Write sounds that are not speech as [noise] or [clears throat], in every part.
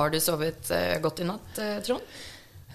Har du sovet eh, godt i natt, eh, Trond?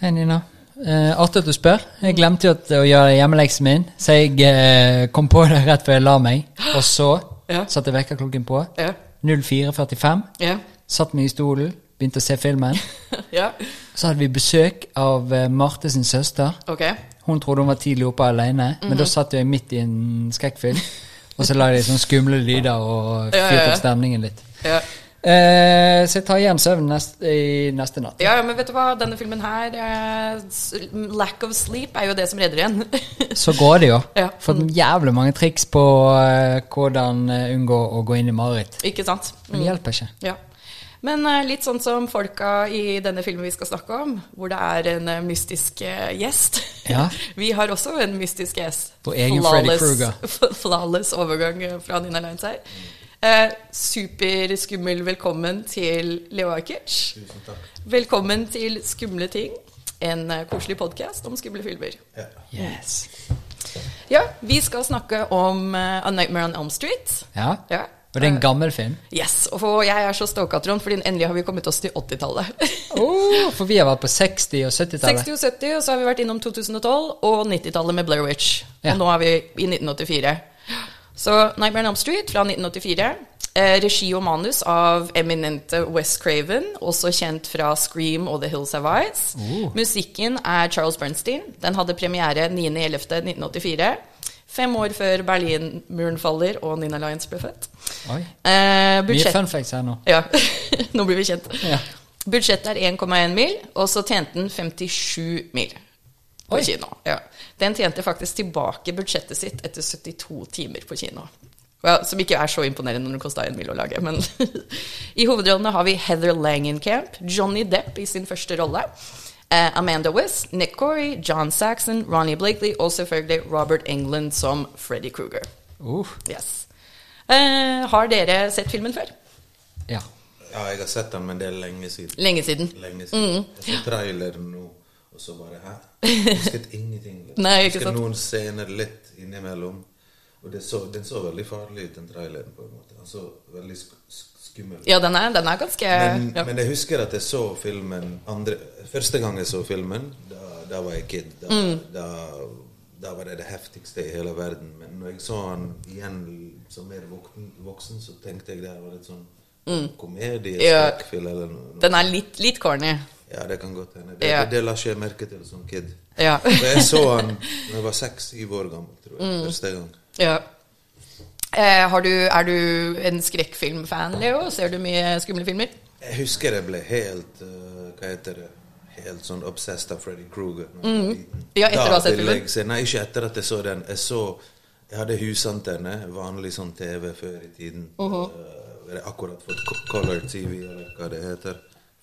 Hei, Nina. Eh, artig at du spør. Jeg glemte jo at, å gjøre hjemmeleksen min, så jeg eh, kom på det rett før jeg la meg. Og så [gasps] Ja. satte jeg vekkerklokken på. Ja. 04.45. Ja. Satt meg i stolen, begynte å se filmen. [laughs] ja. Så hadde vi besøk av eh, Marte sin søster. Okay. Hun trodde hun var tidlig oppe alene, men Mhm. da satt jeg midt i en skrekkfilm. [laughs] Og så la jeg sånne skumle lyder og fyrte opp stemningen litt. Ja. Eh, så jeg tar igjen søvn nest, i neste natt. ja, men vet du hva? Denne filmen her eh, Lack of sleep er jo det som redder igjen. [laughs] Så går det jo. Ja. Fått jævlig mange triks på eh, hvordan eh, unngå å gå inn i mareritt. Ikke sant? Men det hjelper ikke. Ja. Men eh, litt sånn som folka i denne filmen vi skal snakke om, hvor det er en eh, mystisk gjest. Ja. [laughs] vi har også en mystisk gjest. Vår egen Freddy Krueger. [laughs] Flawless overgang fra Nina Lines her. Eh, Superskummel velkommen til Leo Ajkic. Velkommen til Skumle ting, en eh, koselig podkast om skumle filmer. Yes. Ja, vi skal snakke om uh, A Nightmare on Elm Street. Ja. Ja. Og det er en gammel film. Yes, og for jeg er så stoka, Trond, fordi endelig har vi kommet oss til 80-tallet. [laughs] Oh, for vi har vært på 60- og 70-tallet. 60- og 70, og så har vi vært innom 2012 og 90-tallet med Blair Witch. Ja. Og nå er vi i 1984. Så Nightmare on Elm Street fra 1984. Eh, regi og manus av eminente West Craven, også kjent fra Scream og The Hills Have Eyes. Oh. Musikken er Charles Bernstein. Den hadde premiere 9.11.1984. Fem år før Berlinmuren faller og Nina Lyons ble født. Oi. Eh, Mye fun facts her nå. ja, [laughs] nå blir vi kjent. Ja. Budsjettet er 1,1 mil, og så tjente den 57 mil på Oi. kino. Ja. Den tjente faktisk tilbake budsjettet sitt etter 72 timer på kino. Well, som ikke er så imponerende når det kosta en mil å lage. Men [laughs] i hovedrollene har vi Heather Langenkamp, Johnny Depp i sin første rolle. Uh, Amanda West, Nick Corey, John Saxon, Ronnie Blakely og selvfølgelig Robert England som Freddy Krueger. Uh, Yes. Uh, har dere sett filmen før? ja. Ja, jeg har sett den, men det er lenge siden. Lenge siden. Lenge siden. Mm. Jeg så traileren nå, og så bare Hæ? [laughs] Husket ingenting. Liksom. Nei, ikke Jeg husket sant? noen scener litt innimellom. Og det så, den så veldig farlig ut, den traileren, på en måte. Den så veldig sk sk skummel. Ja, den er, den er ganske Men, ja. men jeg husker at jeg så filmen andre, Første gang jeg så filmen, da, da var jeg kid. Da, Mm. da, da var det det heftigste i hele verden. Men når jeg så han igjen som mer voksen, voksen så tenkte jeg det var litt sånn komedie, Mm. Ja. skrekkfilm eller noe. Den er litt, litt corny. Ja, det kan godt hende. Det, Ja. det, det la ikke jeg merke til som kid. Ja. For jeg så han da jeg var seks-syv år gammel, tror jeg. Mm. Første gang. ja. Eh, har du, er du en skrekkfilmfan, Leo? Ser du mye skumle filmer? Jeg husker jeg ble helt uh, Hva heter det? Helt sånn obsessed av Freddy liten. Mm. Ja, etter å ha sett filmen? Nei, ikke etter at jeg så den. Jeg så Jeg hadde husantenne, vanlig sånn TV før i tiden. Uh, jeg har akkurat fått Color TV, eller hva det heter.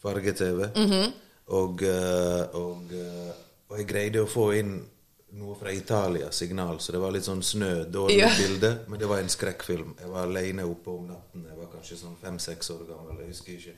Farge-TV. Mm -hmm. og, eh, og, eh, og jeg greide å få inn noe fra Italia, signal, så det var litt sånn snø, dårlig Ja. bilde. Men det var en skrekkfilm. Jeg var alene oppe om natten. Jeg var kanskje sånn fem-seks år gammel. jeg husker ikke.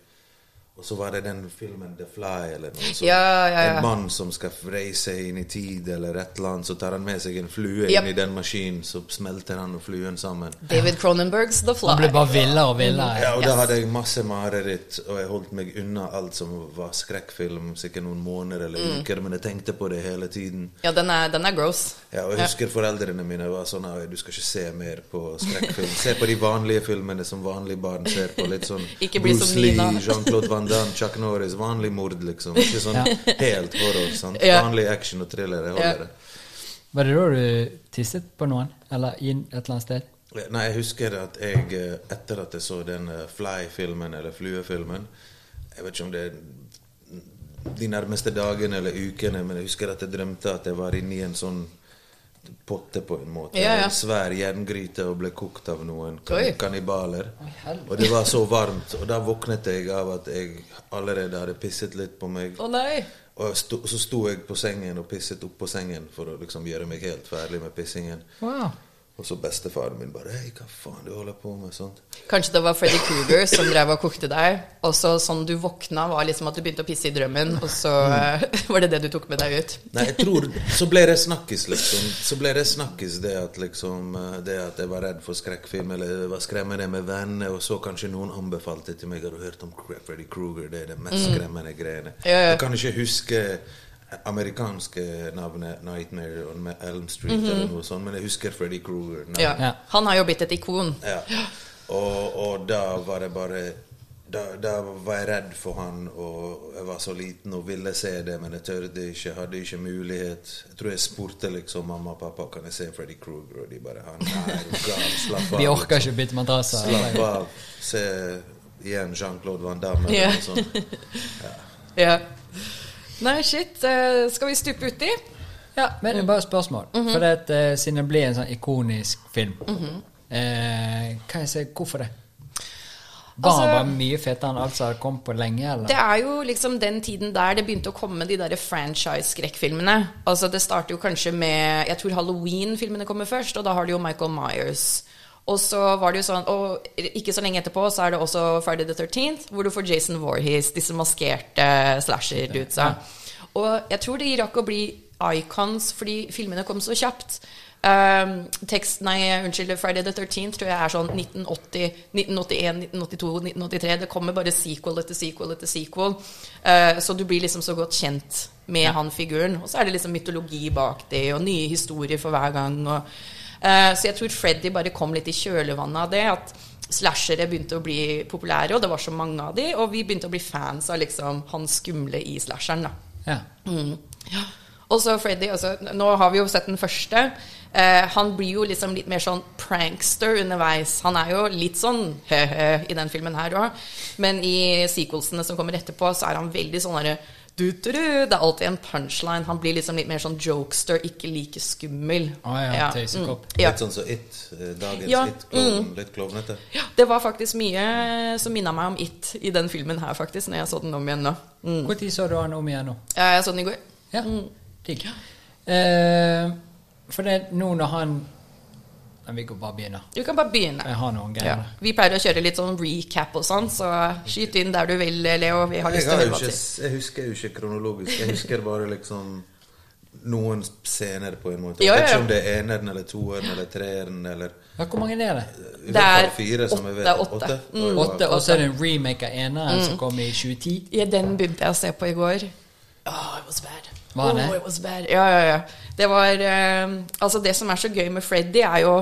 Og så var det den filmen The Fly, eller noe sånt. Ja, ja, ja. En mann som skal reise inn i tid, eller et eller annet. Så tar han med seg en flue Yep. inn i den maskinen, så smelter han og fluen sammen. David Cronenbergs The Fly. Han ble bare villere og villere. Ja, og da hadde jeg masse mareritt, og jeg holdt meg unna alt som var skrekkfilm, sikkert noen måneder eller Mm. uker, men jeg tenkte på det hele tiden. Ja, den er, den er gross. Ja, og jeg husker foreldrene mine var sånn at du skal ikke se mer på skrekkfilm. Se på de vanlige filmene som vanlige barn ser på. Litt sånn [laughs] Ikke bli Bruce som Lee, Jean-Claude Van Damme, Chuck Norris. Vanlig mord, liksom. Ikke sånn helt horror. sant? Ja. Vanlig action og thriller. Jeg Ja. holder det. Var det da du tisset på noen? Eller i et eller annet sted? Nei, jeg husker at jeg, eh, etter at jeg så den eh, Fly-filmen, eller Fluefilmen Jeg vet ikke om det er de nærmeste dagene eller ukene, men jeg husker at jeg drømte at jeg var inni en sånn potte, på en måte. Ja, ja. En svær jerngryte og ble kokt av noen kan kannibaler. Og det var så varmt, og da våknet jeg av at jeg allerede hadde pisset litt på meg. Å nei! Og sto, så sto jeg på sengen og pisset opp på sengen for å liksom gjøre meg helt ferdig med pissingen. Wow. Og så bestefaren min bare Hei, hva faen du holder på med? sånt. Kanskje det var Freddy Kruger som drev og kokte deg, og så sånn du våkna, var liksom at du begynte å pisse i drømmen, og så mm. [laughs] var det det du tok med deg ut. Nei, jeg tror Så ble det snakkis, liksom. Så ble det snakkis det at liksom eh, Det at jeg var redd for skrekkfilm, eller var skremmende med venner, og så kanskje noen anbefalte til meg Har du hørt om Freddy Kruger? Det er det mest skremmende greiene. Ja, ja. Jeg kan ikke huske amerikanske navnet Nightmare on Elm Street eller noe sånt, men jeg husker Freddy Kruger. Ja. Ja. Han har jo blitt et ikon. Ja. Og, og da var det bare da, da var jeg redd for han, og jeg var så liten og ville se det, men jeg tørde ikke, hadde ikke mulighet. Jeg tror jeg spurte liksom mamma og pappa kan jeg se Freddy Kruger, og de bare han er gal, slapp av. [laughs] Vi orker liksom. ikke bytte madrasser. Slapp av. Se igjen Jean-Claude Van Damme. Ja. Noe sånt. [laughs] Ja. Nei, shit. Uh, Skal vi stupe uti? Ja, men er bare et spørsmål. For det at, eh, siden det blir en sånn ikonisk film, eh, kan jeg si hvorfor det? Var Altså- han bare mye fetere enn alt som hadde kommet på lenge? eller? Det er jo liksom den tiden der det begynte å komme de der franchise-skrekkfilmene. Altså Det starter jo kanskje med Jeg tror Halloween-filmene kommer først, og da har du jo Michael Myers. Og så var det jo sånn Og ikke så lenge etterpå så er det også Friday the 13th, hvor du får Jason Voorhees, disse maskerte slasher-dudesa. Og jeg tror de rakk å bli icons fordi filmene kom så kjapt. Um, tekst, nei, unnskyld, Friday the 13th tror jeg er sånn 1980, 1981, 1982, 1983. Det kommer bare sequel etter sequel etter sequel. Uh, så du blir liksom så godt kjent med han figuren. Og så er det liksom mytologi bak det, og nye historier for hver gang. Og, så jeg tror Freddy bare kom litt i kjølvannet av det. At slashere begynte å bli populære, og det var så mange av de. Og vi begynte å bli fans av liksom han skumle i slasheren. da. Ja. Mm. Ja. Og så Freddy, altså, nå har vi jo sett den første. Eh, han blir jo liksom litt mer sånn prankster underveis. Han er jo litt sånn hø-hø i den filmen her òg. Men i sequelsene som kommer etterpå, så er han veldig sånn derre du-du-du. Det er alltid en punchline. Han blir liksom litt mer sånn jokester, ikke like skummel. Ah, ja, tøysekopp. Mm. Ja. Litt sånn som It. eh, Dagens Ja, It. Klovn, Litt klovnete. Ja, det var faktisk mye som minna meg om It i den filmen her, faktisk, når jeg så den om igjen nå. Mm. Når så du han om igjen nå? Ja, Jeg så den i går. Ja, digg. Eh, for det nå når han Nei, Vi kan bare begynne. Du kan bare begynne. Jeg har noen Ja. Vi pleier å kjøre litt sånn recap og sånn, så skyt inn der du vil, Leo. Vi har lyst til å høre hva til. jeg husker jo ikke kronologisk. Jeg husker bare liksom noen scener, på en måte. Ja, Jeg vet ja, ikke om det er eneren eller toeren eller treeren eller Ja, hvor mange er det? Det er fire, som jeg vet. åtte, åtte. Mm. Åtte, og så er det en remake av eneren som kom i 2010. Ja, den begynte jeg å se på i går. Oh, it was bad. Var det? Oh, it was bad. Ja, ja, ja. Det var eh, Altså, det som er så gøy med Freddy, er jo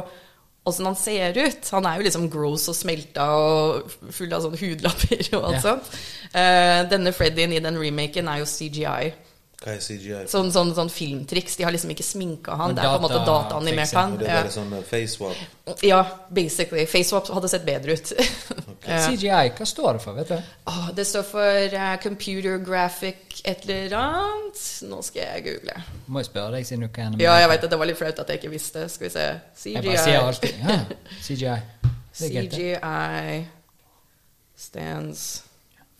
åssen han ser ut. Han er jo liksom gross og smelta og full av sånne hudlapper og alt Ja. sånt. Eh, denne Freddyen i den remaken er jo CGI. Hva er CGI? Sånn, sånn, sånn filmtriks. De har liksom ikke sminka han. Det er på en måte data- dataanimert han. Det er Ja. bare sånn facewap? ja, basically. Facewap hadde sett bedre ut. CGI, hva står det for? vet du? Oh, det står for uh, Computer Graphic et eller annet. Nå skal jeg google. Må jeg spørre deg, siden du kan Ja, jeg vet at det var litt flaut at jeg ikke visste. Skal vi se. CGI. Jeg bare sier alltid ja, [laughs] CGI. CGI stands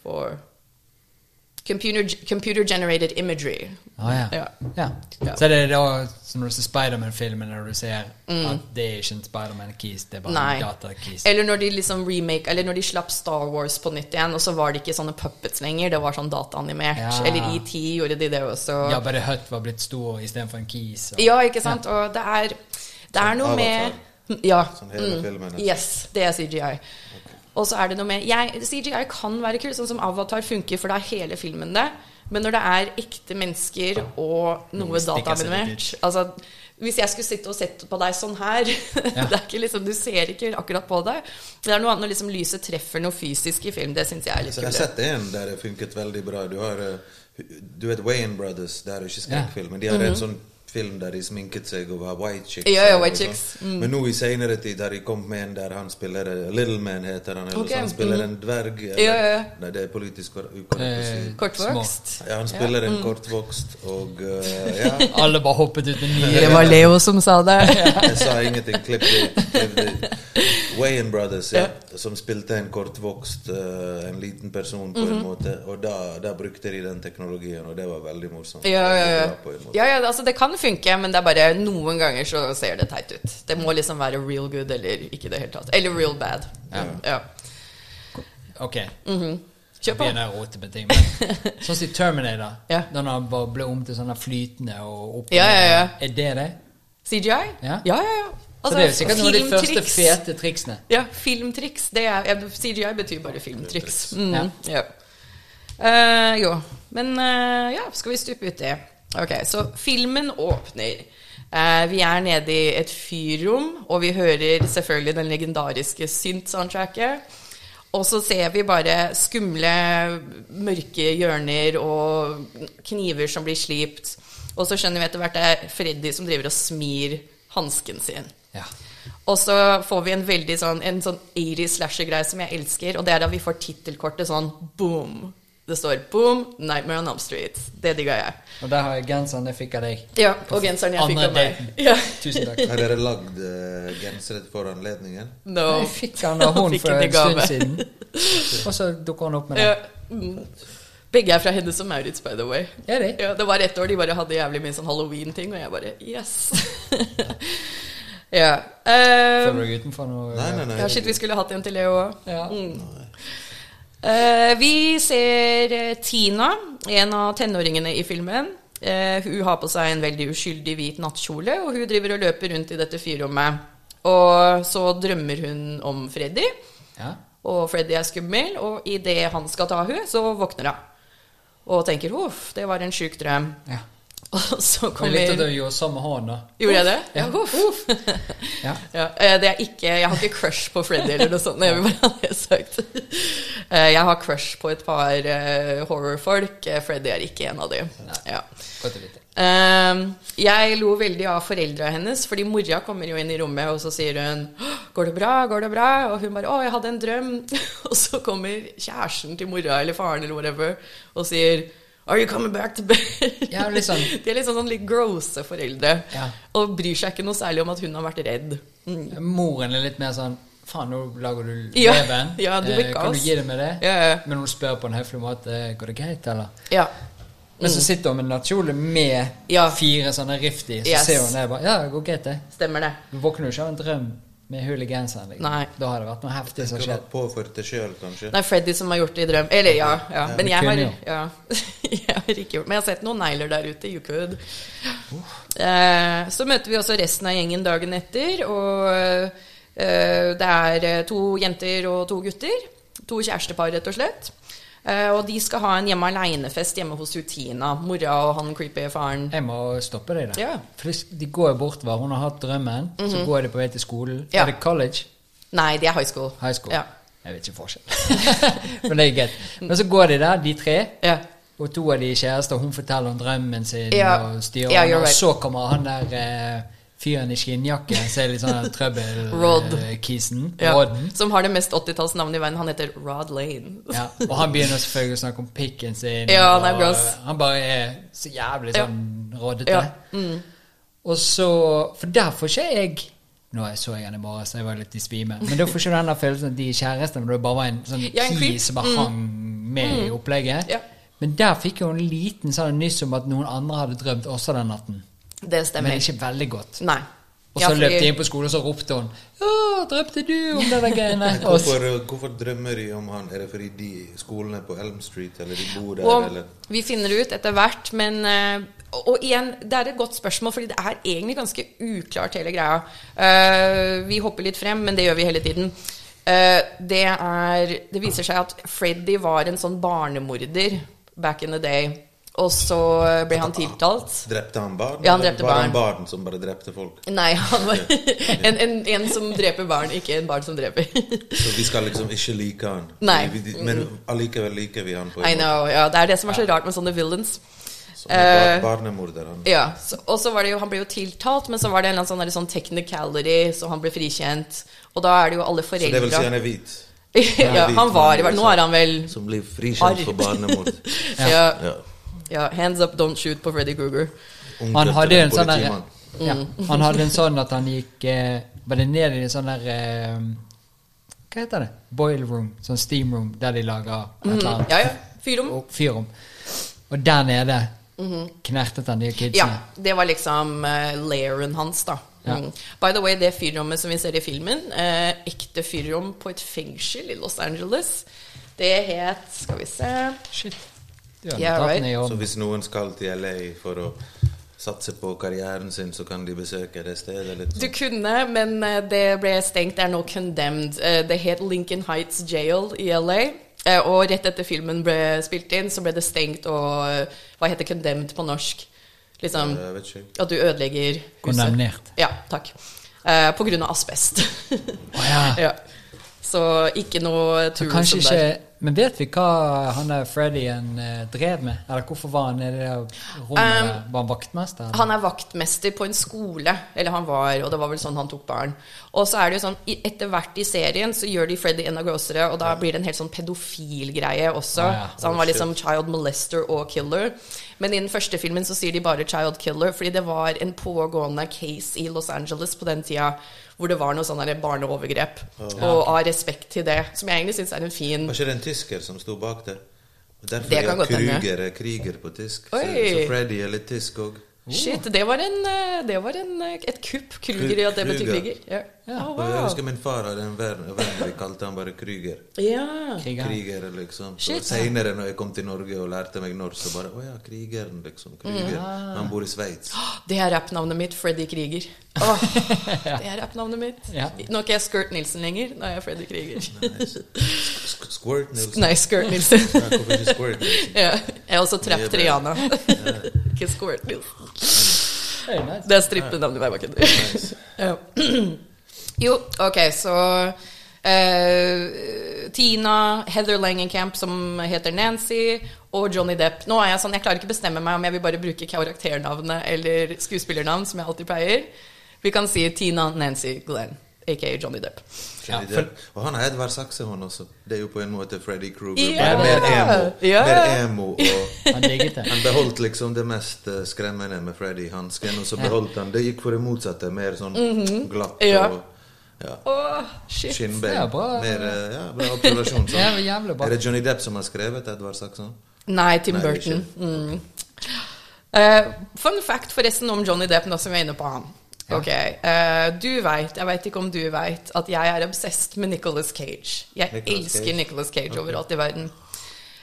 for Computer, computer Generated Imagery. Ah, ja. Ja. Ja. Ja. Så det er da som når du ser Spiderman-filmen, når du ser at det er ikke en Spiderman-keys, det er bare Mm. Nei. en data-keys. Eller når de liksom remake Eller når de slapp Star Wars på nytt igjen, og så var det ikke sånne puppets lenger, det var sånn dataanimert. Ja. Eller ET gjorde de det også. Ja, bare Hut var blitt stor istedenfor en keys. Og, Ja, ikke sant? Og det er, det er noe med Ja. Som hele filmen, altså. Yes, det er CGI. Og så er det noe med jeg, CGI kan være kult, sånn som Avatar funker, for da er hele filmen det. Men når det er ekte mennesker og noe dataanimert Altså, hvis jeg skulle sitte og sett på deg sånn her [laughs] det er ikke liksom, Du ser ikke akkurat på deg. Det er noe annet når liksom lyset treffer noe fysisk i film. Det syns jeg er litt kult. jeg har sett en der det funket veldig bra. Du har eh, Du vet Wayne Brothers, det er jo ikke skrekkfilm, men de har en sånn film der de sminket seg og var white chicks. Ja, ja, white chicks. Mm. Men nå i senere tid har de kommet med en der han spiller eh, Little Man, heter han. Eller okay. så han spiller mm. en dverg. Eller, Ja, ja, ja. Nei, det er politisk ukorrekt å si. Eh, Kortvokst. Ja, han spiller mm. en kortvokst, og uh, ja [laughs] Alle bare hoppet ut med [laughs] nye Det var Leo som sa det. [laughs] Jeg sa ingenting. Klipp det. ut. Wayan Brothers, ja, som spilte en kortvokst, eh, en liten person på en måte. Og da, da brukte de den teknologien, og det var veldig morsomt. Ja, ja, ja. Ja, ja altså det kan funke, men det er bare noen ganger så ser det teit ut. Det må liksom være real good eller ikke i det hele tatt. Eller real bad. Ja. Ok. Kjør på. Begynner å rote med ting. [laughs] Sånn som i Terminator, Ja. da han bare ble om til sånne flytende og opp Ja, ja, ja. Er det det? CGI? Ja. ja, ja. Altså, det er jo sikkert noen av de første fete triksene. Ja, filmtriks. Det er, jeg, CGI betyr bare filmtriks. Mm, Ja. ja. Eh, jo, men uh, ja, skal vi stupe ut det? Ok, så filmen åpner. Uh, vi er nede i et fyrrom, og vi hører selvfølgelig den legendariske synt-soundtracket. Og så ser vi bare skumle, mørke hjørner og kniver som blir slipt. Og så skjønner vi etter hvert det er Freddy som driver og smir hansken sin. Ja. Og så får vi en veldig sånn, en sånn 80 slasher-greie som jeg elsker, og det er da vi får tittelkortet sånn boom. Det står 'Boom, Nightmare on Elm Street'. Det digga jeg. Og der har jeg genseren jeg fikk av deg. Ja, og genseren jeg fikk av meg. Ja. Tusen takk. Har dere lagd uh, gensere for anledningen? No. Jeg fikk den av hun for en stund siden. [laughs] Og så dukker hun opp med Ja. det. mm. Begge er fra Hennes og Maurits, by the way. Er de? Ja, det var ett år de bare hadde jævlig mye sånn halloween-ting, og jeg bare yes. [laughs] ja. Um, Føler du deg utenfor noe? Nei, nei, nei. ja, shit, vi skulle hatt en til Leo òg. Ja. Uh, vi ser eh, Tina, en av tenåringene i filmen. Uh, hun har på seg en veldig uskyldig hvit nattkjole, og hun driver og løper rundt i dette fyrrommet. Og så drømmer hun om Freddy, Ja. og Freddy er skummel, og idet han skal ta hun, så våkner hun. Og tenker 'uff, det var en sjuk drøm'. ja. Likte at kommer du gjorde samme hånd, da. Gjorde jeg det? Ja. [laughs] Ja. Ja, eh, det er ikke, jeg har ikke crush på Freddy eller noe sånt. Jeg vil bare ha det sagt. [laughs] Eh, Jeg har crush på et par eh, horrorfolk. Freddy er ikke en av dem. Ja. Godt å vite. Eh, Jeg lo veldig av foreldra hennes, fordi mora kommer jo inn i rommet, og så sier hun 'Går det bra? Går det bra?' Og hun bare 'Å, jeg hadde en drøm'. [laughs] Og så kommer kjæresten til mora eller faren eller whatever og sier 'Are you coming back to bed?' Ja, sånn. [laughs] De er litt sånn, sånn litt grosse foreldre. Ja. Og bryr seg ikke noe særlig om at hun har vært redd. Mm. Moren er litt mer sånn Faen, nå lager du leven. [laughs] ja, du Eh, blir kan du gi det med det? Ja, ja. Men hun spør på en høflig måte Går det greit, eller? Ja. Men så sitter hun med nattkjole med Mm. Ja. fire sånne rift i. Så Yes. ser hun det bare Ja, det går greit, det. Stemmer det. Du våkner jo ikke av en drøm med hull i genseren. Liksom. Nei. Da har det vært noe heftig som skjedde. skjedd. påført det sjøl, kanskje? Nei, Freddy som har gjort det i drøm. Eller ja, ja. Men jeg har, ja. [laughs] jeg har ikke gjort Men jeg har sett noen negler der ute. You could. Eh, så møter vi også resten av gjengen dagen etter, og eh, det er eh, to jenter og to gutter. To kjærestepar, rett og slett. Eh, og de skal ha en hjemme aleine-fest hjemme hos Utina. Mora og han creepy faren. Jeg må stoppe deg der. Ja. Mhm. For de- de går jo hva Hun har hatt drømmen, så går de på vei til skolen. Ja. Er det college? Nei, de er high school. High school? Ja. Jeg vet ikke forskjell. [laughs] Men det er greit. Men så går de der, de tre. Ja. Og to av de er kjærester, hun forteller om drømmen sin og styrer an, Og så kommer han der eh, fyren i skinnjakke, som er litt sånn [laughs] Rod. trøbbel-kisen. Ja. Rodden. Som har det mest 80-tallsnavnet i verden. Han heter Rod Lane. Ja. Og han begynner selvfølgelig å snakke om pikken sin. Ja, han og gross. Han bare er så jævlig Ja. sånn rådete. Ja. Mm. Og så For der får ikke jeg Nå så jeg han i morges, så jeg var litt i svime. Men da får ikke den følelsen at de er kjærester, men det bare var en sånn Ja, en som bare hang med i opplegget. Ja. Men der fikk jo en liten sånn nyss om at noen andre hadde drømt også den natten. Det stemmer. Men ikke veldig godt. Nei. Og Ja, så løp fordi- de inn på skolen, og så ropte hun 'Å, drømte du om det der greiene?' [laughs] Hvorfor, hvorfor drømmer de om han? Er det fordi de skolene er på Elm Street, eller de bor der, Og eller vi finner det ut etter hvert, men eh, og, og igjen, det er et godt spørsmål, fordi det er egentlig ganske uklart, hele greia. Uh, vi hopper litt frem, men det gjør vi hele tiden. Uh, det er Det viser seg at Freddy var en sånn barnemorder back in the day. Og så ble han tiltalt. Drepte han barn? Ja, han drepte drepte var han barn. barn som bare drepte folk? Nei, han var [laughs] en, en, en som dreper barn, ikke en barn som dreper. Så vi skal liksom ikke like han? [laughs] Nei. Men allikevel liker vi han på en I know, ja, Det er det som er så rart med sånne villains. Som er Eh, barnemorder, han. Ja, så, og så var det jo, Han ble jo tiltalt, men så var det en eller annen sånn, sånn technicality, så han ble frikjent. Og da er det jo alle Så det vil si han er hvit? [laughs] ja, Han var i hvert Nå er han vel Som blir frikjent for barnemord. ja. Ja. Ja, Hands up, don't shoot på Freddy Kruger. Han hadde jo en sånn der ja, Han hadde en sånn at han gikk eh, Var det ned i en sånn der eh, Hva heter det? Boil room. Sånn steam room, der de lager et eller annet. Ja, ja. Fyrrom. Og fyrom. Og der nede knertet han de kidsene. Ja, det var liksom uh, lairen hans, da. Ja. Mm. By the way, det fyrrommet som vi ser i filmen, eh, ekte fyrrom på et fengsel i Los Angeles, det het Skal vi se Shit. Yeah, right. Så hvis noen skal til LA for å satse på karrieren sin, så kan de besøke det stedet? Litt Du sånn. kunne, men eh, det ble stengt. Det er nå condemned. Eh, Det het Lincoln Heights Jail i LA. Eh, Og rett etter filmen ble spilt inn, så ble det stengt og Hva heter condemned på norsk? Liksom at du ødelegger huset. Kondemnert. Ja, takk. Eh, på grunn av asbest. oh, ja. [laughs] ja. Så ikke noe Så som kanskje ikke der. Men vet vi hva han der Freddyen eh, drev med? Eller hvorfor var han i det rommet? Um. Var han vaktmester? eller? Han er vaktmester på en skole, eller han var, og det var vel sånn han tok barn. Og så er det jo sånn, etter hvert i serien så gjør de Freddy enda grossere, og da blir det en helt sånn pedofil-greie også. Ah, ja. Så han var liksom child molester og killer. Men i den første filmen så sier de bare child killer, fordi det var en pågående case i Los Angeles på den tida hvor det var noe sånn barneovergrep. barneovergrep. Og av respekt til det, som jeg egentlig syns er en fin Var ikke det en tysker som sto bak det? Derfor Det kan godt hende. Er kriger på tysk. Så, så Freddy er litt tysk òg. Shit, det var, en, eh, det var en, eh, et kupp. Kruger, ja, det betyr kriger. Ja. Ja. Oh, wow. Jeg husker min far hadde en venn, vi kalte han bare Krüger. Ja. Kriger. Kriger, liksom. Shit. Senere, når jeg kom til Norge og lærte meg norsk, så bare Å ja, krigeren, liksom. Krüger. Mm. Han bor i Sveits. [gasps] Det er rappnavnet mitt, Freddy Krieger. Åh, [laughs] det er rappnavnet mitt. Ja. Nå er ikke jeg Skurt Nilsen lenger, nå er jeg Freddy Krüger. [laughs] Sk- Squirt Nilsen. Nei, Skurt Nilsen. Ja, hvorfor ikke Squirt Nilsen? [laughs] ja. Jeg har også Trapp Det er. Triana. ikke Squirt Nilsen. Hey, nice. Det er strippenavnet meg, bare kødder. Ja. [clears throat] Jo, ok, så uh, Tina, Heather Langenkamp, som heter Nancy, og Johnny Depp. Nå er jeg sånn, jeg klarer ikke bestemme meg om jeg vil bare bruke karakternavnet eller skuespillernavn, som jeg alltid pleier. Vi kan si Tina, Nancy, Glenn, aka Johnny Depp. Johnny Ja, for- Depp. Og han har Edvard Saksehånd også. Det er jo på en måte Freddy Kruger. Yeah. Mer emo. Yeah. Mer emo og Han. Han beholdt liksom det mest eh, skremmende med Freddy Hansken, og så beholdt han Det gikk for det motsatte. Mer sånn glatt Mhm. Og ja, Åh, shit. Det Ja, bra. Mer, eh, ja, bra observasjon. sånn. Ja, jævlig bra. Er det Johnny Depp som har skrevet Edvard Saxon? Nei, Tim Nei, Burton. Mm. Uh, fun fact forresten om Johnny Depp, nå som vi er inne på han. Ok, uh, Du veit, jeg veit ikke om du veit, at jeg er obsessed med Nicolas Cage. Jeg Nicolas elsker Cage. Nicolas Cage okay. overalt i verden.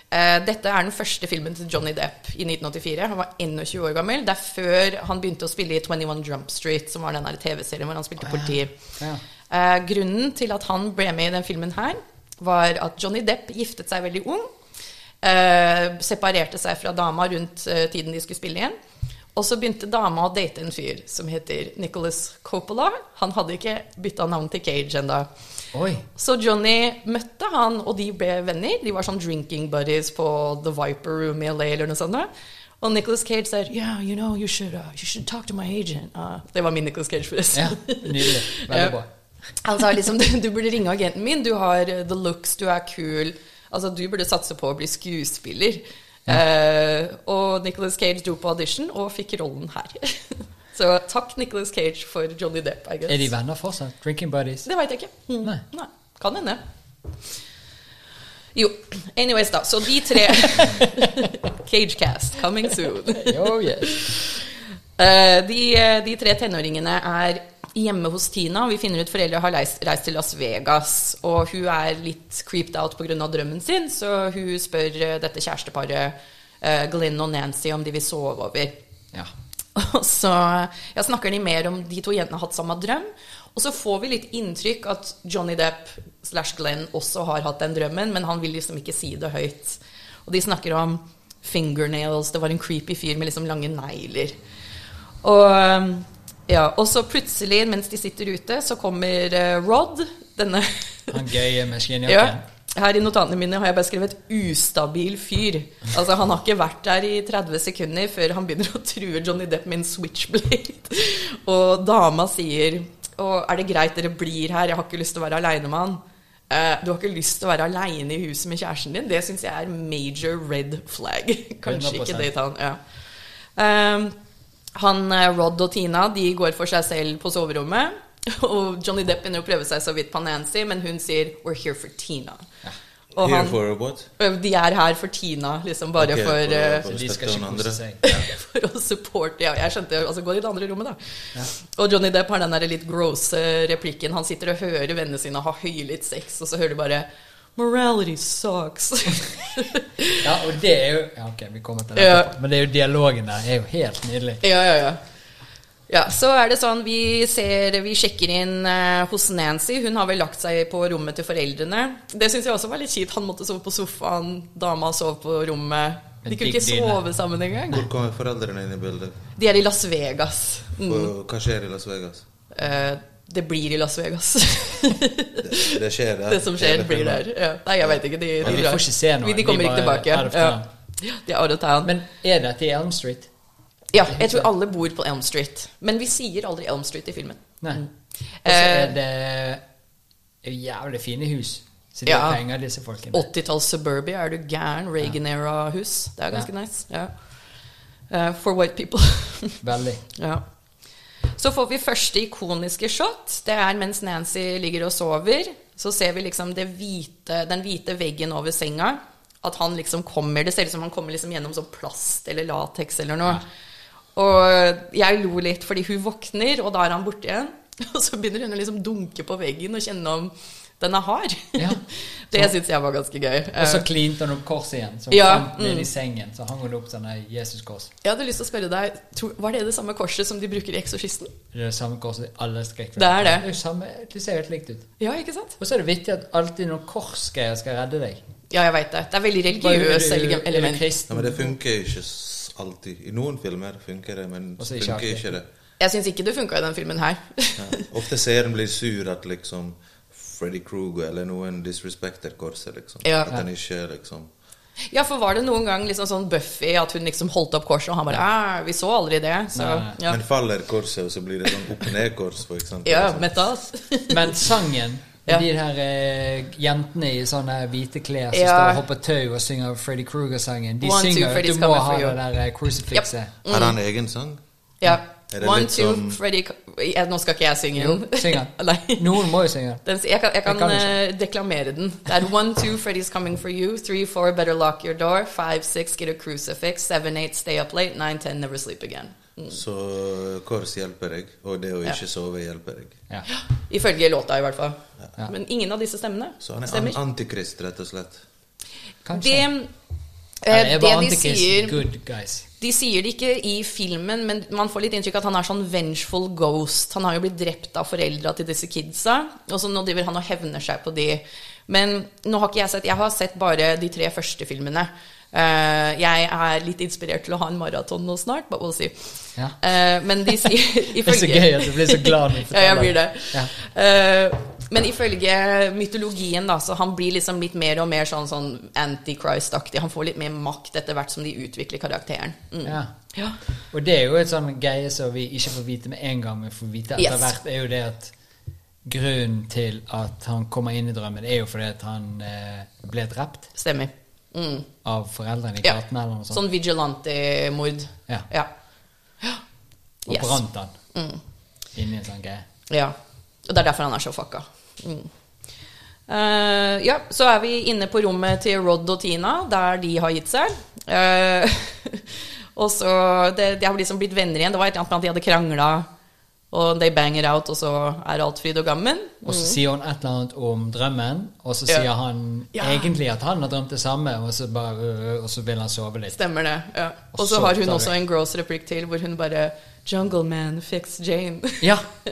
Uh, dette er den første filmen til Johnny Depp i 1984. Han var 21 år gammel. Det er før han begynte å spille i 21 Jump Street, som var den TV-serien hvor han spilte politi. Ja, Ja. Eh, grunnen til at han ble med i den filmen her, var at Johnny Depp giftet seg veldig ung. Eh, separerte seg fra dama rundt eh, tiden de skulle spille igjen. Og så begynte dama å date en fyr som heter Nicholas Coppola. Han hadde ikke bytta navn til Cage ennå. Så Johnny møtte han, og de ble venner. De var sånn drinking buddies på The Viper Room i LA eller noe sånt. Og Nicholas Cage sa yeah, you know, you should, uh, you should talk to my agent. Uh, det var min Nicholas Cage, forresten. Ja, nydelig. Veldig [laughs] bra. Han sa liksom, du, du burde ringe agenten min, du har uh, the looks, du er kul. Altså, du burde satse på å bli skuespiller. Eh, og Nicholas Cage dro på audition og fikk rollen her. [laughs] Så takk Nicholas Cage for Johnny Depp, I guess. Er de venner fortsatt? Drinking buddies? Det veit jeg ikke. Mm. Nei. Nei. Kan hende. Jo, anyways da. Så de tre [laughs] Cagecast, coming soon. [laughs] Oh, yes. Uh, de, de tre tenåringene er hjemme hos Tina. Vi finner ut foreldre har reist, reist til Las Vegas, og hun er litt creeped out pga. drømmen sin, så hun spør eh, dette kjæresteparet, eh, Glenn og Nancy, om de vil sove over. Ja. [laughs] Og så ja, snakker de mer om de to jentene har hatt samme drøm. Og så får vi litt inntrykk at Johnny Depp slash Glenn også har hatt den drømmen, men han vil liksom ikke si det høyt. Og de snakker om fingernails. Det var en creepy fyr med liksom lange negler. Og, um, ja, og så plutselig, mens de sitter ute, så kommer eh, Rod, denne [laughs] Han gøye med ja, her i notatene mine har jeg bare skrevet 'ustabil fyr'. Altså Han har ikke vært der i 30 sekunder før han begynner å true Johnny Depp med en switchblade. [laughs] Og dama sier 'Å, er det greit dere blir her? Jeg har ikke lyst til å være aleine med han'. Eh, du har ikke lyst til å være aleine i huset med kjæresten din? Det syns jeg er major red flag. [laughs] Kanskje 100%. ikke date han. Ja. Ehm, han, eh, Rod og Tina de går for seg selv på soverommet. [laughs] Og Johnny Depp begynner å prøve seg så vidt på Nancy, men hun sier 'We're here for Tina'. Og Here han, for what? de er her for Tina, liksom bare okay, for, for- eh, [laughs] for- å supporte Ja, jeg skjønte Altså, gå i det andre rommet, da. Og Johnny Depp har den der litt gross eh, replikken. Han sitter og hører vennene sine ha høylytt sex, og så hører du bare Morality sucks. [laughs] Ja, og det er jo Ja, ok, vi kommer til det Ja. Men det er jo dialogen der er jo helt nydelig. ja, ja, ja. Ja, så er det sånn, vi ser, vi sjekker inn eh, hos Nancy. Hun har vel lagt seg på rommet til foreldrene. Det syns jeg også var litt kjipt. Han måtte sove på sofaen, dama sov på rommet. De kunne ikke sove sammen engang. Hvor kommer foreldrene inn i bildet? De er i Las Vegas. Mm. Hva skjer i Las Vegas? Eh, det blir i Las Vegas. Det, det skjer der. [laughs] det som skjer, blir der. Ja. Nei, jeg veit ikke. De, de, vi får ikke se noe. Vi- De kommer de ikke tilbake. Ja. De er out of town. Men er dette i Elm Street? ja, jeg tror alle bor på Elm Street. Men vi sier aldri Elm Street i filmen. Nei. Mm. Og så er Eh, det jævlig fine hus. Så de Ja. har penger, disse folkene. 80-talls Suburbia, er du gæren? Reagan-era-hus. Det er ganske Ja. nice. Ja. Eh, for white people. Veldig. [laughs] ja. Så får vi første ikoniske shot. Det er mens Nancy ligger og sover. Så ser vi liksom det hvite, den hvite veggen over senga. At han liksom kommer Det ser ut som han kommer liksom gjennom sånn plast eller lateks eller noe. Og jeg lo litt fordi hun våkner, og da er han borte igjen. [laughs] Og så begynner hun å liksom dunke på veggen og kjenne om den er hard. Ja. [laughs] det syns jeg var ganske gøy. Og så Eh, klinte han opp korset igjen. Så Ja, ned mm. i sengen, så hang hun opp sånn Jesus-kors. Jeg hadde lyst til å spørre deg, tror- var det det samme korset som de bruker i Eksorsisten? Det er det samme korset i alle skrekkfilmer. Det er det. Det, er samme, det ser helt likt ut. Ja, ikke sant? Og så er det viktig at alltid noen korsgreier skal redde deg. Ja, jeg veit det. Det er veldig religiøse religiøst du- er du element. Ja, men det funker ikke alltid. I noen filmer funker det, men Også funker ikke ikke det. Jeg syns ikke det funka i den filmen her. Ja. Ofte seeren blir sur at liksom Freddy Kruger eller noen disrespekter korset, liksom. Ja. At den ikke liksom Ja, for var det noen gang liksom sånn Buffy at hun liksom holdt opp korset, og han bare ja, vi så aldri det. Så ja. Men faller korset, og så blir det sånn opp-ned-kors, for eksempel. Ja, metas. [laughs] Men sangen Ja. De her eh, jentene i sånne hvite klær som Ja. står og hopper tau og synger Freddy Kruger-sangen. De One, synger jo at du må ha det der eh, crucifixet. Har han egen sang? Ja. One, two, som- Freddy ja, Nå skal ikke jeg synge den. [laughs] Noen må jo synge. Den, jeg kan, jeg kan, Jeg kan uh, deklamere den. Det er one, two, Freddy's coming for you. Three, four, better lock your door. Five, six, get a crucifix. Seven, eight, stay up late. Nine, ten, never sleep again. Så kors hjelper deg, og det å Ja. ikke sove hjelper deg. Ja. [gasps] Ifølge låta, i hvert fall. Ja. Men ingen av disse stemmene Så han er an stemmer. antikrist, rett og slett. Kanskje. Det, uh, det, er det de Antikrist sier good guys. De sier det ikke i filmen, men man får litt inntrykk av at han er sånn vengeful ghost. Han har jo blitt drept av foreldra til disse kidsa, og så nå driver han og hevner seg på de. Men nå har ikke jeg sett Jeg har sett bare de tre første filmene. Eh, jeg er litt inspirert til å ha en maraton nå snart, but we'll see. Ja. Uh, men de sier [laughs] Det er så gøy at du blir så glad når du [laughs] ja, jeg blir det. Ja. Uh, men ifølge mytologien, da, så han blir liksom litt mer og mer sånn, sånn antichrist-aktig. Han får litt mer makt etter hvert som de utvikler karakteren. Mm. Ja. Ja. Og det er jo et sånn greie som vi ikke får vite med en gang, men får vite etter Yes. hvert, er jo det at grunnen til at han kommer inn i drømmen, er jo fordi at han eh, ble drept Stemmer. Mm. av foreldrene i Ja. gaten eller noe sånt. Sånn vigilante-mord. Ja. Ja. Og Yes. brant han Mm. inni en sånn greie. ja. Og det er derfor han er så fucka. Mm. Uh, ja, så er vi inne på rommet til Rod og Tina, der de har gitt seg. Uh, [laughs] og så det, De har liksom blitt venner igjen. Det var et eller annet med at de hadde krangla, og they bang it out, og så er alt fryd og gammen. Og så sier hun et eller annet om drømmen, og så Ja. sier han Ja. egentlig at han har drømt det samme, og så, bare, øh, og så vil han sove litt. Stemmer det. ja. Og Og så så har hun også en gross replikk til, hvor hun bare Jungle man, fix Jane. Ja. [laughs]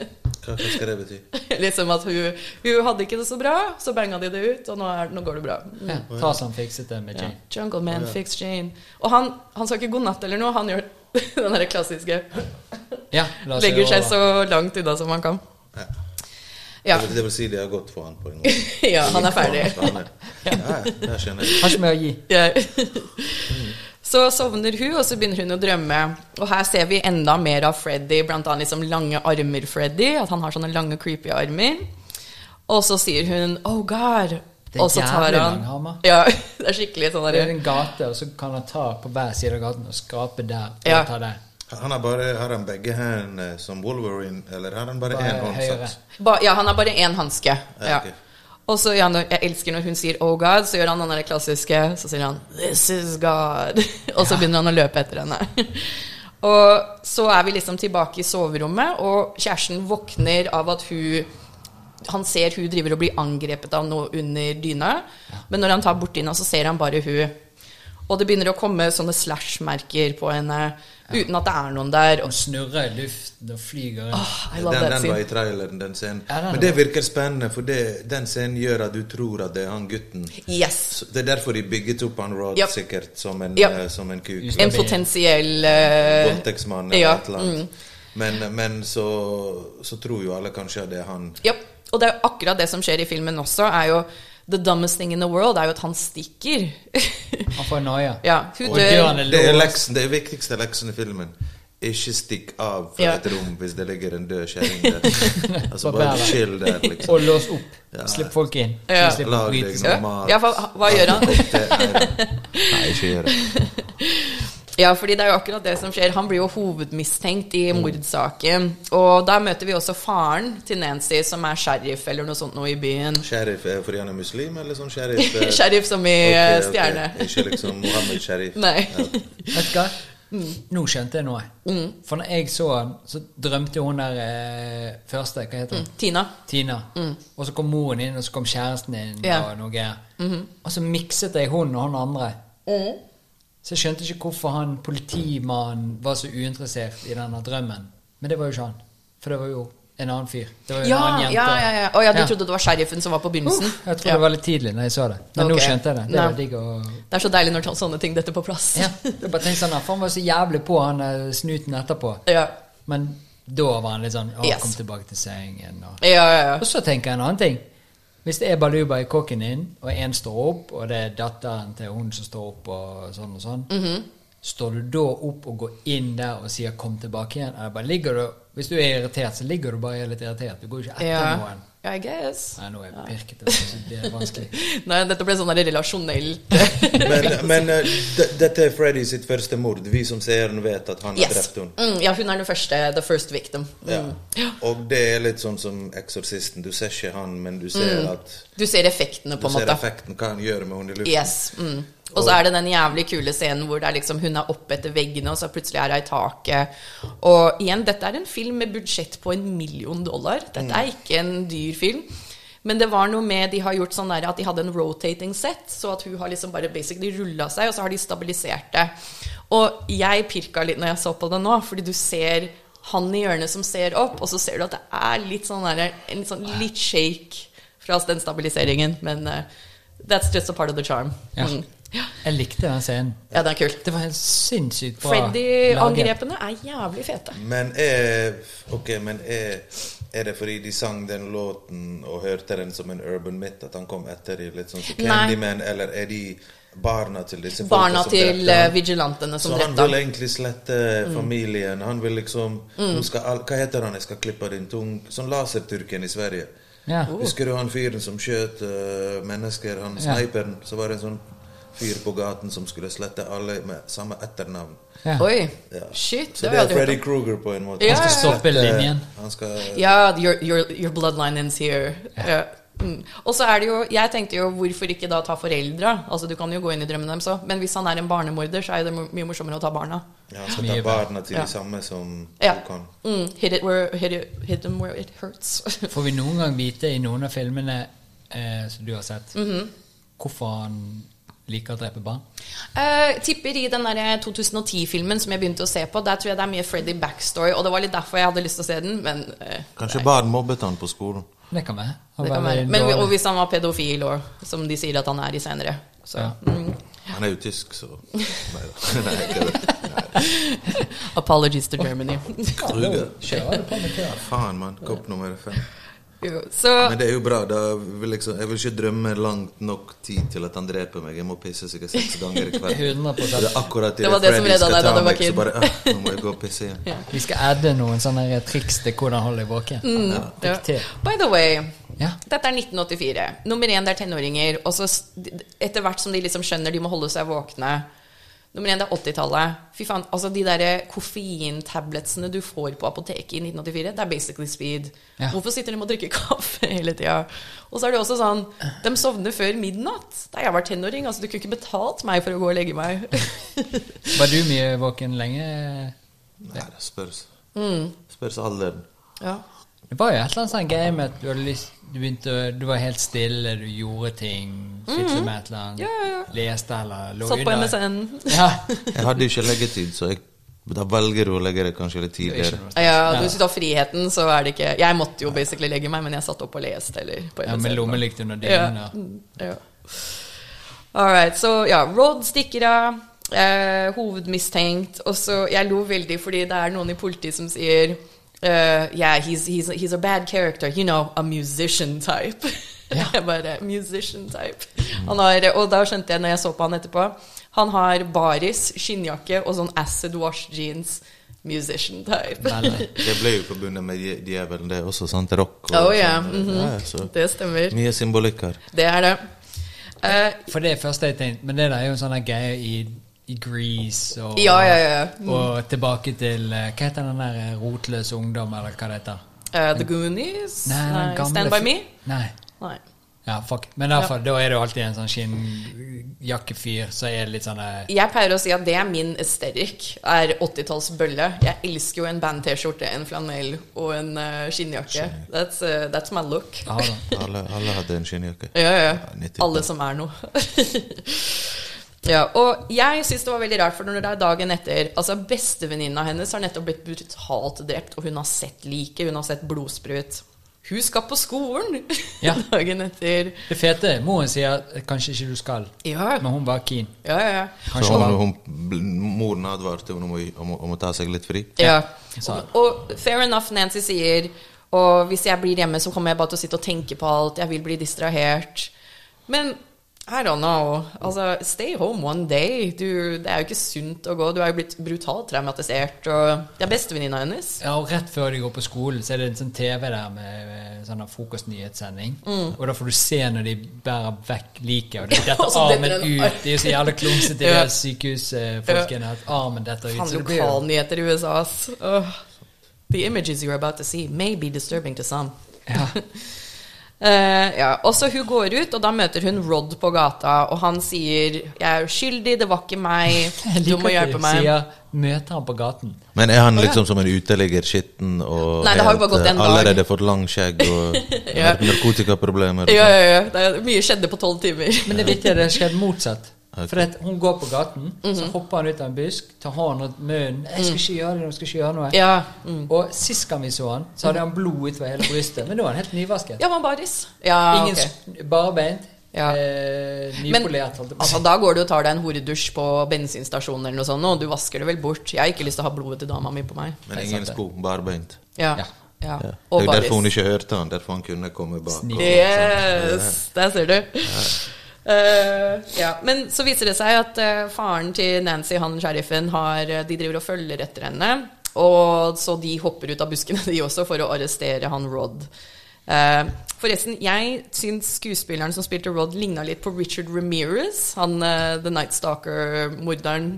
Hva, hva skal det bety? liksom at hun, hun hadde ikke det så bra, så banga de det ut, og nå, er, nå går det bra. Mm. ja. Tarzan fikset det med Ja. Jane. Jungle man, fix Jane. Og han, han sa ikke god natt eller noe, han gjør [laughs] den derre klassiske Ja, la oss Legger seg så langt unna som man kan. Ja. Ja, Det, vil, det vil si de har gått for han på en måte. [laughs] ja han er ferdig. Han er- Ja, det skjønner jeg. Har ikke mer å gi. Ja. [laughs] Så sovner hun, og så begynner hun å drømme. Og her ser vi enda mer av Freddy, blant annet liksom lange armer-Freddy. At han har sånne lange, creepy armer. Og så sier hun 'Oh God'. Det er og så tar han. Ja, [laughs] det er skikkelig sånn Det er en gate, og så kan han ta på hver side av gaten og skrape der. Og Ja. ta det. Han har, bare, har han begge hendene som Wolverine, eller har han bare én håndsatt? Ba, ja, han har bare én hanske. Ja, Ja. Og så, ja, jeg elsker når hun sier 'Oh God', så gjør han den der klassiske Så sier han 'This is God'. [laughs] og så begynner han å løpe etter henne. [laughs] og så er vi liksom tilbake i soverommet, og kjæresten våkner av at hun Han ser hun driver og blir angrepet av noe under dyna, men når han tar bort dyna, så ser han bare hun. Og det begynner å komme sånne slash-merker på henne uten at det er noen der. Hun snurrer i luften og flyger Oh, I love Den, that den var i traileren, den scenen. Ja, den Men det virker spennende, for det, den scenen gjør at du tror at det er han gutten. Yes. Så det er derfor de bygget opp han Rod Yep. sikkert som en, Yep. uh, som en kuk. En potensiell eh, Voldtektsmann eller ja, et eller annet. Men, men så, så tror jo alle kanskje at det er han. Ja, og det er jo akkurat det som skjer i filmen også, er jo The dumbest thing in the world er jo at han stikker. Han får noia. ja, hun dør. Det er leksen, det er viktigste leksen i filmen. Ikke stikk av fra Ja. et rom hvis det ligger en død kjerring der. [laughs] Altså Bare chill der, liksom. Og lås opp. Ja. Slipp folk inn. Ja. Lag deg mat. Ja, for hva gjør han? Det er, nei, ikke gjør det. [laughs] Ja, fordi det er jo akkurat det som skjer. Han blir jo hovedmistenkt i mordsaken. Og da møter vi også faren til Nancy, som er sheriff eller noe sånt noe i byen. Sheriff er fordi han er muslim, eller sånn sheriff? eh, [laughs] Sheriff som i okay, eh, ok. stjerne. Ikke liksom Mohammed Sheriff. [laughs] Nei. Ja. Vet du hva? Mm. Nå skjønte jeg noe. For når jeg så han, så drømte hun der eh, første Hva heter hun? Tina. Tina. Og så kom moren inn, og så kom kjæresten inn, Mm. Ja. Mm-hmm. og noe greier. Og så mikset jeg hun og han andre. Så jeg skjønte ikke hvorfor han politimannen var så uinteressert i denne drømmen. Men det var jo ikke han. For det var jo en annen fyr. Det var jo Ja, en annen jente. ja, ja. ja. Å ja, du trodde det var sheriffen som var på begynnelsen? Uh, jeg trodde Ja. det var litt tidlig når jeg så det. Men nå skjønte jeg det. Det digg å Det er så deilig når sånne ting detter på plass. Ja. Jeg bare tenkte sånn, for Han var så jævlig på han eh, snuten etterpå. ja. Men da var han litt sånn Å, Yes. kom tilbake til sengen. Og, Ja, ja, ja. og så tenker jeg en annen ting. Hvis det er Baluba i kokken din, og én står opp, og det er datteren til hun som står opp, og sånn og sånn, Mhm. står du da opp og går inn der og sier 'kom tilbake igjen'? Eller bare ligger du Hvis du er irritert, så ligger du bare og er litt irritert. Du går ikke etter Ja, noen. I guess. Nei, nå er jeg pirkete. Det er vanskelig. [laughs] Nei, dette ble sånn relasjonelt Men, men uh, dette er Freddy sitt første mord. Vi som seeren vet at han har Yes. drept henne. Mm, ja, hun er den første. The first victim. Mm. Ja. Og det er litt sånn som Eksorsisten. Du ser ikke han, men du ser at Du ser effektene, på en ser effekten, hva han gjør med henne i luften. Yes. Mm. Og så er det den jævlig kule scenen hvor er liksom, hun er oppe etter veggene, og så plutselig er hun i taket. Og igjen, dette er en film med budsjett på en million dollar. Dette er ikke en dyr film. Men det var noe med De har gjort sånn der at de hadde en rotating set, så at hun har liksom bare basically rulla seg, og så har de stabilisert det. Og jeg pirka litt når jeg så på det nå, fordi du ser han i hjørnet som ser opp, og så ser du at det er litt sånn der, en sånn litt shake fra den stabiliseringen. Men uh, that's just a part of the charm. Mm. Ja. Jeg likte den scenen. Ja, den er kul. Det var helt sinnssykt bra. Freddy-angrepene er jævlig fete. Men er Ok, men er, er det fordi de sang den låten og hørte den som en urban myth, at han kom etter i litt sånn som Nei. Candyman, eller er de barna til disse folka Barna som til drepte eh, han? vigilantene som Så han vil egentlig slette familien. Han vil liksom mm. skal Hva heter han? Jeg skal klippe din tung Sånn laserturken i Sverige. Ja. Husker du han fyren som skjøt uh, mennesker? Han Ja. sniperen. Så var det en sånn fyr på gaten som skulle slette alle med samme etternavn. Ja. Oi, Ja. shit. Så Det er Freddy. Kruger på en måte. Ja, Han skal. Stoppe linjen. Han skal Ja, your, your, your bloodline ends here. Ja. Mm. Og så er det jo Jeg tenkte jo hvorfor ikke da ta foreldra? Altså Du kan jo gå inn i drømmen deres òg, men hvis han er en barnemorder, så er det mye morsommere å ta barna. Ja, han skal ta barna til Ja. de samme som Ja. du kan. Mm. Hit, it where, hit, it, hit them where it hurts. [laughs] Får vi noen gang vite i noen av filmene eh, som du har sett, Mhm. hvorfor han liker å drepe barn? Uh, tipper i den der 2010-filmen som jeg begynte å se på, der tror jeg det er mye Freddy backstory, og det var litt derfor jeg hadde lyst til å se den, men uh, Kanskje barn mobbet han på skolen. Det kan være. Det kan være. Men og hvis han var pedofil, og som de sier at han er i senere. Så, Ja. mm. Han er jo tysk, så [laughs] Nei da. Nei, ikke det. Apologies to Germany. Kjører du på med køen? Faen, mann. Kopp nummer fem. Jo, så Men det er jo bra. Da vil liksom, jeg vil ikke drømme langt nok tid til at han dreper meg. Jeg må pisse sikkert seks ganger i kveld. [laughs] 100%. Det akkurat Det var det som redda deg da du var kid. Bare, ah, nå må jeg gå og pisse igjen. Vi skal adde noen sånne triks til hvordan holde deg våken. Mm. ja. By the way, Ja. dette er 1984. Nummer én, det er tenåringer. Og så etter hvert som de liksom skjønner de må holde seg våkne Nummer én, det er 80-tallet. Fy faen, altså De der koffeintabletsene du får på apoteket i 1984, det er basically speed. Ja. Hvorfor sitter de og drikker [laughs] kaffe hele tida? Og så er det også sånn De sovner før midnatt. Da jeg var tenåring. altså Du kunne ikke betalt meg for å gå og legge meg. [laughs] Var du mye våken lenge? Nei, det spørs. Mm. Spørs alderen. ja. Det var jo et eller annet sånn game med at du, hadde lyst, du, begynte, du var helt stille, du gjorde ting, fikset med et eller annet. Ja, ja, leste eller lå Satt på under. MSN. [laughs] Ja. Jeg hadde jo ikke leggetid, så jeg, da velger du å legge det kanskje litt tidligere. Ja, hvis du tar friheten, så er det ikke Jeg måtte jo basically legge meg, men jeg satt opp og leste eller på ja, med lommelykt under Ja. dynen. Ja. Mm, ja. All right, så ja, Rod stikker av. Eh, hovedmistenkt. Og så Jeg lo veldig fordi det er noen i politiet som sier eh, Yeah, he's, he's, he's a bad character. You know, a musician type. jeg [laughs] bare Musician type. Han har, og da skjønte jeg når jeg så på han etterpå Han har baris, skinnjakke og sånn acid wash jeans. Musician type. Veldig. [laughs] Det ble jo forbundet med djevelen, det også, sant? Rock og Oh, yeah. mm -hmm. ja, Det stemmer. Mye symbolikk her. Det er det. Uh, For det er første jeg tenkte, men det der er jo en sånn greie i, i Grease og, Ja, ja, ja. Mm. og tilbake til eh, Hva heter den der eh, rotløse ungdom, eller hva det heter? Uh, The Goonies? Nei, nei gamle Stand By Me? Nei. Nei. Ja, fuck. Men derfor, da er det jo alltid en sånn skinnjakkefyr, så er det litt sånn Jeg pleier å si at det er min estetikk, er 80-tallsbølle. Jeg elsker jo en band-T-skjorte, en flanell og en uh, skinnjakke. That's, uh, that's my look. ja. Alle, alle hadde en skinnjakke. Ja, ja. 90 Alle som er noe. [laughs] ja, og jeg syns det var veldig rart, for når det er dagen etter Altså, Bestevenninna hennes har nettopp blitt brutalt drept, og hun har sett liket, hun har sett blodsprut. Hun skal på skolen [laughs] Ja. dagen etter. Det fete moren sier kanskje ikke du skal, Ja, men hun var keen. ja, ja. Så Kanskje hun, hun moren advarte henne om, om, om å ta seg litt fri. Ja. ja. Og, og fair enough, Nancy sier Og hvis jeg blir hjemme, så kommer jeg bare til å sitte og tenke på alt. Jeg vil bli distrahert. Men I don't know. Altså, stay home one day. Du, det er jo ikke sunt å gå. Du er jo blitt brutalt traumatisert. Og det er bestevenninna hennes. Ja, og rett før de går på skolen, så er det en sånn TV der med, med sånn frokostnyhetssending. Mm. Og da får du se når de bærer vekk liket, og det [laughs] detter armen ut. Det er så jævla klumsete, de [laughs] der sykehusfolkene, at armen detter ut. Jo lokalnyheter i USA, ass. Oh. The images you're about to see may be disturbing to some. ja. [laughs] Eh, ja, og så Hun går ut, og da møter hun Rod på gata, og han sier 'Jeg er uskyldig, det var ikke meg. [laughs] Du må hjelpe meg'. Sier, møter han på gaten. Men er han liksom som en uteligger, skitten og Nei, det har jo bare gått eh, en dag. allerede fått lang skjegg og Ja. [laughs] narkotikaproblemer? og Ja, sånn? ja, ja. Det er, mye skjedde på tolv timer. Men det er viktig at det skjedde motsatt. Ok. For at hun går på gaten, Mhm. så hopper han ut av en busk, tar hånden rundt munnen 'Jeg skal ikke gjøre det, jeg skal ikke gjøre noe'. Ja, mm. Og sist gang vi så han, så hadde han blod utover hele brystet. Men nå var han helt nyvasket. ja man baris. Ja, Ingen ok. sk- barbeint. Ja. Eh, nypolert, holdt jeg på å si. altså, da går du og tar deg en horedusj på bensinstasjonen eller noe sånt, og du vasker det vel bort. Jeg har ikke lyst til å ha blodet til dama mi på meg. Men er ingen sko, barbeint. Ja. Ja. ja. Ja. Det er derfor hun ikke hørte han, derfor han kunne komme bak. Yes, der ser du. Eh, ja, Men så viser det seg at uh, faren til Nancy, han sheriffen, har, eh, de driver og følger etter henne. Og så de hopper ut av buskene, [laughs] de også, for å arrestere han Rod. Uh, forresten, jeg syns skuespilleren som spilte Rod, ligna litt på Richard Ramirez. Han The Night Stalker-morderen.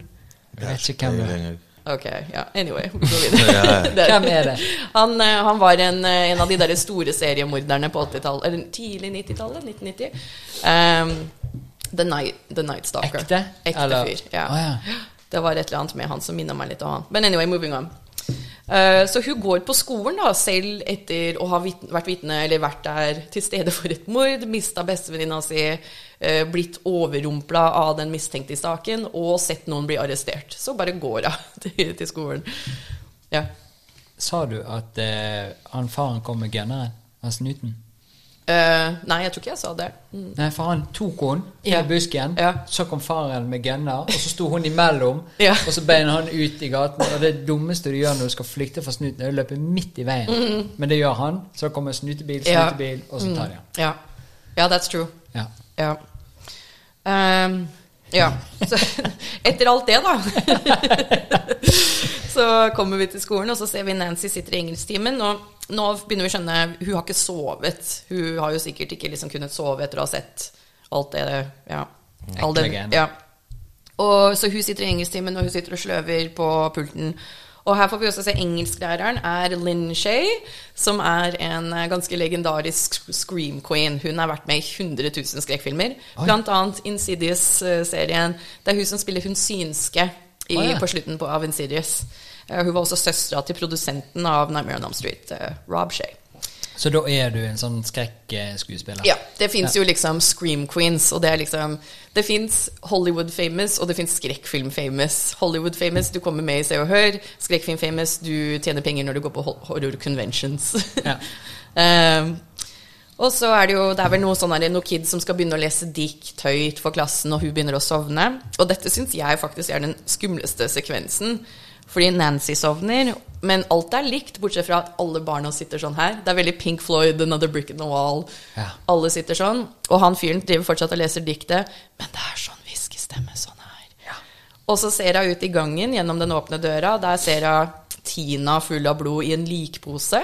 Jeg vet ikke hvem det er. Ok, ja, anyway, [laughs] [laughs] Hvem er det? Han, han var en, en av de der store seriemorderne på 80-tallet, eller tidlig 90-tallet, 1990. Um, The, Night, The Night Stalker. Ekte? Ekte Eller- fyr, ja. Oh, ja. [gasps] Det var et eller annet med han som minna meg litt om han. Men anyway, moving on. Eh, så hun går på skolen da, selv etter å ha vit vært vitne eller vært der til stede for et mord, mista bestevenninna si, uh, blitt overrumpla av den mistenkte i saken og sett noen bli arrestert. Så bare går hun [laughs] til, til skolen. Ja. Sa du at uh, han faren kom med gunneren? Han snuten? Eh, nei, jeg tror ikke jeg sa det. Mm. Nei, han tok hun i yeah. busken. yeah. Så kom faren med gunner, og så sto hun imellom. [laughs] yeah. Og så beina han ut i gaten. Og det dummeste du gjør når du skal flykte fra snuten, er å løpe midt i veien. Men det gjør han. Så kommer snutebil, Mm. Mm. snutebil, og så tar de han. Ja. that's true. Ja. Ja. Ja. Så, [laughs] etter alt det, da [laughs] Så kommer vi til skolen, og så ser vi Nancy sitter i engelsktimen. Og nå begynner vi å skjønne Hun har ikke sovet. Hun har jo sikkert ikke liksom kunnet sove etter å ha sett alt det Ja. All den, ja. Og, så hun sitter i engelsktimen, og hun sitter og sløver på pulten. Og her får vi også se engelsklæreren er Lynn Shay, som er en eh, ganske legendarisk scream queen. Hun har vært med i 100 000 skrekkfilmer, annet Insidious-serien. Det er hun som spiller hun synske i, oh, ja. på slutten på, av Insidious. Eh, hun var også søstera til produsenten av Nightmare on Elm Street, eh, Rob Shay. Så da er du en sånn skrekkskuespiller? Ja, det fins jo liksom Scream Queens, og det er liksom Det fins Hollywood-famous, og det fins skrekkfilm-famous. Hollywood-famous, du kommer med i Se og Hør. Skrekkfilm-famous, du tjener penger når du går på hor- horror conventions. Ja. um, [laughs] og så er det jo Det er vel noe sånn her, noen kids som skal begynne å lese dikt høyt for klassen, og hun begynner å sovne. Og dette syns jeg faktisk er den skumleste sekvensen. Fordi Nancy sovner, men alt er likt, bortsett fra at alle barna sitter sånn her. Det er veldig Pink Floyd, Another Brick in the Wall. Ja. Alle sitter sånn. Og han fyren driver fortsatt og leser diktet, men det er sånn hviskestemme sånn her. Og så ser hun ut i gangen gjennom den åpne døra. Der ser hun Tina full av blod i en likpose,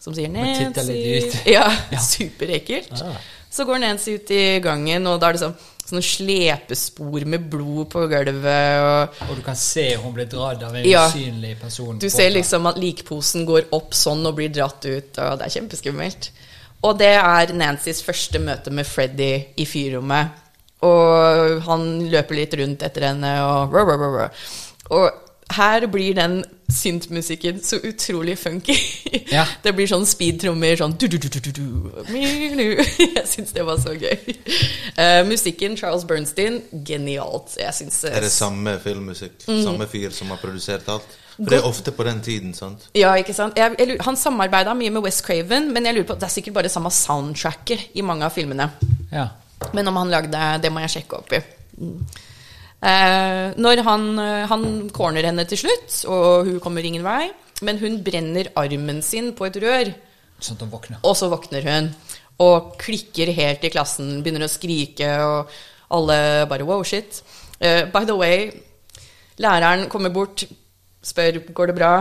som sier Nancy. Ja, [laughs] Ja. superekkelt. Ah. Så går Nancy ut i gangen, og da er det sånn sånne slepespor med blod på gulvet. Og Og du kan se hun blir dratt av en Ja. usynlig person. du ser liksom at likposen går opp sånn og blir dratt ut, og det er kjempeskummelt. Og det er Nancys første møte med Freddy i fyrrommet. Og han løper litt rundt etter henne, og. Og her blir den syntmusikken så utrolig funky. Ja. [laughs] Det blir sånn speedtrommer, sånn du, du, du, du, du, du. [laughs] Jeg syns det var så gøy. Uh, musikken, Charles Bernstein, genialt. Jeg syns Er det samme filmmusikk? Mm. Samme fyr som har produsert alt? For det er ofte på den tiden, sant? Ja, ikke sant? Jeg, jeg, han samarbeida mye med West Craven, men jeg lurer på, det er sikkert bare samme soundtracket i mange av filmene. Ja. Men om han lagde det, må jeg sjekke opp i. Mm. Eh, når han, eh, han corner henne til slutt, og hun kommer ingen vei, men hun brenner armen sin på et rør, Sånn at hun våkner. og så våkner hun. Og klikker helt i klassen, begynner å skrike, og alle bare wow, shit. Eh, by the way, læreren kommer bort, spør går det bra.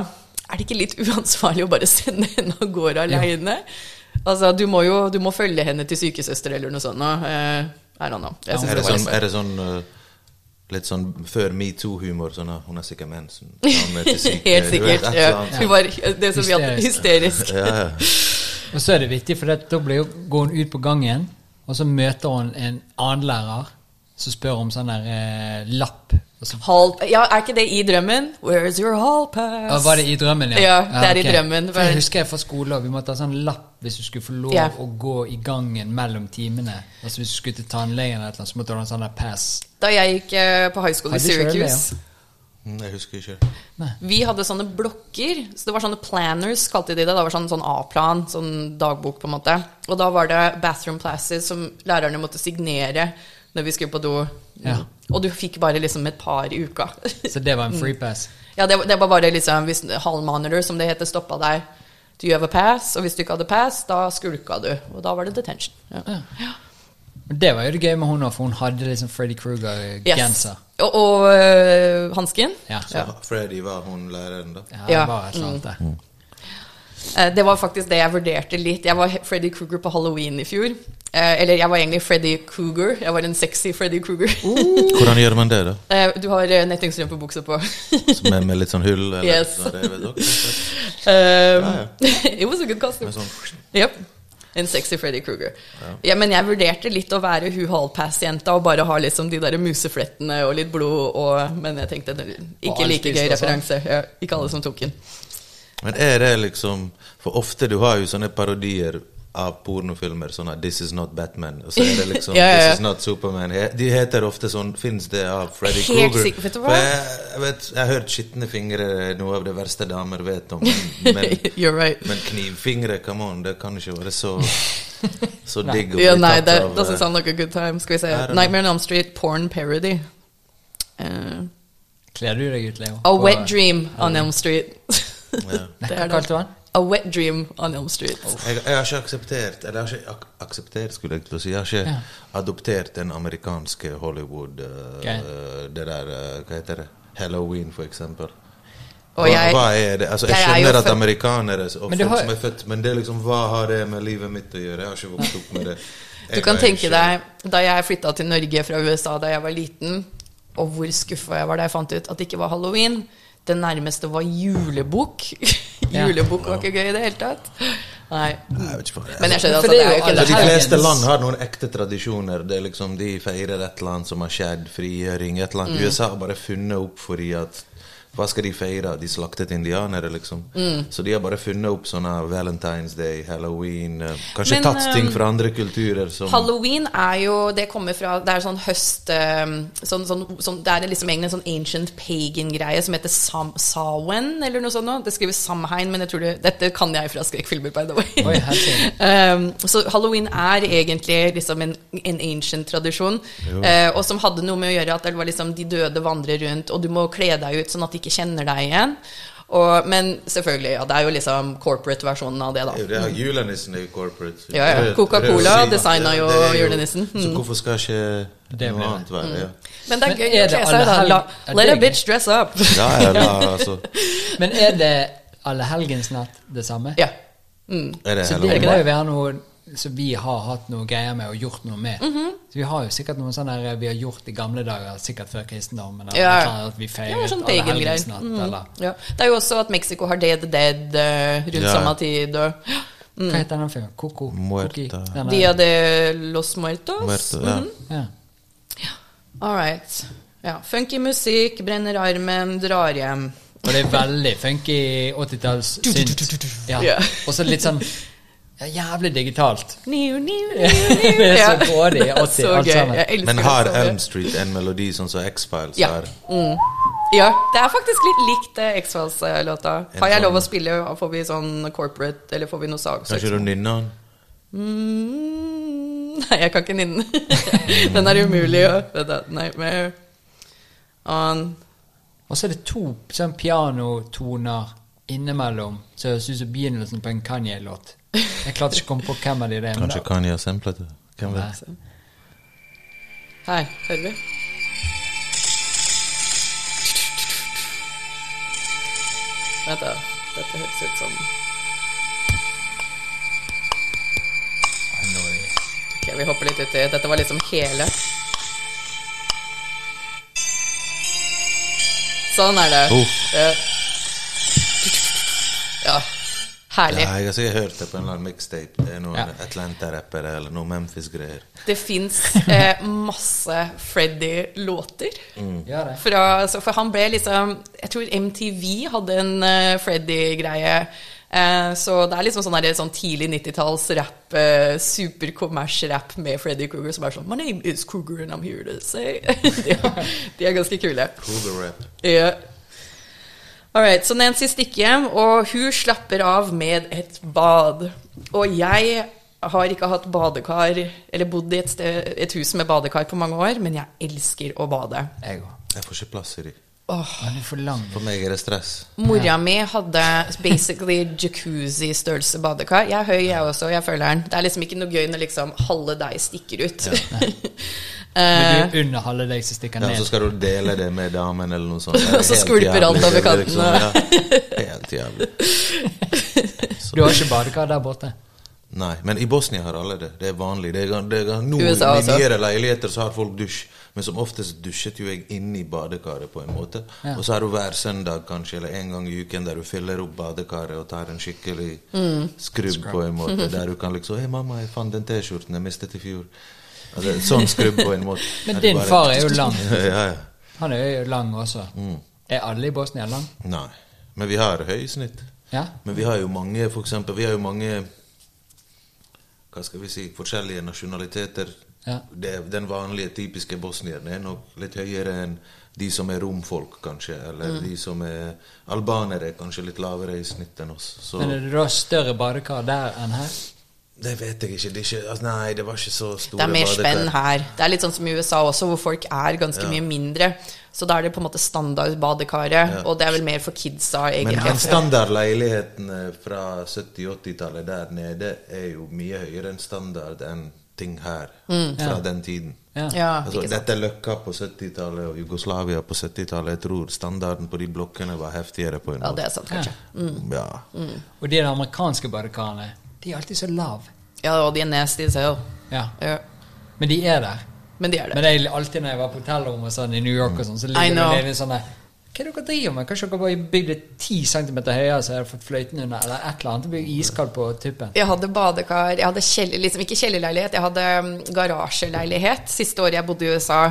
Er det ikke litt uansvarlig å bare sende henne av gårde aleine? Altså, du må jo du må følge henne til sykesøster eller noe sånt. Eh, I don't know. Jeg synes Er det sånn, er det sånn uh, litt sånn før metoo-humor? Sånn hun er sikkert mensen. [laughs] Helt sikkert. vet. Ja. Hun var det som Hysterisk. hysterisk. Ja, ja. [laughs] Og så er det viktig, for da går hun ut på gangen, og så møter hun en annen lærer som spør om sånn der eh, lapp. Hall, ja, er ikke det i drømmen? Where's your hall pass? Ja, var det i drømmen, ja? Ja, det er i drømmen. For jeg husker jeg fra skole, og vi måtte ha sånn lapp hvis du skulle få lov Ja. å gå i gangen mellom timene. Altså Hvis du skulle til tannlegen, eller noe, så måtte du ha en sånn der pass. Da jeg gikk eh, på high school i Syracuse Mm, Jeg husker ikke. Vi hadde sånne blokker. Så det var sånne planners, kalte de det. Det var sånn, sånn A-plan, sånn dagbok, på en måte. Og da var det bathroom classes som lærerne måtte signere når vi skulle på do. Ja. Og du fikk bare liksom et par i uka. Så det var en free pass. ja, det, var- det var bare liksom Hvis hall monitor, som det heter, stoppa deg Do you have a pass? Og hvis du ikke hadde pass, da skulka du. Og da var det detention. Ja. Ja. det var jo det gøy med hun, for hun hadde liksom Freddy Kruger-genser. Og, og øh, hansken. Ja. Så Freddy var hun læreren, da? Ja, Ja. var et eller annet der. Eh, Det var faktisk det jeg vurderte litt. Jeg var Freddy Kruger på halloween i fjor. Eh, Eller jeg var egentlig Freddy Kruger. Jeg var en sexy Freddy Kruger. Hvordan gjør man det, da? [laughs] Eh, Du har nettingstrømpebukse på. [laughs] Som er med litt sånn hull? Eller, Yes. Det vet dere. [laughs] Um, It was a good costume. Sånn Yep. En sexy Freddy Kruger. Ja. men jeg vurderte litt å være Hu Hallpass-jenta og bare ha liksom de der museflettene og litt blod og Men jeg tenkte ikke like gøy sånn. referanse. Ja, ikke alle som tok den. Men er det liksom For ofte du har jo sånne parodier av pornofilmer, sånn at 'This is not Batman', og så er det liksom Ja, [laughs] ja, ja. 'This is not Superman'. De heter ofte sånn Fins det av Freddy Kruger? sikkert, vet du hva? For jeg, har hørt 'skitne fingre' noe av det verste damer vet om, men, [laughs] right. men knivfingre, come on, det kan ikke være så [laughs] Så digg å Ja, bli nei, tatt that av doesn't eh, sound like a good time. Skal vi se. Nightmare on Elm Street, porn parody. Uh, Kler du deg ut, Leo? a wet dream on Elm Street. Ja. Det er det. kalte? A wet dream on Elm Street. Jeg, jeg har ikke akseptert Eller jeg har ikke ak akseptert, skulle jeg til å si. Jeg har ikke Ja. adoptert den amerikanske Hollywood uh, okay. Det der uh, Hva heter det? Halloween, for eksempel. Og hva, jeg- hva er det? Altså, jeg jeg er skjønner at amerikanere og folk har- som er født Men det er liksom, hva har det med livet mitt å gjøre? Jeg har ikke vokst opp med det. Du kan tenke ikke- deg da jeg flytta til Norge fra USA da jeg var liten, Og hvor skuffa jeg var da jeg fant ut at det ikke var halloween. Det nærmeste var julebok. [laughs] Ja. julebukk var ikke gøy i det hele tatt. Nei. Jeg Men jeg skjønner altså, det er jo ikke det. De fleste land har noen ekte tradisjoner. Det er liksom De feirer et eller annet som har skjedd, frigjøring, et eller annet. Mm. USA har bare funnet opp fordi at Hva skal de feire? De slaktet indianere, liksom. Mm. Så de har bare funnet opp sånne Valentine's Day, Halloween eh, Kanskje Men, tatt ting um, fra andre kulturer som Halloween er jo Det kommer fra Det er sånn høst um, sånn, sånn, sånn, Det er liksom egentlig en sånn ancient pagan-greie som heter Sam, Samhain, eller noe sånt. nå. Det skrives Samhain, men jeg tror det, dette kan jeg fra skrekkfilmer, by the way. Oi. [laughs] Um, så halloween er egentlig liksom en, en ancient tradisjon, uh, og som hadde noe med å gjøre at det var liksom de døde vandrer rundt, og du må kle deg ut sånn at de ikke kjenner deg igjen. Og, men selvfølgelig, ja, det er jo liksom corporate-versjonen av det, da. Det det her julenissen er jo corporate. Ja, ja. Coca-Cola designa jo jo julenissen. julenissen. Så Mm. hvorfor skal ikke Det noe annet være? Ja. Men det er gøy å det kle seg da. let det a bitch dress up. [laughs] Ja, ja, la, altså. [laughs] Men er det allehelgensnatt det samme? Ja. Mm. Er det Så det må jo være noe som vi har hatt noe greier med og gjort noe med. Mhm. Så Vi har jo sikkert noe sånn der vi har gjort i gamle dager, sikkert før kristendommen. eller Ja. at vi feiret ja, sånn pagan-greier. allehelgensnatt. Mm. eller Ja. Det er jo også at Mexico har Day of the Dead uh, rundt Ja. samme tid. Og Hva heter den filmen? Coco? Muerta. Dia de los Muertos. Muerto, ja. Ja. All right. Ja. Funky musikk, brenner armen, drar hjem. Og det er veldig funky 80-talls synt. Ja. Ja. Og så litt sånn ja, jævlig digitalt. New, new, [laughs] Det niu. er så Ja. 80 [laughs] Så alt gøy. sammen. Men har. Elm Street en melodi sånn som X-Files Ja. har? Ja, det er faktisk litt likt eh, X-Files-låta. Har jeg lov å sånn- spille? Får vi sånn corporate, eller får vi noe sag? ikke du nynne den? Mm, nei, jeg kan ikke nynne den. [laughs] den er umulig å Nightmare on Og så er det to sånn pianotoner innimellom som høres ut som begynnelsen på en Kanye-låt. Jeg klarte ikke å komme på hvem av de det er. Kanskje kan Kanye har samplet det? Hvem vet? Her, hører vi? Vent, da. Dette høres ut som Ok, vi hopper litt uti. Dette var liksom hele. Sånn er det. Oh. Ja. Ja. Herlig. Ja, jeg har sikkert hørt det på en eller annen mixtape. Det er noen Ja. Atlanta-rappere eller noen Memphis-greier. Det fins eh, masse Freddy-låter. Ja, det. Fra, for han ble liksom Jeg tror MTV hadde en uh, Freddy-greie. Eh, så det er liksom sånn, der, sånn tidlig 90-talls-rapp, uh, superkommers-rapp med Freddy Kruger som er sånn My name is Kruger and I'm here to say [laughs] de, er, de er ganske kule. Kruger-rap. Ja. All right, så Nancy stikker hjem, og hun slapper av med et bad. Og jeg har ikke hatt badekar, eller bodd i et, sted, et hus med badekar på mange år, men jeg elsker å bade. Jeg òg. Jeg får ikke plass i de. Er for. For meg er det stress. Mora mi hadde basically jacuzzi-størrelse badekar. Jeg er høy, jeg også, jeg føler den. Det er liksom ikke noe gøy når liksom halve deg stikker ut. [laughs] Men Eh, du er under halve deg som stikker Ja, så skal du dele det med damen eller noe sånt. [laughs] Og så skvulper alt over Det er liksom- ja, helt jævlig. [laughs] Du har ikke badekar der borte? Nei, men i Bosnia har alle det. Det er vanlig. Det er, det er, nå, USA I også. nyere leiligheter så har folk dusj, men som oftest dusjet jo jeg inne i badekaret på en måte. Ja. Og så har du hver søndag kanskje, eller en gang i uken der du fyller opp badekaret og tar en skikkelig Mm. skrubb på en måte. Der du kan liksom 'Hei, mamma, jeg fant den T-skjorten jeg mistet i fjor'. Altså, sånn skrubb på en måte. [laughs] Men din bare- far er jo lang. [laughs] ja, ja. Han er jo lang også. Er alle i Bosnia lang? Nei. Men vi har høysnitt. Ja? Men vi har jo mange, for eksempel, vi har jo mange Hva skal vi si forskjellige nasjonaliteter. Ja. Det, den vanlige, typiske bosnieren er nok litt høyere enn de som er romfolk, kanskje. Eller Mm. de som er albanere, er kanskje litt lavere i snitt enn oss. Så Men er det da større badekar der enn her? det vet jeg ikke. Det er ikke altså, nei, det var ikke så store Det er mer badekar. spenn her. Det er litt sånn som i USA også, hvor folk er ganske mye mindre. Så da er det på en måte standardbadekaret, og det er vel mer for kidsa, Men egentlig. den standardleilighetene fra 70-80-tallet der nede er jo mye høyere enn standard enn ting her fra den tiden. Ja. Mm. Ja, Altså, dette er Løkka på 70-tallet og Jugoslavia på 70-tallet. Jeg tror standarden på de blokkene var heftigere på en Ja, det er sant, kanskje. Ja. Og de amerikanske badekarene, de er alltid så lave. Ja, og de er nasty selv. Ja. Ja. Men de er der. men de er det. Men jeg, alltid når jeg var på hotellrommet sånn i New York, og sånn, så ligger det en sånn Hva er det dere driver med? Kanskje dere bare bygde ti centimeter høyere, så hadde fått fløyten under, eller et eller annet. Det blir iskaldt på tuppen. Jeg hadde badekar, jeg hadde kjeller, liksom ikke kjellerleilighet, jeg hadde um, garasjeleilighet siste året jeg bodde i USA.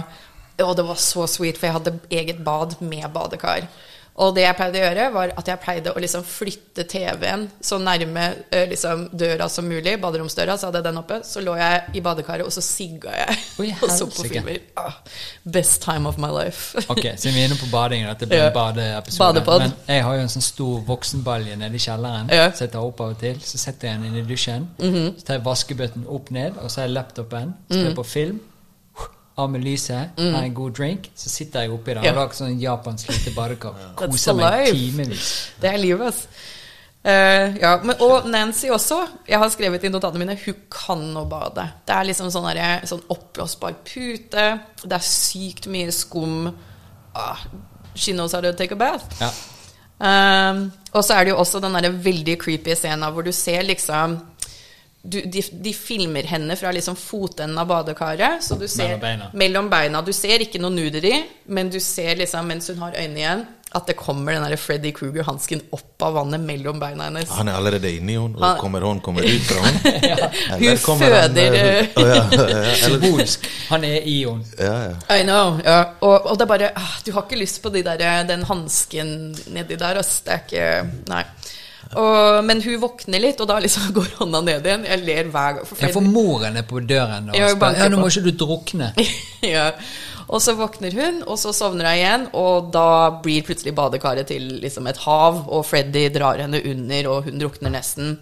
Og det var så sweet, for jeg hadde eget bad med badekar. Og det jeg pleide å gjøre, var at jeg pleide å liksom flytte TV-en så nærme liksom, døra som mulig, baderomsdøra, så hadde jeg den oppe. Så lå jeg i badekaret, og så sigga jeg Oi, [laughs] og så på filmer. Ah, best time of my life. [laughs] Ok, siden vi er inne på bading, dette blir en badeepisode. Men jeg har jo en sånn stor voksenbalje nede i kjelleren, Ja. så jeg tar opp av og til. Så setter jeg den inn i dusjen. Mhm. Så tar jeg vaskebøtten opp ned, og så har jeg laptopen. Så Mm. er jeg på film. Av med lyset, har en god drink, så sitter jeg oppi der. Ja. Og lager sånn japansk lite. That's Koser meg timevis. Det er livet, ass. Uh, ja, men, og Nancy også. Jeg har skrevet i notatene mine hun kan å bade. Det er liksom sånn, derre- sånn oppblåsbar pute. Det er sykt mye skum. Ah, she knows how to take a bath. Ja. Uh, og så er det jo også den der veldig creepy scenen hvor du ser liksom du, de, de filmer henne fra liksom fotenden av badekaret. Så du ser, Mellom beina. Mellom beina. Du ser ikke noe nuderi, men du ser liksom mens hun har øynene igjen, at det kommer den der Freddy Kruger-hansken opp av vannet mellom beina hennes. Han er allerede inni henne, og Han- kommer hun kommer ut fra henne? [laughs] Hun føder, eh, ja, ja, ja, [laughs] Symbolsk. Han er i henne. ja, ja. I know. Ja. Og, og det er bare ah, Du har ikke lyst på de der, den hansken nedi der, ass. Det er ikke Nei. Og, men hun våkner litt, og da liksom [laughs] går hånda ned igjen. Jeg ler hver gang. For Ja, for moren på døren og spør ja, nå må ikke du drukne. [laughs] ja. Og så våkner hun, og så sovner hun igjen, og da blir plutselig badekaret til liksom et hav, og Freddy drar henne under, og hun drukner nesten.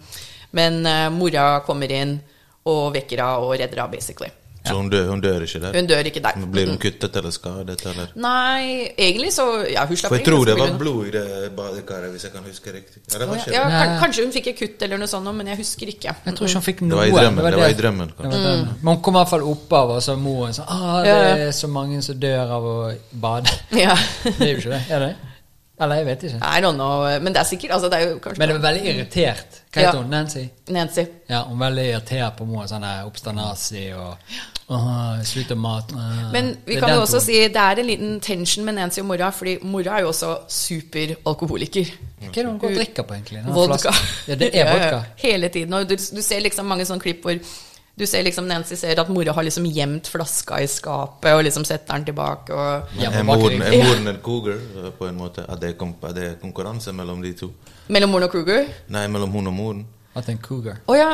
Men uh, mora kommer inn og vekker henne og redder henne, basically. Så hun dør, hun dør ikke der? Hun dør ikke der. Blir hun kuttet eller skadet, eller? Nei, egentlig så Ja, hun slapp For jeg tror det var blod i det badekaret, hvis jeg kan huske riktig. Ja, det var ikke Ja, det. kan- kanskje hun fikk et kutt eller noe sånt, men jeg husker ikke. Jeg tror ikke hun fikk Det noe. var i drømmen. Det var i drømmen. Det var drømmen. Men hun kom i hvert fall opp av, og så moren sånn ah, det er så mange som dør av å bade. Ja. Det er jo ikke det. Er det? Eller jeg vet ikke. I don't know, men det er sikkert altså, Det er Men det er veldig irritert. Hva Ja. heter hun? Nancy? Nancy. Ja, hun er veldig irritert på Moa. Sånn oppstandasi og Åh, slutt å mate uh. Men vi kan jo også tonen. si det er en liten tension med Nancy og mora, fordi mora er jo også superalkoholiker. Hva er det hun går og drikker på, egentlig? Vodka. Ja, det er [laughs] Ja, ja, vodka. Hele tiden. Og du, du ser liksom mange sånne klipp hvor du ser liksom Nancy ser at mora har liksom gjemt flaska i skapet og liksom setter den tilbake. Og Er moren, er moren en cougar, eh, på en måte? Er det er, det er konkurranse mellom de to? mellom moren og cougar? Nei, mellom hun og moren. At er en cougar. Oh, ja.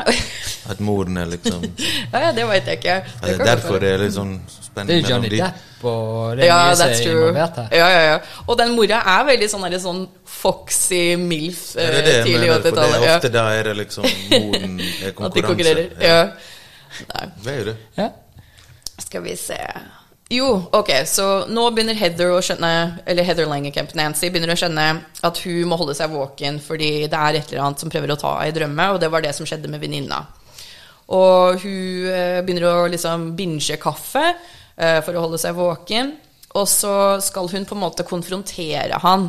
At moren er liksom [laughs] ja! Ja, det vet jeg ikke. Det er det derfor det er litt sånn spennende Det er Johnny de. Depp og det er Ja, mye som er involvert her. Ja, ja, ja. Og den mora er veldig sånn, der, sånn foxy milf Ja, eh, det er det tidlig mener, for det 80-tallet. er Ja. ofte da er det liksom moren er konkurranse. [laughs] At de konkurrerer. Ja. Nei. Det gjør du. Ja. Skal vi se Jo, ok, så nå begynner Heather å skjønne Eller Heather Langekamp, Nancy, begynner å skjønne at hun må holde seg våken fordi det er et eller annet som prøver å ta henne i drømme, og det var det som skjedde med venninna. Og hun eh, begynner å liksom binge kaffe eh, for å holde seg våken, og så skal hun på en måte konfrontere han.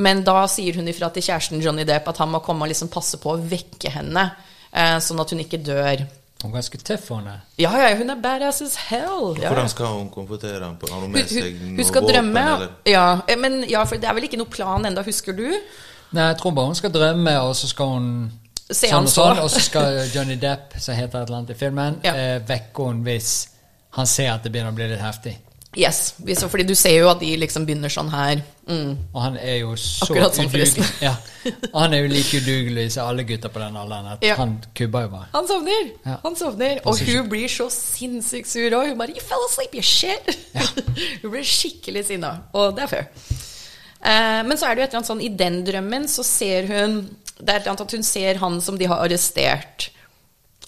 Men da sier hun ifra til kjæresten Johnny Depp at han må komme og liksom passe på å vekke henne, eh, sånn at hun ikke dør. Hun er ganske tøff, hun er. Ja, ja, hun er badass as hell. Ja, ja. Hvordan skal hun konfrontere ham? Har hun med seg hun, noe hun skal våpen, drømme. eller? Ja, eh, men ja, for det er vel ikke noe plan enda, husker du? Nei, jeg tror bare hun skal drømme, og så skal hun Se sånn og så. sånn, og så skal Johnny Depp, som heter et eller annet i filmen, Ja. eh, vekke henne hvis han ser at det begynner å bli litt heftig. Yes, fordi du ser jo at de liksom begynner sånn her. Mm. Og han er jo så Akkurat sånn, udugelig. Ja. Og han er jo like udugelig som alle gutter på den alderen. At Ja. Han kubber jo bare. Han sovner! Ja. Han sovner. Og hun blir så sinnssykt sur òg. Hun bare 'You fell asleep, you shit!' [laughs] hun blir skikkelig sinna. Og det er fair. Eh, men så er det jo et eller annet sånn i den drømmen så ser hun Det er et eller annet at hun ser han som de har arrestert.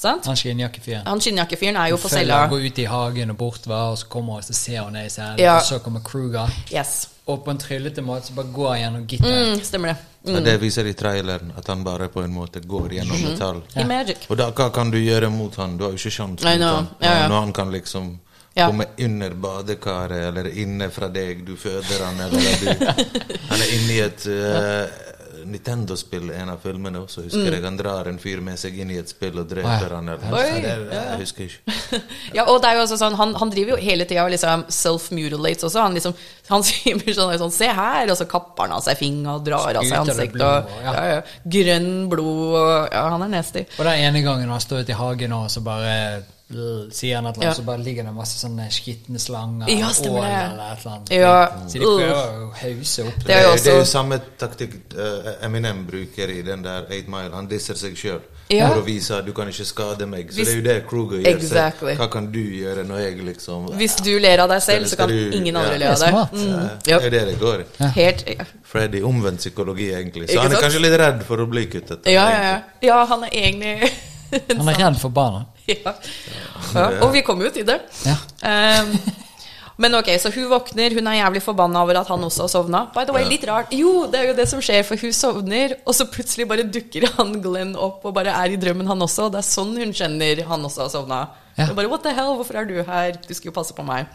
Sant? Han skinnjakkefyren. Han skinnjakkefyren er jo på cella. han går ut i hagen og bortover, og så kommer og så ser hun ned i cellen, Ja. og så kommer Kruger. Yes. Og på en tryllete måte så bare går han gjennom gitteret. Mm, stemmer det. Ja, det viser i traileren, at han bare på en måte går gjennom metall. I Magic. Og da, hva kan du gjøre mot han? Du har jo ikke sjanse mot han. Ja, ja. Når han kan liksom Ja. komme under badekaret, eller inne fra deg, du føder han, eller du [laughs] Han er inni et eh, Nintendo-spill en av filmene også. Husker Mm. jeg han drar en fyr med seg inn i et spill og dreper Å, han. Eller, Oi, Ja, det, jeg husker ikke. [laughs] Ja, og det er jo også sånn, han, han driver jo hele tida og liksom self-mutilates også. Han liksom, han [laughs] sier sånn, sånn 'se her', og så kapper han av seg fingeren og drar av seg ansiktet. blod, Og, ja. ja, ja. Grønn blod og Ja, han er nasty. Og den ene gangen han står ute i hagen og så bare l- sier han et eller annet, Ja. så bare ligger det masse sånne skitne slanger Ja, og ål det. eller et eller annet. Ja, Så de prøver å hause opp Det det. er jo det er jo samme taktikk eh, Eminem bruker i den der 8 Mile. Han disser seg sjøl Ja. for å vise at du kan ikke skade meg. Så Hvis- det er jo det Kruger gjør. Exactly. Hva kan du gjøre når jeg liksom Hvis du ler av deg selv, så kan du- ingen ja. andre le Det av er deg. smart. Mm, Det ja. er det det går i. Freddy omvendt psykologi, egentlig. Så Ikke han er sant? kanskje litt redd for å bli kuttet. Ja, ja, ja. ja, han er egentlig Han er redd for barna. [laughs] ja. ja. Og vi kommer jo til det. Ja. Um, men ok, så hun våkner, hun er jævlig forbanna over at han også har sovna. By the way, litt rart. Jo, det er jo det som skjer, for hun sovner, og så plutselig bare dukker han Glenn opp og bare er i drømmen, han også. Det er sånn hun kjenner han også har sovna. Ja. Hun bare, What the hell, hvorfor er du her? Du skulle jo passe på meg.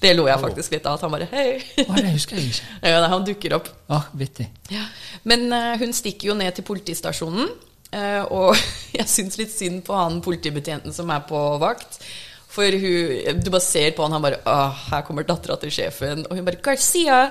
Det lo jeg faktisk litt av, at han bare Hei. Å, det husker jeg ikke. [laughs] ja, han dukker opp. Ja, vittig. Ja. Men uh, hun stikker jo ned til politistasjonen. Eh, og [laughs] jeg syns litt synd på han politibetjenten som er på vakt. For hun, du bare ser på han, han bare Åh, her kommer dattera til sjefen. Og hun bare Garcia!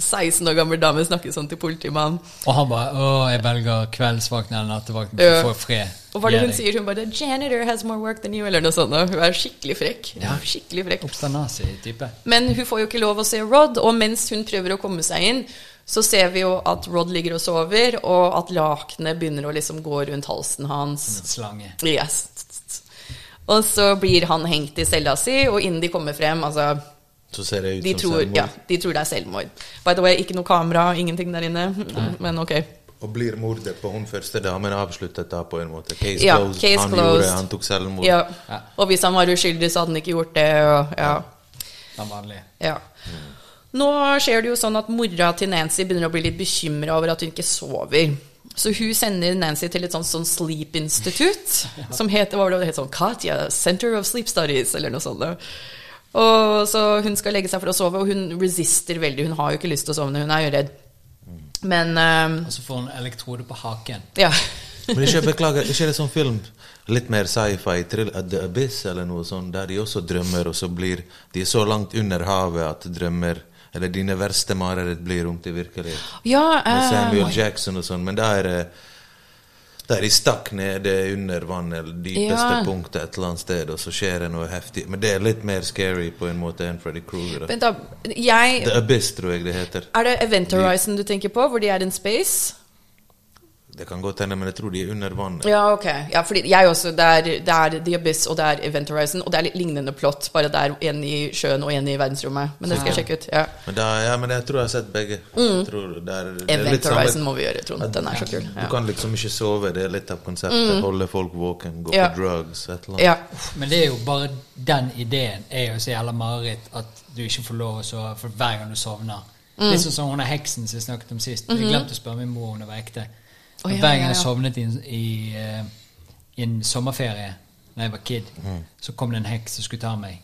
16 [laughs] år gammel dame snakker sånn til politimannen. Og han bare Å, jeg velger kveldsvakten eller nattevakten for Ja. å få fred. Og hva er det hun sier? Hun bare 'Janitor has more work than you', eller noe sånt. og Hun er skikkelig frekk. Ja. Skikkelig frekk. Obsternasi-type. Men hun får jo ikke lov å se Rod, og mens hun prøver å komme seg inn, så ser vi jo at Rod ligger og sover, og at lakenet begynner å liksom gå rundt halsen hans. En slange. Yes. Og så blir han hengt i cella si, og innen de kommer frem altså, Så ser det ut de, som tror, selvmord. ja, de tror det er selvmord. By the way, ikke noe kamera, ingenting der inne. [laughs] Men ok. Og blir mordet på hun første damen avsluttet da, på en måte? Case Ja, closed. case han closed. gjorde, han tok selvmord. Ja. Ja. Og hvis han var uskyldig, så hadde han ikke gjort det. Og, ja. ja. Den vanlige. Ja. Nå skjer det jo sånn at mora til Nancy begynner å bli litt bekymra over at hun ikke sover. Så hun sender Nancy til et sånt, sånn sleep institute, som heter hva var det, det het sånn Katja Center of Sleep Studies, eller noe sånt. Og Så hun skal legge seg for å sove, og hun resister veldig. Hun har jo ikke lyst til å sovne, hun er jo redd. Men um, Og så får hun elektrode på haken. ja. Men ikke, beklager, ikke det sånn film litt mer sci-fi, trill, at The Abyss eller noe sånt, der de også drømmer, og så blir de så langt under havet at drømmer Eller dine verste mareritt blir om til virkelighet. ja eh, Samuel Jackson og sånn, men da er det da er de stakk nede under vann, eller dypeste Ja. punktet et eller annet sted, og så skjer det noe heftig. Men det er litt mer scary på en måte enn Freddy Krueger. Vent, da. Jeg The Abyss, tror jeg det heter. Er det Event Horizon du tenker på, hvor de er in space? Det kan godt hende, men jeg tror de er under vannet. Ja, ok. Ja, fordi jeg også, det er, det er The Abyss og det er Event Horizon, og det er litt lignende plott, bare det er en i sjøen og en i verdensrommet. Men det skal jeg sjekke ut. Ja. Men, da, ja, men jeg tror jeg har sett begge. Jeg tror det er, det er Mm. Event samme- Horizon må vi gjøre, Trond. Den er så kul. Du kan liksom ikke sove, det er litt av konseptet. Holde folk våken, gå Ja. på drugs, et eller annet. ja. Men det er jo bare den ideen er jo så jævla mareritt at du ikke får lov å sove for hver gang du sovner. Mm. Litt sånn som hun er heksen som jeg snakket om sist. Jeg glemte å spørre min mor om det var ekte. Å, ja, hver gang jeg ja. sovnet i, i, eh, i en sommerferie da jeg var kid, Mm. så kom det en heks som skulle ta meg.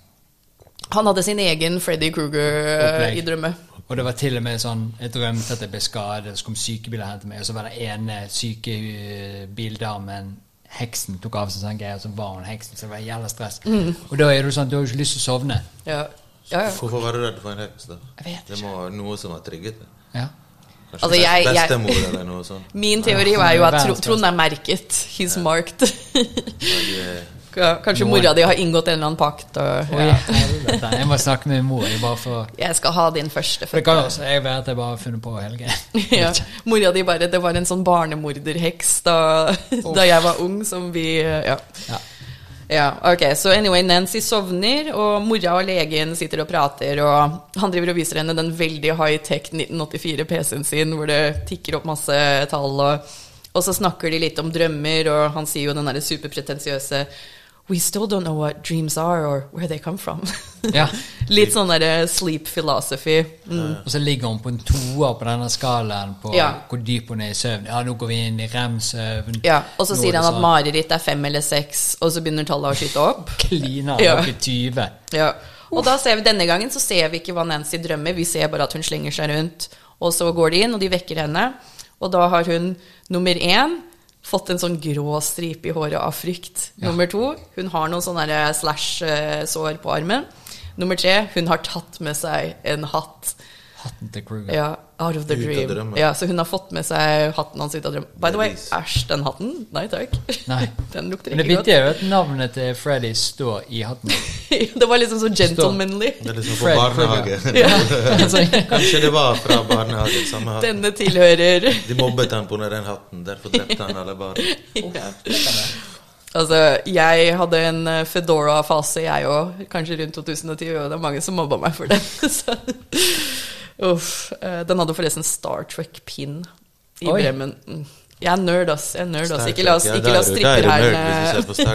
Han hadde sin egen Freddy Krueger eh, Opplegg. i drømme. Og det var til og med sånn Jeg drømte at jeg ble skadet, så kom sykebiler og hentet meg, og så var det ene sykebildamen eh, Heksen tok av seg sånn greier, og så var hun heksen, så det var jævla stress. Mm. Og da er det jo sånn, du har jo ikke lyst til å sovne. Ja. Ja, ja. Hvorfor var du redd for en heks, da? Jeg vet ikke. Det må være noe som har trigget det. Ja. Kanskje Altså, jeg- jeg- bestemor eller noe sånt. [laughs] Min teori var jo at. Trond er merket. He's marked. Og, eh, Ja, Kanskje mora di har inngått en eller annen pakt. Og, ja. Jeg må snakke med mor. Jeg bare for, Jeg skal ha din første. fødte. det kan også jeg være at jeg bare har funnet på hele greia. [laughs] ja. Mora di bare Det var en sånn barnemorderheks da, da jeg var ung, som vi Ja. Ja. Ok, Så anyway, Nancy sovner, og mora og legen sitter og prater, og han driver og viser henne den veldig high-tech 1984 PC-en sin, hvor det tikker opp masse tall, og, og så snakker de litt om drømmer, og han sier jo den derre superpretensiøse We still don't know what dreams are, or where they come from. Ja. [laughs] litt sånn derre sleep philosophy. Mm. Og så ligger hun på en toer på denne skalaen på Ja. hvor dyp hun er i søvn. Ja, nå går vi inn i rem-søvn. Ja, og så Nå er sier han at sånn. mareritt er fem eller seks, og så begynner tallet å skyte opp. [laughs] Kliner Ja. opp i 20. Ja. Og da ser vi, denne gangen så ser vi ikke hva Nancy drømmer, vi ser bare at hun slenger seg rundt. Og så går de inn, og de vekker henne. Og da har hun nummer én fått en sånn grå stripe i håret av frykt. Nummer to, hun har noen sånne slash-sår på armen. Nummer tre, hun har tatt med seg en hatt. Hatten til Kruger. Ja, out of the dream. drømmen. Ja, så hun har fått med seg hatten hans ut av drømmen. By the way, æsj, den hatten. Nei takk. Nei. [laughs] Den lukter Men det ikke godt. vittige er jo at navnet til Freddy står i hatten. [laughs] det var liksom så gentlemanly. Det er liksom på Fred barnehage. [laughs] Kanskje det var fra barnehage. samme hatten. Denne tilhører De mobbet han på den hatten, derfor drepte han alle barna. ja. Altså, jeg hadde en eh, Fedora-fase, jeg òg, kanskje rundt 2010, og det er mange som mobba meg for den. Så, uff. eh, Den hadde forresten Star Trek-pin i Oi. bremmen. Mm. Jeg er nerd, ass. Jeg er nerd, ass. Ikke la oss, Trek, ikke la oss da her.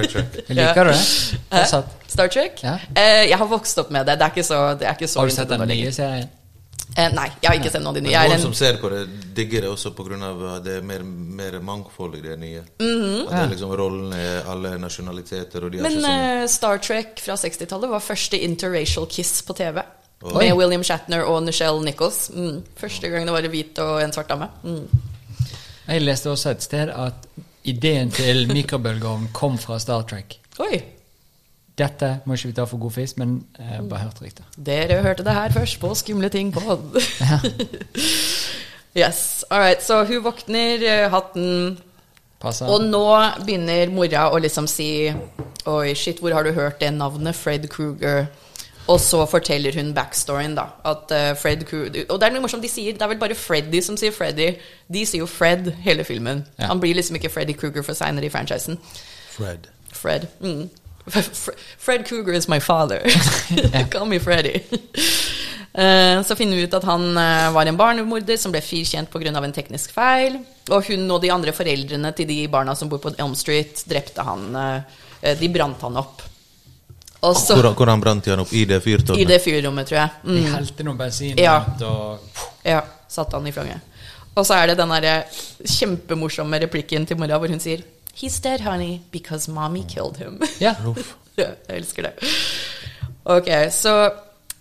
er Trek. Liker du det? Hæ? Star Trek? Ja. Eh, jeg har vokst opp med det. Det er ikke så, det er ikke så Har du sett den nye serien? Eh, nei, jeg har ikke sett noen av de nye. Men noen som ser på det, digger det også pga. at det er mer, mer mangfold i det nye. Mhm. At det er liksom Rollene alle nasjonaliteter, og de Men ikke sånn eh, Star Trek fra 60-tallet var første interracial kiss på TV. Oi. Med William Shatner og Nichelle Nichols. Mm. Første gang det var en hvit og en svart dame. Mm. Jeg leste også et sted at ideen til mikrobølgeovn kom fra Star Trek. Oi! Dette må ikke vi ta for god fisk, men jeg bare hørte riktig. Dere hørte det her først på Skumle ting pod. [laughs] yes. All right. Så hun våkner, eh, hatten Passer? Og nå begynner mora å liksom si Oi, shit, hvor har du hørt det navnet? Fred Kruger. Og så forteller hun backstoryen, da. At eh, Fred Kruger Og det er noe morsomt de sier. Det er vel bare Freddy som sier Freddy. De sier jo Fred hele filmen. Ja. Han blir liksom ikke Freddy Kruger for seinere i franchisen. Fred. Fred. Mm. Fred Kruger is my father. [laughs] [laughs] Call me Freddy. Eh, Så finner vi ut at han eh, var en barnemorder som ble frikjent pga. en teknisk feil. Og hun og de andre foreldrene til de barna som bor på Elm Street, drepte han. De brant han opp. Og så Hvor, hvor han brant han opp? I det I det fyrrommet, tror jeg. De Mm. helte noe bensin Ja. ut og Ja, satte han i fanget. Og så er det den derre kjempemorsomme replikken til mora hvor hun sier He's dead, honey, because mommy killed him. Ja. [laughs] Ja, jeg elsker det. Ok, så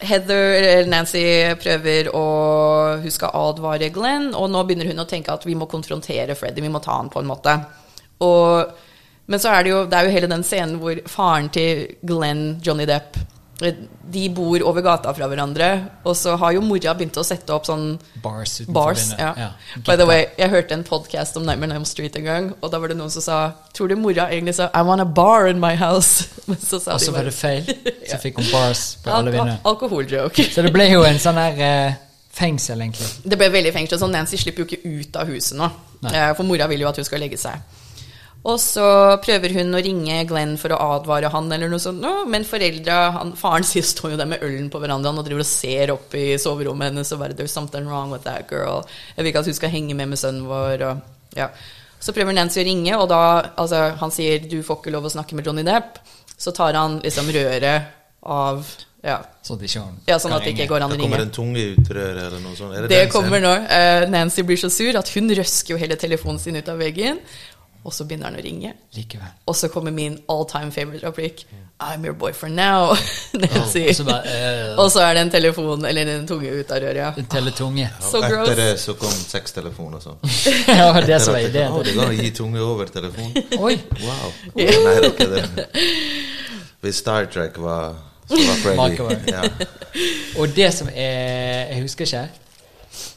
Heather, eller Nancy, prøver å Hun skal advare Glenn, og nå begynner hun å tenke at vi må konfrontere Freddy. Vi må ta han på en måte. Og, men så er det jo Det er jo hele den scenen hvor faren til Glenn, Johnny Depp, de bor over gata fra hverandre, og så har jo mora begynt å sette opp sånn bars Bars, ja. ja. By the way, jeg hørte en podcast om Nightmare on Street en gang, og da var det noen som sa Tror du mora egentlig sa I want a bar in my house? [laughs] Men så sa Og så de var det feil. [laughs] Så fikk hun bars på alle vinduer. alkoholjoke. Så det ble jo en sånn her uh, fengsel, egentlig. Det ble veldig fengsel. Sånn Nancy slipper jo ikke ut av huset nå. Nei. Eh, For mora vil jo at hun skal legge seg. Og så prøver hun å ringe Glenn for å advare han, eller noe sånt. Men foreldra han, Faren sin står jo der med ølen på verandaen og driver og ser opp i soverommet hennes og bare There's something wrong with that girl. Jeg vil ikke at hun skal henge med med sønnen vår. Og, ja. Så prøver Nancy å ringe, og da altså, Han sier 'du får ikke lov å snakke med Johnny Depp'. Så tar han liksom røret av Ja, Sånn at ikke ja sånn at det ikke går an å Det ringe. kommer en tunge ut røret eller noe sånt. Er det, Det kommer nå. Uh, Nancy blir så sur at hun røsker jo hele telefonen sin ut av veggen. Og så begynner han å ringe. Likevel. Og så kommer min all time favorite replikk. I'm your boyfriend now. [laughs] Nancy. Og så bare eh, Og så er det en telefon eller en tunge ut av røret. ja. En teletunge. [laughs] Så so gross. etter det så kom sextelefon og sånn. [laughs] ja, det som var ideen. Å, det går an å gi tunge over telefon. Oi! Wow. Nei, det er ikke det. Hvis Star Trek var, så var Freddy ja. Og det som er Jeg husker ikke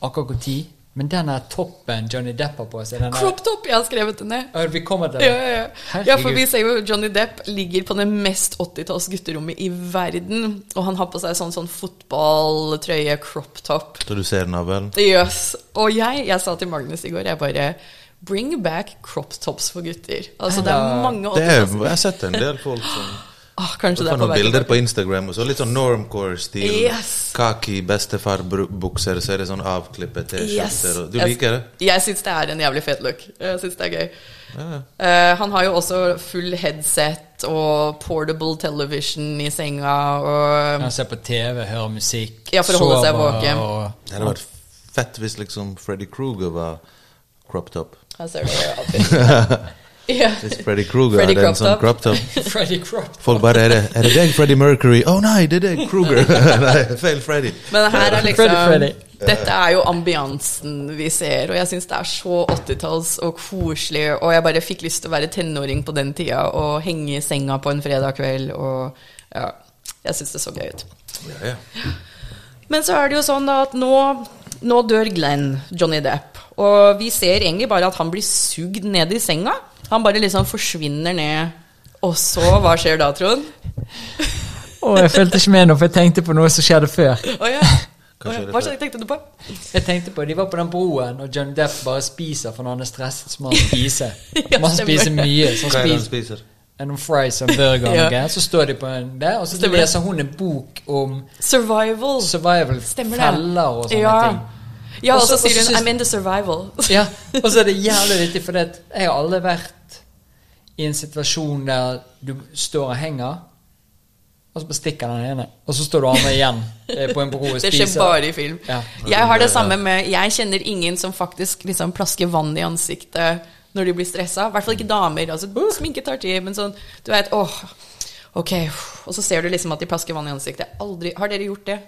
akkurat når men den der toppen Johnny Depp har på seg den der- Crop top! Jeg har skrevet den ned. Vi kommer til det. Ja, ja, ja. Ja, for vi ser jo Johnny Depp ligger på det mest 80-talls gutterommet i verden. Og han har på seg sånn, sånn fotballtrøye, crop top. Så du ser navlen? Yes. Og jeg, jeg sa til Magnus i går, jeg bare Bring back crop tops for gutter. Altså, det er mange er, 80-talls jeg har sett en del folk som Åh, Kanskje Du det er på noen bilder på. Instagram, og så litt sånn normcore-stil. Yes. Kaki bestefar-bukser, så er det sånn avklippet. T-skjorter. Yes. Du Jeg- liker det? Jeg syns det er en jævlig fet look. Jeg synes det er gøy. Ja, ja. Eh, han har jo også full headset og portable television i senga og Han ser på TV, hører musikk, Ja, for å holde seg våken. og Det hadde vært fett hvis liksom Freddy Kruger var cropped up. Han ser du [laughs] outfit. Ja. Hvis Freddy Kruger Freddy en cropped sånn up. cropped. [laughs] Freddy Crop. Folk bare Er det, er det deg, Freddy Mercury? Å nei, det er deg, Kruger. [laughs] [laughs] nei, feil Freddy. Men her er liksom Freddy Freddy. Dette er jo ambiansen vi ser, og jeg syns det er så 80-talls og koselig. Og jeg bare fikk lyst til å være tenåring på den tida og henge i senga på en fredag kveld. Og ja, jeg syns det så gøy ut. Ja, ja. Men så er det jo sånn da at nå, nå dør Glenn, Johnny Depp. Og vi ser egentlig bare at han blir sugd ned i senga. Han bare liksom forsvinner ned. Og så, hva skjer da, Trond? oh, jeg fulgte ikke med nå, for jeg tenkte på noe som skjedde før. Oh, ja. Hva ja. Hva tenkte du på? Jeg tenkte på, De var på den broen, og John Depp bare spiser for når han er stresset. Så må han spise. [laughs] Ja, må han spise mye. Så han spiser spiser? noen fries and burger [laughs] Ja. okay. Så står de på en der, og så Stemmer leser hun en bok om Survival. survival, Stemmer feller og sånne ja. ting. Ja, og så sier hun 'I'm in the survival'. Ja, og så er det jævlig viktig, for jeg har aldri vært i en situasjon der du står og henger, og så bestikker stikker den ene, og så står du andre igjen eh, på en bro og [laughs] Det skjer bare i film. Ja. Jeg har det samme med Jeg kjenner ingen som faktisk liksom plasker vann i ansiktet når de blir stressa. I hvert fall ikke damer. Altså, sminke tar tid, men sånn Du veit, åh, ok. Og så ser du liksom at de plasker vann i ansiktet. Aldri Har dere gjort det?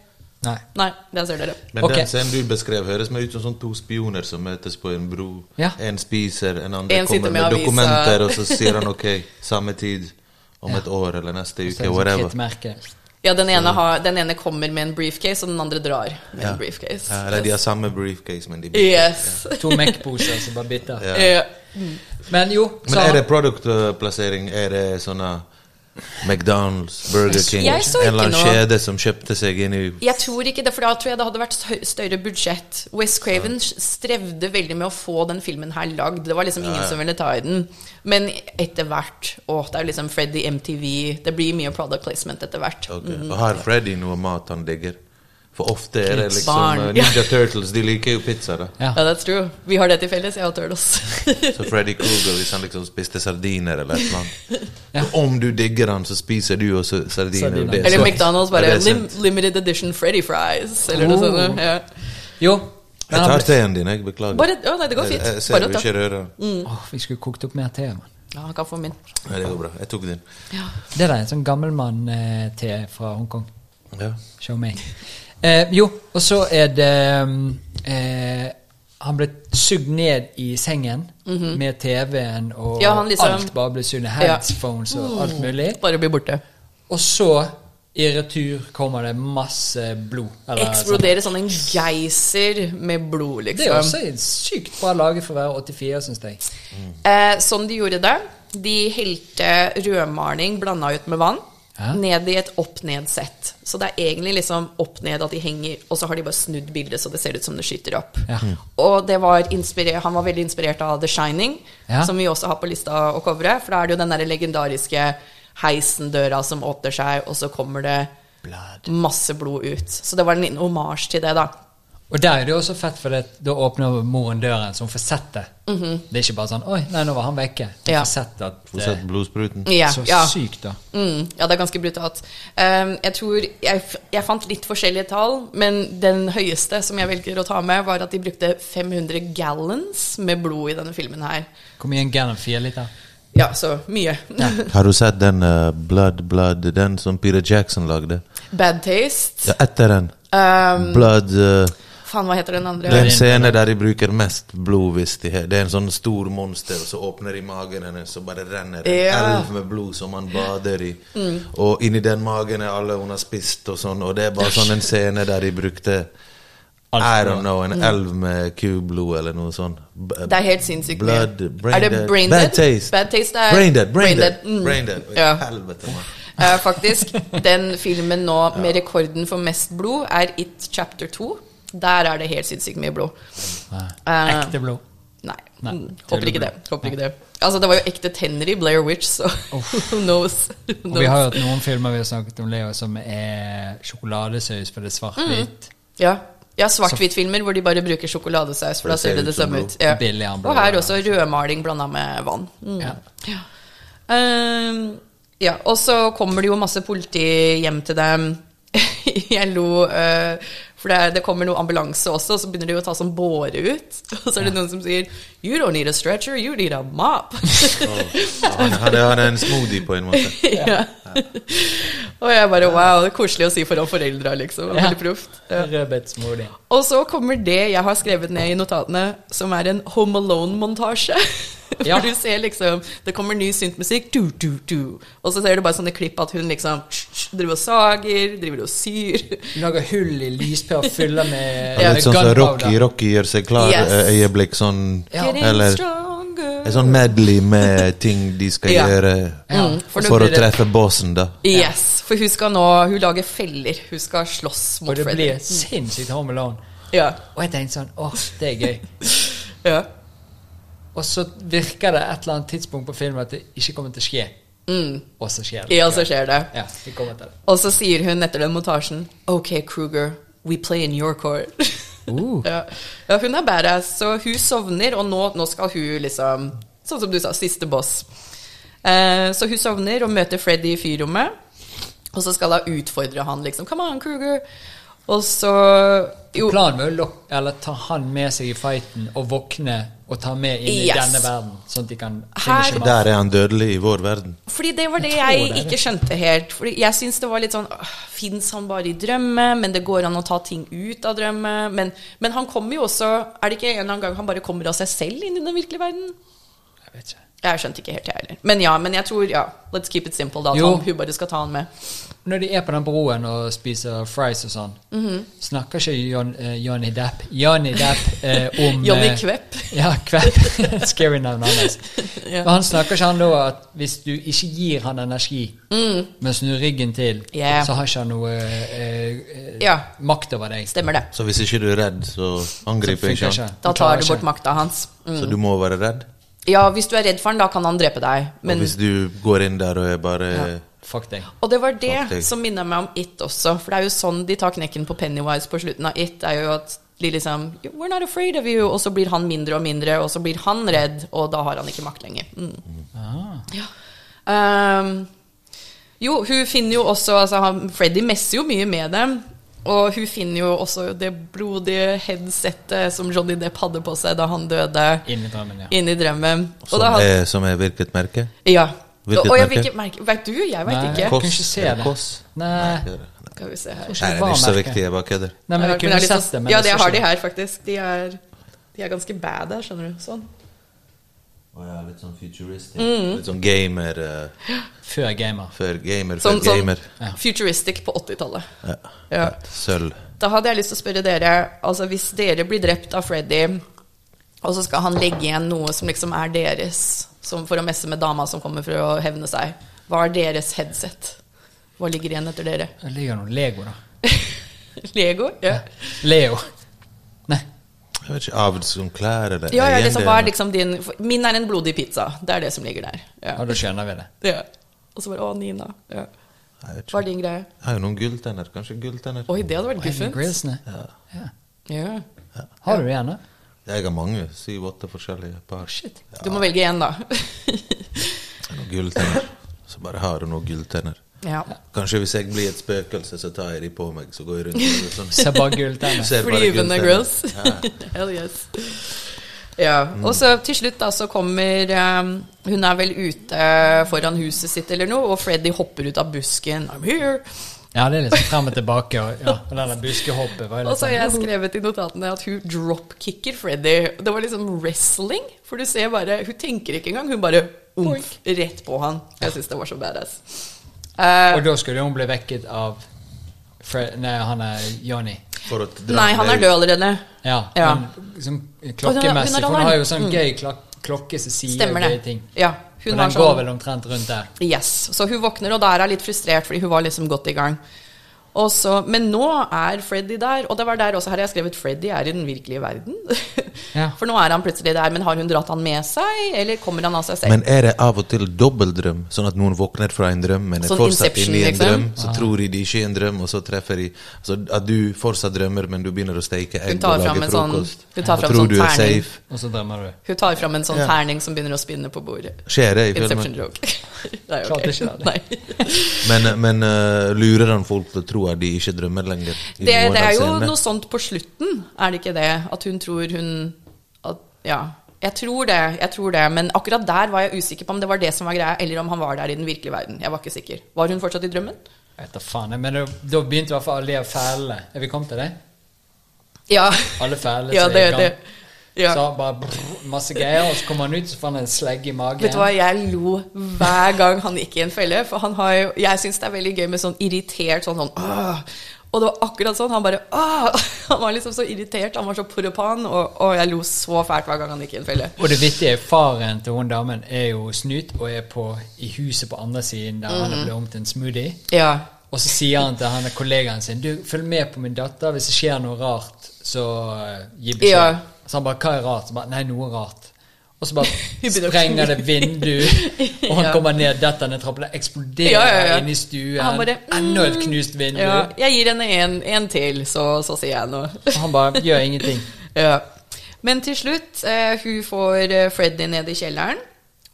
Nei. Nei, der ser dere. Men okay. den scenen du beskrev, høres meg ut som sånn to spioner som møtes på en bro. Ja. En spiser, en andre En kommer med med, dokumenter, og så sier han ok, samme tid om Ja. et år eller neste uke, whatever. Ja, den ene, har, den ene kommer med en briefcase, og den andre drar med Ja. en briefcase. Ja, eller de har samme briefcase, men de Yes. [laughs] To Mac-poser som bare bytter. Ja. Ja. Men jo, Men er det produktplassering? Er det sånne McDonald's, Burger King, en eller annen kjede som kjøpte seg inn i Jeg tror ikke det, for da tror jeg det hadde vært større budsjett. West Craven strevde veldig med å få den filmen her lagd. Det var liksom ingen som ville ta i den. Men etter hvert Å, det er liksom Freddy MTV. Det blir mye product placement etter hvert. Ok. Og Har Freddy noe mat han digger? For ofte er det liksom Barn. eh, [laughs] Ninja Turtles, de liker jo pizza, da. Ja. yeah, that's true. Vi har det til felles, jeg og Turtles. Så Freddy Kruger, hvis han liksom spiste sardiner eller et eller annet [laughs] Om du digger han, så spiser du også sardiner. Sardiner. Det er Eller McDonald's bare lim. Limited edition Freddy fries, eller noe Oh. sånt. Ja. Jo. Jeg tar teen din, jeg. Beklager. Bare, å nei, det går fint. jeg ser Bare du ikke rører. Åh, vi skulle kokt opp mer te. Man. Ja, han kan få min. Ja, det går bra. Jeg tok din. Det der er en sånn gammelmann-te fra Hongkong. Ja. Show me. Eh, jo, og så er det mm, eh, Han ble sugd ned i sengen med TV-en, og. Ja, liksom- alt bare ble sugd ned. Ja. Headphones og alt mulig. Bare bli borte. Og så, i retur, kommer det masse blod. eller Eksploderer sånn en geyser med blod, sånn. liksom. Det er også sykt bra laget for å være 84, syns jeg. Eh, sånn de gjorde det. De helte rødmaling blanda ut med vann. Ja. Ned i et opp-ned-sett. Så det er egentlig liksom opp-ned at de henger, og så har de bare snudd bildet så det ser ut som det skyter opp. Ja. Og det var han var veldig inspirert av The Shining, Ja. som vi også har på lista å covre. For da er det jo den der legendariske heisen-døra som åpner seg, og så kommer det Blood. masse blod ut. Så det var en liten omasj til det, da. Og der er det også fett, for det, da åpner moren døren, så hun får sett det. Det er ikke bare sånn 'Oi, nei, nå var han vekke'. Hun. Ja. får sett at Få sett blodspruten. Ja, Så ja. sykt, da. Mm, ja, det er ganske brutalt. Um, jeg tror jeg, jeg fant litt forskjellige tall, men den høyeste som jeg velger å ta med, var at de brukte 500 gallons med blod i denne filmen her. Hvor mye en gallon? Fire liter? Ja, så mye. [laughs] Har du sett den uh, Blood Blood, den som Peter Jackson lagde? Bad taste. Ja, etter den. Um, Blood eh, faen, hva heter den andre? Det er en scene der de bruker mest blod hvis de har Det er en sånn stor monster, og så åpner de magen hennes, og bare renner en Ja. elv med blod som man bader i. Og inni den magen er alle hun har spist, og sånn. Og det er bare sånn en scene der de brukte I don't know, en elv med kublod eller noe sånt. B- Det er helt sinnssykt. Blood, brain er det dead. brain Bad taste. Bad taste er Brain dead, brain dead. Mm. Brain dead. Ja. Helvete, mann. Eh, faktisk, [laughs] den filmen nå med rekorden for mest blod er It Chapter 2. Der er det helt sinnssykt mye blod. Nei. Eh, Ekte blod. Nei. Nei, Mm, håper ikke det. Håper ikke det. Altså, det var jo ekte tenner i Blair Witch, så [laughs] who knows? Og vi har jo hatt noen filmer vi har snakket om, Leo, som er sjokoladesaus, for det svart-hvitt. Ja, ja svart-hvitt-filmer hvor de bare bruker sjokoladesaus, for da ser det det samme ut. Ja. Billig Og her også rødmaling blanda med vann. Mm. Ja. Um, ja, og så kommer det jo masse politi hjem til dem. [laughs] Jeg lo, eh, For det, er, det kommer noe ambulanse også, og så begynner de å ta sånn båre ut. [laughs] Og så er det noen som sier You don't need a stretcher, you need a mop. [laughs] Han, han, hadde, han er en smoothie på en måte. [laughs] ja. Og jeg bare wow, det er koselig å si foran foreldra, liksom. Ja. Veldig proft. Ja. Og så kommer det jeg har skrevet ned i notatene, som er en Home Alone-montasje. [laughs] Ja. Hvor du ser liksom Det kommer ny syntmusikk, du, du, du. Og så ser du bare sånne klipp at hun liksom driver og sager, driver og syr. Lager hull i lyspæra og fyller med, Ja. Litt sånn som. Rocky. Rocky gjør seg klar Yes. eh, øyeblikk sånn Ja. Eller stronger. En sånn medley med ting de skal [laughs] Ja. gjøre Ja. Mm, for for, å treffe bossen, da. Yes, for hun skal nå Hun lager feller. Hun skal slåss mot Og det Freddy. blir sinnssykt Home Alone. Ja. Og jeg tenkte sånn Åh, det er gøy. [laughs] ja. Og så virker det et eller annet tidspunkt på filmen at det ikke kommer til å skje. Og så skjer det. Mm. Ja, så skjer det. Ja, det, det. Og så sier hun etter den montasjen Ok, Kruger, we play in your court. [laughs] Uh. ja. ja, hun er badass, så hun sovner, og nå, nå skal hun liksom Sånn som du sa, siste boss. Eh, så hun sovner og møter Freddy i fyrrommet, og så skal hun utfordre han, liksom. Come on, Kruger. Og så Jo, Planen var å ta han med seg i fighten og våkne og ta med inn i Yes. denne verden, sånn at de kan Her- der er han dødelig i vår verden. Fordi det var det Jeg jeg, ikke skjønte helt. Fordi jeg syns det var litt sånn Fins han bare i drømme? Men det går an å ta ting ut av drømme. Men, men han kommer jo også Er det ikke en eller annen gang han bare kommer av seg selv inn i den virkelige verden? Jeg vet ikke. Jeg skjønte ikke helt, jeg heller. Men ja, men jeg tror ja, Let's keep it simple, da. Jo. Tom, hun bare skal ta han med. Når de er på den broen og spiser fries og sånn, Mhm. snakker ikke John, uh, Johnny Depp Johnny Depp uh, om [laughs] Johnny eh, Kvepp. [laughs] Ja, Kvepp. [laughs] Scary navn hans. Ja. Men han snakker ikke han da at hvis du ikke gir han energi, men snur ryggen til, Mm. Yeah. så har ikke han noe uh, eh, Ja. makt over deg. Stemmer det. Så hvis ikke du er redd, så angriper Så ikke han. Da tar du bort makta hans. Mm. Så du må være redd. Ja, hvis du er redd for han, da kan han drepe deg. Men Og hvis du går inn der og er bare Fuck deg. Og det var det som minner meg om It også. For det er jo sånn de tar knekken på Pennywise på slutten av It. Er jo at de liksom We're not afraid of you. Og så blir han mindre og mindre, og så blir han redd, og da har han ikke makt lenger. Mm. Ah. Ja. Um, jo, hun finner jo også altså Freddy messer jo mye med dem. Og hun finner jo også det blodige headsettet som Johnny Depp hadde på seg da han døde. Inni drømmen, ja. Inn i drømmen. Og som da had- er, som er hvilket merke? Ja. Hvilket og jeg, merke? hvilket merke? Vet du? Jeg vet Nei. ikke. Koss. kan ikke se det. Koss? Nei. Skal vi se her. Nei, det er ikke så viktig. Jeg bare kødder. Nei, men Ja, jeg kunne det er sett sånn- det. Men ja, det har de her, faktisk. De er, de er ganske bad her, skjønner du. Sånn. Litt sånn futuristic. Mm. Litt sånn gamer uh, Før gamer. før gamer, Sånn, før gamer. sånn futuristic på 80-tallet. Ja. Ja. Sølv. Da hadde jeg lyst til å spørre dere Altså Hvis dere blir drept av Freddy, og så skal han legge igjen noe som liksom er deres, som for å messe med dama som kommer for å hevne seg, hva er deres headset? Hva ligger igjen etter dere? Det ligger noe Lego, da. [laughs] Lego? Ja. Leo. Jeg vet ikke, Av som klær eller Ja, ja, liksom, hva er liksom din Min er en blodig pizza. Det er det som ligger der. Ja. Ja, da skjønner vi det. ja. Og så bare Å, Nina. Ja. Hva er din greie? Jeg har jo noen gulltenner. Kanskje gulltenner? Oi, det hadde vært guffent. Ja. Ja. Ja. Har du det gjerne? Jeg har mange. Syv-åtte forskjellige par. Shit. Du må velge én, da. Noen gulltenner. Så bare har du noen gulltenner. Ja. Kanskje hvis jeg blir et spøkelse, så tar jeg de på meg, så går jeg rundt med sånn. [laughs] Ser bare gulltenner. Flyvende girls. Ja. [laughs] Hell yes. Ja. Og så til slutt da så kommer um, Hun er vel ute foran huset sitt eller noe, og Freddy hopper ut av busken. I'm here. Ja, det er sånn frem og tilbake. Og, ja, og den der buskehoppet var Og så har jeg sånn skrevet i notatene at hun dropkicker Freddy. Det var liksom wrestling. For du ser bare Hun tenker ikke engang. Hun bare umf, rett på han. Jeg syns det var så badass. Eh, Og da skulle hun bli vekket av Fred, Nei, han er Johnny. For å dra nei, han er død allerede. Ja, Ja. men sånn klokkemessig, for hun har jo sånn Mm. gøy klok klokke som sier gøye ting. Ja, hun Men har den går sånn vel omtrent rundt der. Yes. Så hun våkner, og da er hun litt frustrert, fordi hun var liksom godt i gang. Og så, men nå er Freddy der, og det var der også her jeg skrevet Freddy er i den virkelige verden. Ja. [laughs] For nå er han plutselig der, men har hun dratt han med seg, eller kommer han av seg selv? Men er det av og til dobbeltdrøm, sånn at noen våkner fra en drøm, men er Sånn fortsatt inne i en liksom? drøm, så tror de de ikke er en drøm, og så treffer de altså At du fortsatt drømmer, men du begynner å steike egg og lage frokost, sånn- hun tar og fram tror sånn du er terning. safe. Og så drømmer du. Hun tar fram en sånn Ja. terning som begynner å spinne på bordet. Skjer det i Inception joke. [laughs] Nei, okay. Klarte ikke det. Nei. Men, men uh, lurer han folk til å tro at de ikke drømmer lenger? Det, det er jo noe sånt på slutten, er det ikke det? At hun tror hun at, Ja. Jeg tror det, jeg tror det. Men akkurat der var jeg usikker på om det var det som var greia, eller om han var der i den virkelige verden. Jeg var ikke sikker. Var hun fortsatt i drømmen? Jeg vet da faen. Men da, da begynte i hvert fall alle de her fælene. Er vi kommet til det? Ja. Alle fæle ja, det, i gang. det. Ja. Så bare brr, masse greier, og så kommer han ut, så får han en slegg i magen. Vet du hva, jeg lo hver gang han gikk i en felle, for han har jo Jeg syns det er veldig gøy med sånn irritert sånn sånn åh. Og det var akkurat sånn. Han bare åh. [laughs] Han var liksom så irritert, han var så poropan, og, og jeg lo så fælt hver gang han gikk i en felle. Og det vittige er faren til hun damen er jo snut og er på, i huset på andre siden der han er blitt om til en smoothie. Ja. Og så sier han til han kollegaen sin Du, følg med på min datter. Hvis det skjer noe rart, så uh, gi beskjed. Ja. Så han bare Hva er rart? Så bare, Nei, noe rart. Og så bare [laughs] sprenger det vindu, [laughs] og han Ja. kommer ned, detter ned trappen, det eksploderer Ja, ja, inne i stuen. Han bare, Enda et knust vindu. ja. Jeg gir henne en, en til, så, så sier jeg noe. Og han bare gjør ingenting. [laughs] Ja. Men til slutt, eh, hun får eh, Freddy ned i kjelleren.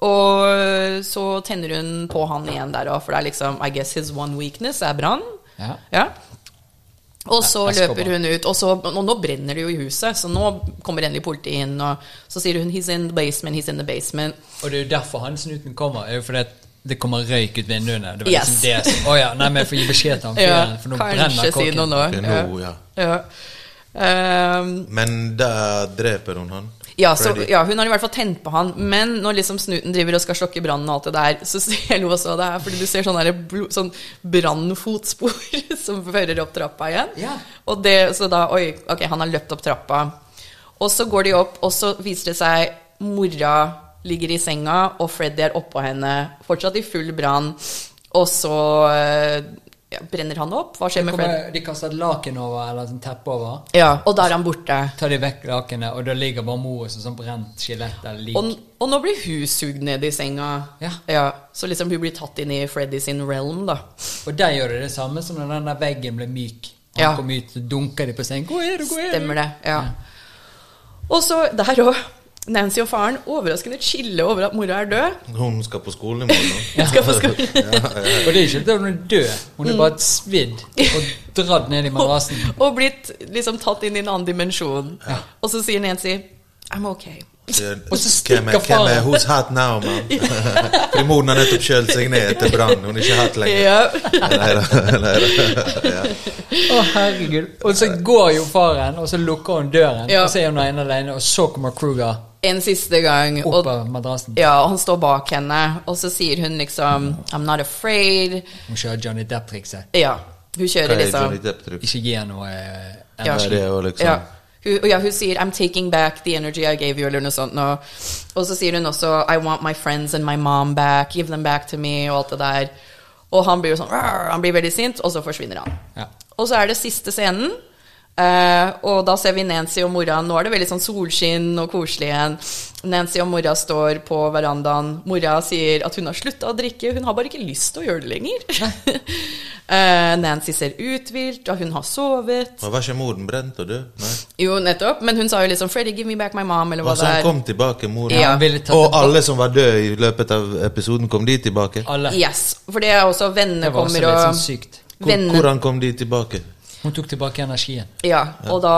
Og så tenner hun på han igjen der òg, for det er liksom I guess his one weakness er brann. Ja. Og så løper hun ut, og, så, og nå brenner det jo i huset, så nå kommer endelig politiet inn, og så sier hun 'he's in the basement', 'he's in the basement'. Og det er jo derfor han snuten kommer. er jo fordi at det kommer røyk ut vinduene. Det var Yes. liksom det som Å ja, nei, men jeg får gi beskjed til han [laughs] Ja, for nå brenner kanskje si noe nå. Ja. ja. Um, Men da dreper hun han. Ja, så, ja, hun har i hvert fall tent på han. Men når liksom snuten driver og skal slokke brannen og alt det der, så ser lo også det her, fordi du ser sånne, der blo- sånn brannfotspor [laughs] som fører opp trappa igjen. Ja. Og det, så da Oi, ok, han har løpt opp trappa. Og så går de opp, og så viser det seg mora ligger i senga, og Freddy er oppå henne, fortsatt i full brann. Og så eh, ja, brenner han opp. Hva skjer med kommer, de kaster et laken over, eller et teppe over. Ja, og da er han borte. Tar de vekk lakenet, og da ligger bare mor som sånn brent skjelett eller lik. Og, og nå blir hun sugd ned i senga. Ja. Så liksom hun blir tatt inn i Freddy sin realm, da. Og der gjør de det samme som når den der veggen ble myk. Han Ja. kom ut, dunker de på sengen. Hvor er du, hvor er du? Stemmer det. Ja. Og så der òg. Nancy og faren overraskende chiller over at mora er død. Hun skal på skolen i morgen. [laughs] Hun skal på skolen. [laughs] Og det er ikke at hun er død. Hun er bare svidd og dratt ned i [laughs] madrassen. Og blitt liksom tatt inn i en annen dimensjon. Og så sier Nancy I'm okay. Og så er, stikker hvem er faren. Who's hot now, man? Fordi moren har nettopp kjølt seg ned etter brann. Hun er ikke hot lenger. Ja. Nei da. Ja. Å, herregud. Og så går jo faren, og så lukker hun døren, Ja. og så er hun ene alene, og så kommer Kruger En siste gang. opp Og, av madrassen. ja, og han står bak henne, og så sier hun liksom I'm not afraid. Hun kjører Johnny Depp-trikset. Ja. Hun kjører er liksom Ikke gi henne noe eh, Ja. Liksom Ja. Hun, ja, hun sier 'I'm taking back the energy I gave you', eller noe sånt. Og, og så sier hun også 'I want my friends and my mom back. Give them back to me', og alt det der. Og han blir jo sånn Han blir veldig sint, og så forsvinner han. Ja. Og så er det siste scenen. Eh, og da ser vi Nancy og mora. Nå er det veldig sånn solskinn og koselig igjen. Nancy og mora står på verandaen. Mora sier at hun har slutta å drikke. Hun har bare ikke lyst til å gjøre det lenger. uh, [laughs] Nancy ser uthvilt, og hun har sovet. Men Var ikke moren brent og død? Nei. Jo, nettopp. Men hun sa jo liksom 'Freddy, give me back my mom', eller hva Altså, det han er. kom tilbake, moren. Ja. Og alle som var døde i løpet av episoden, kom de tilbake? Alle. Yes. For det er også vennene Det var også kommer litt og sånn hvordan kom de tilbake? Hun tok tilbake energien. Ja, og da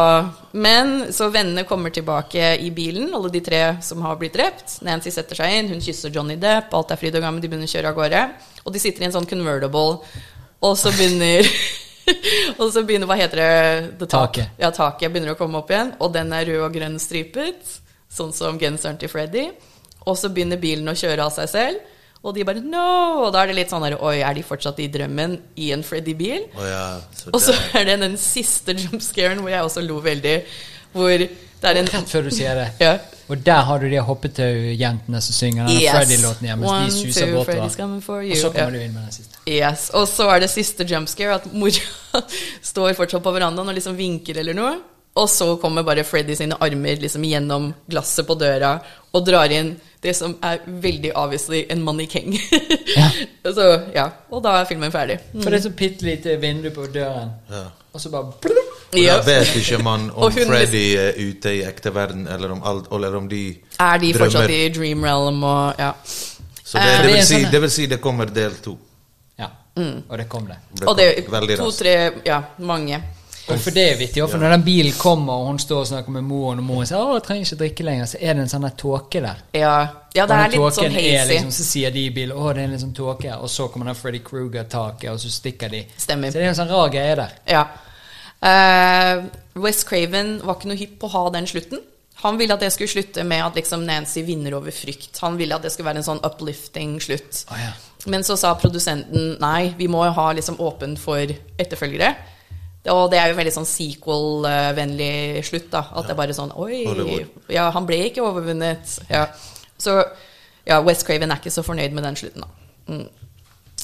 Men så vennene kommer tilbake i bilen, alle de tre som har blitt drept. Nancy setter seg inn, hun kysser Johnny Depp, alt er fryd og gammen, de begynner å kjøre av gårde. Og de sitter i en sånn convertible, og så begynner [laughs] Og så begynner, hva heter det? Taket. Ja, taket begynner å komme opp igjen, og den er rød og grønn stripet, sånn som genseren til Freddy. Og så begynner bilen å kjøre av seg selv, og de bare no! Og da er det litt sånn der, oi, er de fortsatt i drømmen i en Freddy-bil? Oh, ja, Og så er det den siste jumpscaren hvor jeg også lo veldig. Hvor det er en Rett før du sier det. ja. Og der har du de hoppetau-jentene som synger denne Yes. Freddy-låten igjen mens One, de suser two, bortover. Freddy's coming for you. Og så kommer Ja. du inn med den siste. Yes. Og så er det siste jumpscare at mora [laughs] står fortsatt på verandaen og liksom vinker eller noe. Og så kommer bare Freddy sine armer liksom gjennom glasset på døra og drar inn det som er veldig obviously en mannekeng. [laughs] Ja. så ja, og da er filmen ferdig. For det er så bitte lite vindu på døren, Ja. og så bare Og Ja. da vet ikke man [laughs] om Freddy er ute i ekte verden, eller om, alt, eller om de Er de fortsatt i dream realm og ja. Så det, Eh, det, det er vil si, det vil si det kommer del to. Ja. Og det kom det. Det Og det er veldig raskt. to-tre Ja, mange. Og for det er vittig, for når den bilen kommer, og hun står og snakker med moren, og moren sier 'Å, jeg trenger ikke drikke lenger', så er det en sånn tåke der. Ja, ja det er litt sånn er hazy. liksom, Så sier de i bilen 'Å, det er en litt sånn tåke', og så kommer den Freddy Kruger-taket, og så stikker de. Stemmer. Så det er en sånn rar greie der. Ja. Uh, Wes Craven var ikke noe hypp på å ha den slutten. Han ville at det skulle slutte med at liksom Nancy vinner over frykt. Han ville at det skulle være en sånn uplifting slutt. Oh, ja. Men så sa produsenten nei, vi må ha liksom åpent for etterfølgere. Og det er jo veldig sånn sequel-vennlig slutt, da. At det er bare sånn Oi, ja, han ble ikke overvunnet. Ja. Så ja, West Craven er ikke så fornøyd med den slutten, da. Mm.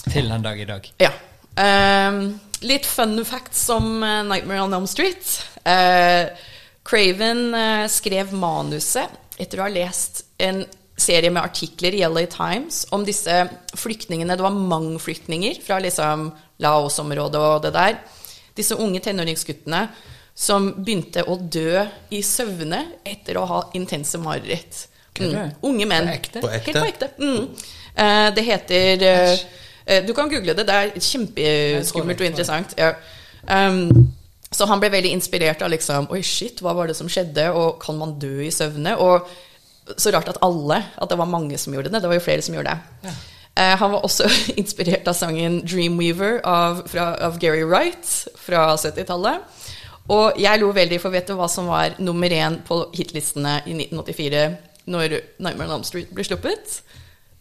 Til den dag i dag. Ja. Um, litt fun facts om eh, Nightmare on Elm Street. Uh, Craven uh, skrev manuset etter å ha lest en serie med artikler i LA Times om disse flyktningene. Det var mange flyktninger fra liksom Laos-området og det der. Disse unge tenåringsguttene som begynte å dø i søvne etter å ha intense mareritt. Mm. Unge menn. På ekte? På ekte? Helt på ekte. Mm. Eh, det heter eh, eh, Du kan google det. Det er kjempeskummelt og interessant. Ja. Um, så han ble veldig inspirert av liksom Oi, shit, hva var det som skjedde? Og kan man dø i søvne? Og så rart at alle, at det var mange som gjorde det. Det var jo flere som gjorde det. Eh, han var også [laughs] inspirert av sangen 'Dreamweaver' av, fra, av Gary Wright fra 70-tallet. Og jeg lo veldig, for vet du hva som var nummer én på hitlistene i 1984 når 'Nightmare on Elm Street' ble sluppet?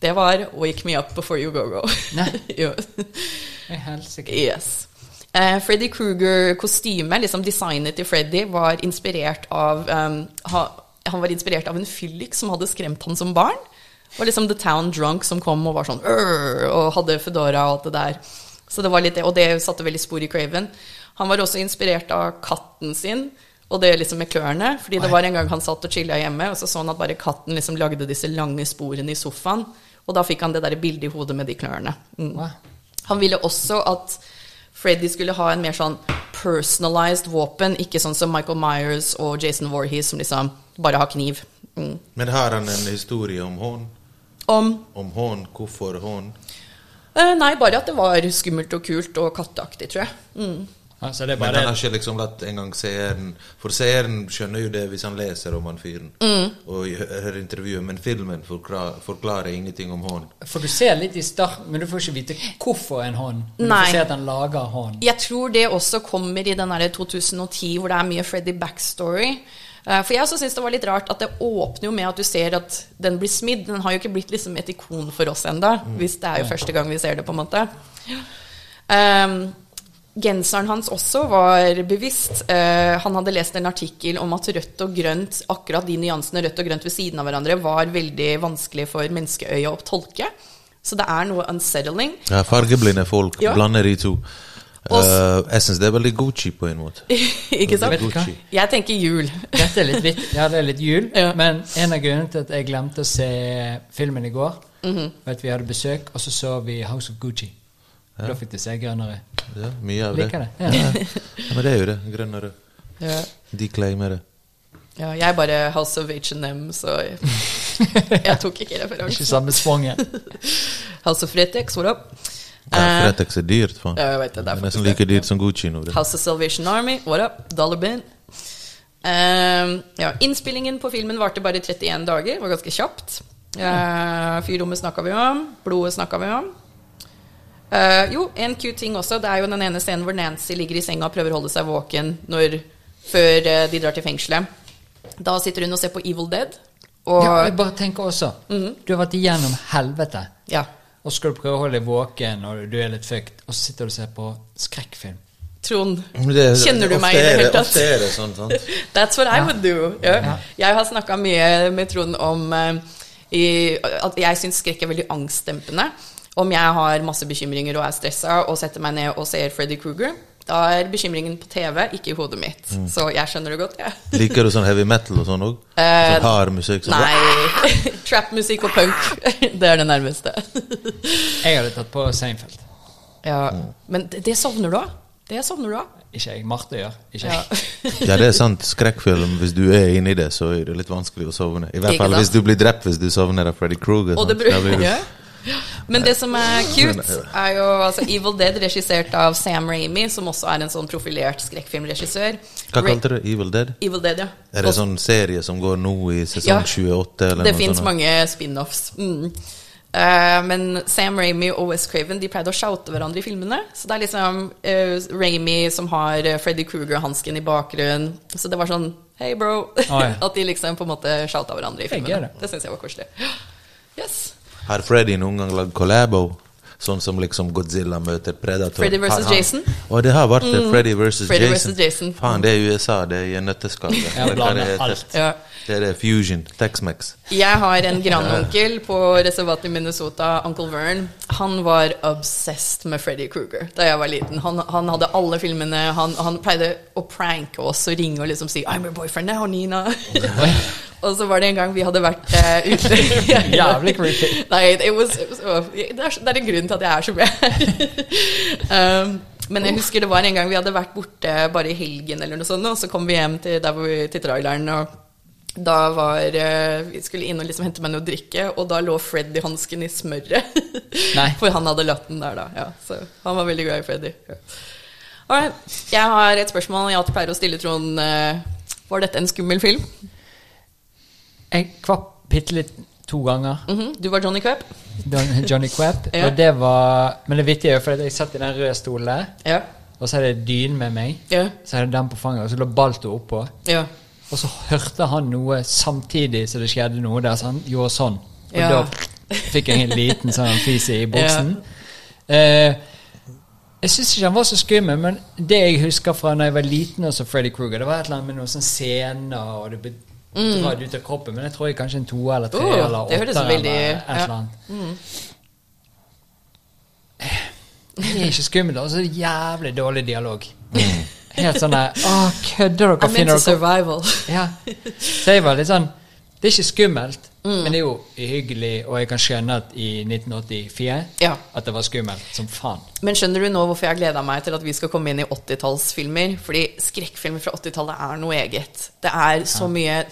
Det var 'Wake Me Up Before You Go Go'. Nei. [laughs] jo. Yes. Uh, Freddy Kruger-kostymet, liksom designet til Freddy, var inspirert av um, ha, Han var inspirert av en fyllik som hadde skremt han som barn. Det var liksom The Town Drunk som kom og var sånn og hadde Foodora og alt det der. Så det var litt det, Og det satte veldig spor i Craven. Han var også inspirert av katten sin. Og det liksom med klørne. Fordi det var en gang han satt og chilla hjemme, og så så han at bare katten liksom lagde disse lange sporene i sofaen. Og da fikk han det der bildet i hodet med de klørne. Mm. Wow. Han ville også at Freddy skulle ha en mer sånn personalized våpen, ikke sånn som Michael Myers og Jason Voorhees, som liksom bare har kniv. Mm. Men har han en historie om hånd? Om Om hånd? Hvorfor hånd? eh, Nei, bare at det var skummelt og kult og katteaktig, tror jeg. Mm. Altså, det er Men han har ikke liksom latt engang seeren For seeren skjønner jo det hvis han leser om han fyren Mm. og hører intervjuet, men filmen forklarer, forklarer ingenting om hånd. For du ser litt i starten, men du får ikke vite hvorfor en hånd. Men du får se at han lager hånd. Jeg tror det også kommer i den derre 2010 hvor det er mye Freddy backstory. Eh, For jeg også syns det var litt rart at det åpner jo med at du ser at den blir smidd. Den har jo ikke blitt liksom et ikon for oss ennå, hvis det er jo første gang vi ser det, på en måte. Um, genseren hans også var bevisst. Uh, han hadde lest en artikkel om at rødt og grønt, akkurat de nyansene rødt og grønt ved siden av hverandre, var veldig vanskelig for menneskeøyet å tolke. Så det er noe unsettling. Ja, fargeblinde folk Ja. blander de to. Eh, jeg syns det er veldig Gucci på en måte. [laughs] ikke sant? Vet du hva? Jeg tenker jul. [laughs] Dette er litt vitt. Ja, det er litt jul. Ja. Men en av grunnene til at jeg glemte å se filmen i går, Mhm. var at vi hadde besøk, og så så vi House of Gucci. Da fikk det se grønnere. Ja, mye av det. Liker det. Ja. Ja, men det er jo det. Grønn og rød. Ja. De claimer det. Ja, jeg er bare House of H&M, så jeg, [laughs] jeg tok ikke Ikke samme spranget. House of Fretex, what up? Ja, er Fretex er dyrt, faen. ja, jeg vet det, det er nesten like dyrt som Gucci nå. Det. House of Salvation Army, what up? Dollar bin. Uh, ja, innspillingen på filmen varte bare 31 dager, var ganske kjapt. Uh, Fyrrommet snakka vi om, blodet snakka vi om. Uh, jo, en cute ting også. Det er jo den ene scenen hvor Nancy ligger i senga og prøver å holde seg våken når, før eh, de drar til fengselet. Da sitter hun og ser på Evil Dead. Og Ja, jeg bare tenker også Mhm. Du har vært igjennom helvete, ja, og så skal du prøve å holde deg våken, når du er litt fucked, og så sitter du og ser på skrekkfilm. Trond, det- kjenner du meg i det hele tatt? Ofte er det sånn, sant? [laughs] That's what I would do. Ja. Ja. Jeg har snakka mye med Trond om uh, i, at jeg syns skrekk er veldig angstdempende. Om jeg har masse bekymringer og er stressa og setter meg ned og ser Freddy Kruger, da er bekymringen på TV, ikke i hodet mitt. Mm. Så jeg skjønner det godt, jeg. [laughs] Liker du sånn heavy metal og sånn òg? Eh, sånn hard musikk? Sånn, Nei. [laughs] Trap-musikk og punk. [laughs] Det er det nærmeste. Jeg hadde tatt på Seinfeld. Ja. Men det, det sovner du av. Det sovner du av. Ikke jeg. Marte gjør. Ikke Ja. jeg. Ja, det er sant. Skrekkfilm, hvis du er inni det, så er det litt vanskelig å sovne. I hvert fall hvis du blir drept hvis du sovner av Freddy Kruger. Og det blir ja. Men det som er cute, er jo altså Evil Dead, regissert av Sam Ramy, som også er en sånn profilert skrekkfilmregissør. Hva kalte du Evil Dead? Evil Dead, ja. Er det en sånn serie som går nå i sesong Ja. 28? Eller Det fins mange spin-offs. Mm. Uh, men Sam Ramy og Wes Craven De pleide å shoute hverandre i filmene. Så det er liksom uh, Ramy som har Freddy Kruger-hansken i bakgrunnen. Så det var sånn Hei, bro. ja. [laughs] At de liksom på en måte shouta hverandre i filmene. det. Det syns jeg var koselig. [gasps] Yes. Har Freddy noen gang lagd collabo? Sånn som liksom Godzilla møter Predator. Freddy versus han- Jason? Og det har vært mm. Freddy versus Freddy Jason. Jason. Faen, det er USA. Det er nøtteskall. [laughs] det. Det alt. Ja. Det er det Fusion. Tex-Mex. Jeg har en grandonkel på reservatet i Minnesota, Uncle Vern. Han var obsessed med Freddy Kruger da jeg var liten. Han, han hadde alle filmene. Han, han pleide å pranke oss og ringe og liksom si 'I'm your boyfriend now, Nina'. [laughs] og så var det en gang vi hadde vært uh, ute [laughs] Jævlig creepy. Nei, it was, it was, oh, det, er, det er en grunn til at jeg er som jeg er. [laughs] um, men jeg husker det var en gang vi hadde vært borte bare i helgen, eller noe sånt, og så kom vi hjem til, der hvor vi, til traileren. og da var eh, Vi skulle inn og liksom hente meg noe å drikke, og da lå Freddy-hansken i smøret. [laughs] For han hadde latt den der, da. Ja, så han var veldig glad i Freddy. Alright. Jeg har et spørsmål jeg alltid pleier å stille Trond. eh, Var dette en skummel film? Jeg kvapp bitte litt to ganger. Mhm, Du var Johnny? Don- Johnny Quapp. [laughs] Ja. Og det var Men det vittige er jo fordi jeg satt i den røde stolen Ja. og så hadde jeg dyn med meg. Ja. Så hadde jeg den på fanget, og så lå Balto oppå. ja. Og så hørte han noe samtidig som det skjedde noe der, så han gjorde sånn. Og Ja. da fikk jeg en liten sånn fis i [laughs] buksen. Eh, jeg syns ikke han var så skummel, men det jeg husker fra da jeg var liten og så Freddy Kruger, det var et eller annet med noen sånne scener, og det ble dratt ut av kroppen. Men jeg tror jeg kanskje en to eller tre Mm. Oh, eller åtte eller veldig- et ja. eller annet. Det er ikke skummelt, og så jævlig dårlig dialog. Helt sånn der Å, kødder dere? I'm Finner into survival. ja. Så jeg var litt sånn Det er ikke skummelt, Mm. men det er jo hyggelig, og jeg kan skjønne at i 1984 Ja. at det var skummelt som faen. Men skjønner du nå hvorfor jeg gleda meg til at vi skal komme inn i 80-tallsfilmer? Fordi skrekkfilmer fra 80-tallet er noe eget. Det er så mye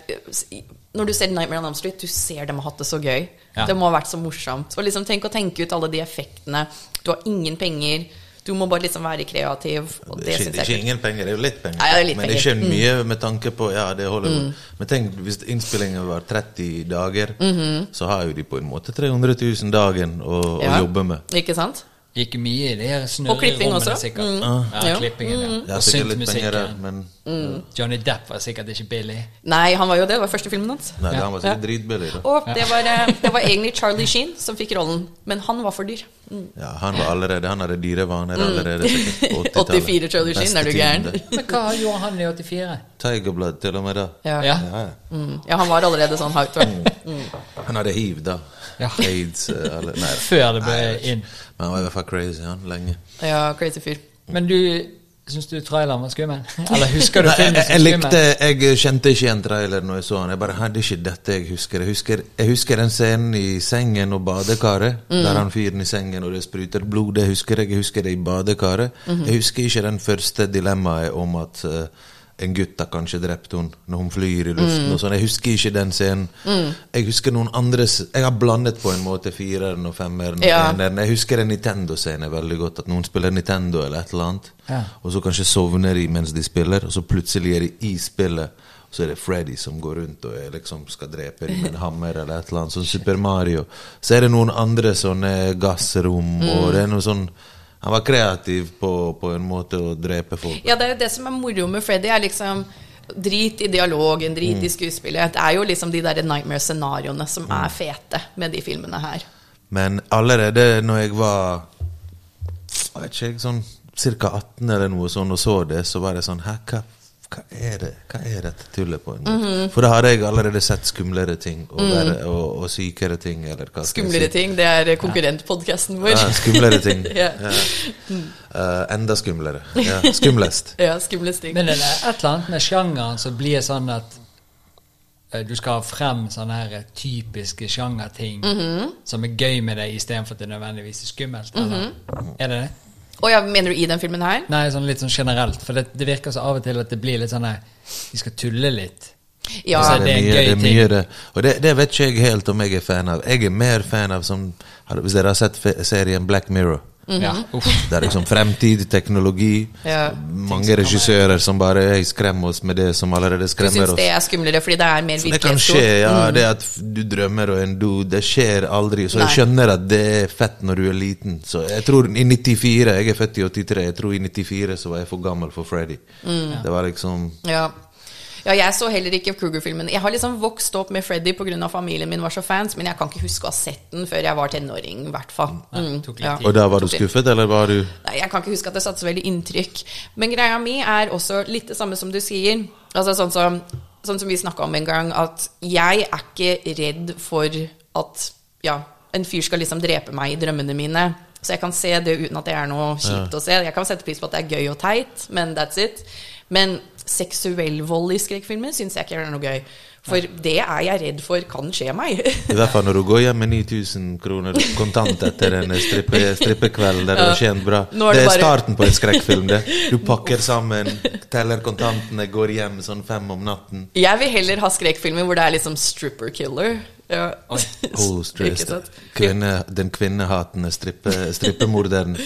Når du ser Nightmare on Elm Street, du ser dem har hatt det så gøy. Ja. Det må ha vært så morsomt. Og liksom Tenk å tenke ut alle de effektene. Du har ingen penger. Du må bare liksom være kreativ. Og Det det syns jeg ikke ingen penger, det er jo litt penger. Ja, det er litt men det er ikke penger. Mm. mye med tanke på Ja, det holder mm. Men tenk, hvis innspillingen var 30 dager, så har jo de på en måte 300 000 dagen å, å Mhm. Jobbe med. Ikke sant? Gikk mye i det her Og klipping også. sikkert. Mm. Ja, Ja. klippingen, ja. Det er Og sikkert litt penger der, syntmusikken. men Mm. Johnny Depp var sikkert ikke billig. Nei, han var jo det. Det var første filmen hans. Nei, Ja. han var sikkert dritbillig. da. Og det var, eh, [laughs] det var egentlig Charlie Sheen som fikk rollen, men han var for dyr. Mm. Ja, han var allerede Han hadde dyrevaner allerede sikkert på [laughs] 80-tallet. 84 Charlie Sheen, er du Beste gæren? det. Men hva gjorde han i 84? Tigerblood til og med da. Ja. Ja. Ja, ja. Mm. ja, han var allerede sånn var. Han hadde hiv da. Ja. Aids eh, eller, Nei, [laughs] Før det ble Nei, inn. Men han var i hvert fall crazy, han, lenge. Ja, crazy fyr. Men du Syns du traileren var skummel? [laughs] Eller husker du filmen jeg, som jeg likte Jeg kjente ikke igjen traileren når jeg så han. Jeg bare hadde ikke dette jeg husker. Jeg husker, jeg husker den scenen i sengen og badekaret. Mm. Der han fyren i sengen og det spruter blod. Det husker jeg. Jeg husker det i badekaret. Mhm. Jeg husker ikke den første dilemmaet om at eh, en gutt har kanskje drept henne når hun flyr i luften. Mm. og sånn. Jeg husker ikke den scenen. Jeg husker noen andre Jeg har blandet på en måte fireren og femmeren. Ja. eneren. Jeg husker en Nintendo-scene veldig godt. At noen spiller Nintendo eller et eller annet. Ja. Og så kanskje sovner de mens de spiller, og så plutselig er de i spillet. Og så er det Freddy som går rundt og er liksom skal drepe dem med en hammer eller et eller annet. Sånn Super Mario. Så er det noen andre sånne gassrom, og det er noe sånn Han var kreativ på, på en måte å drepe folk. Ja, det er jo det som er moro med Freddy, er liksom Drit i dialogen, drit i skuespillet. Det er jo liksom de der nightmare-scenarioene som er fete med de filmene her. Men allerede når jeg var jeg vet ikke, sånn ca. 18 eller noe sånn og så det, så var det sånn hva, hva er det Hva er dette tullet på Mm? Mhm. For da har jeg allerede sett skumlere ting og, der, og, og sykere ting. Mm. Skumlere si. ting, det er konkurrentpodkasten vår. Ja, skumlere ting. [laughs] Ja. ja. Uh, enda skumlere. Ja, skumlest. [laughs] Ja, skumlest ting. Men det er et eller annet med sjangeren som blir sånn at eh, du skal ha frem sånne her typiske sjangerting Mhm. som er gøy med det, istedenfor at det nødvendigvis er skummelt. Eller? Er det det? Og ja, mener du i den filmen her? Nei, sånn litt sånn generelt. For det, det virker så av og til at det blir litt sånn De skal tulle litt. Ja, Så det det er en mye, gøy det er ting. det. Og det, det vet ikke jeg helt om jeg er fan av. Jeg er mer fan av som Hvis dere har sett serien Black Mirror. Ja, uff. Det er liksom fremtid, teknologi. Ja. Mange regissører som bare hey, skremmer oss med det som allerede du skremmer syns oss. det er skumlere fordi det er mer Så det kan skje, ja. Mm. Det at du drømmer og en do, det skjer aldri. Så jeg skjønner at det er fett når du er liten. Så jeg tror i 94, jeg er født i 83, jeg tror i 94 så var jeg for gammel for Freddy. Mm. Det var liksom Ja. Ja, jeg så heller ikke Kruger-filmen. Jeg har liksom vokst opp med Freddy pga. familien min var så fans, men jeg kan ikke huske å ha sett den før jeg var tenåring, i hvert fall. Mm, ja. Og da var du skuffet, eller var du Nei, Jeg kan ikke huske at det satte så veldig inntrykk. Men greia mi er også litt det samme som du sier. Altså sånn som, sånn som vi snakka om en gang, at jeg er ikke redd for at ja, en fyr skal liksom drepe meg i drømmene mine. Så jeg kan se det uten at det er noe kjipt å se. Jeg kan sette pris på at det er gøy og teit, men that's it. Men seksuell vold i skrekkfilmer syns jeg ikke er noe gøy. For det er jeg redd for kan skje meg. I hvert fall når du går hjem med 9000 kroner kontant etter en strippe, strippekveld der du har tjent bra. Nå er det det er bare- starten på en skrekkfilm. det. Du pakker sammen, teller kontantene, går hjem sånn fem om natten. Jeg vil heller ha skrekkfilmer hvor det er liksom stripper killer. Ja. [laughs] Oh, Ikke Kvinne, den kvinnehatende strippe, strippemorderen.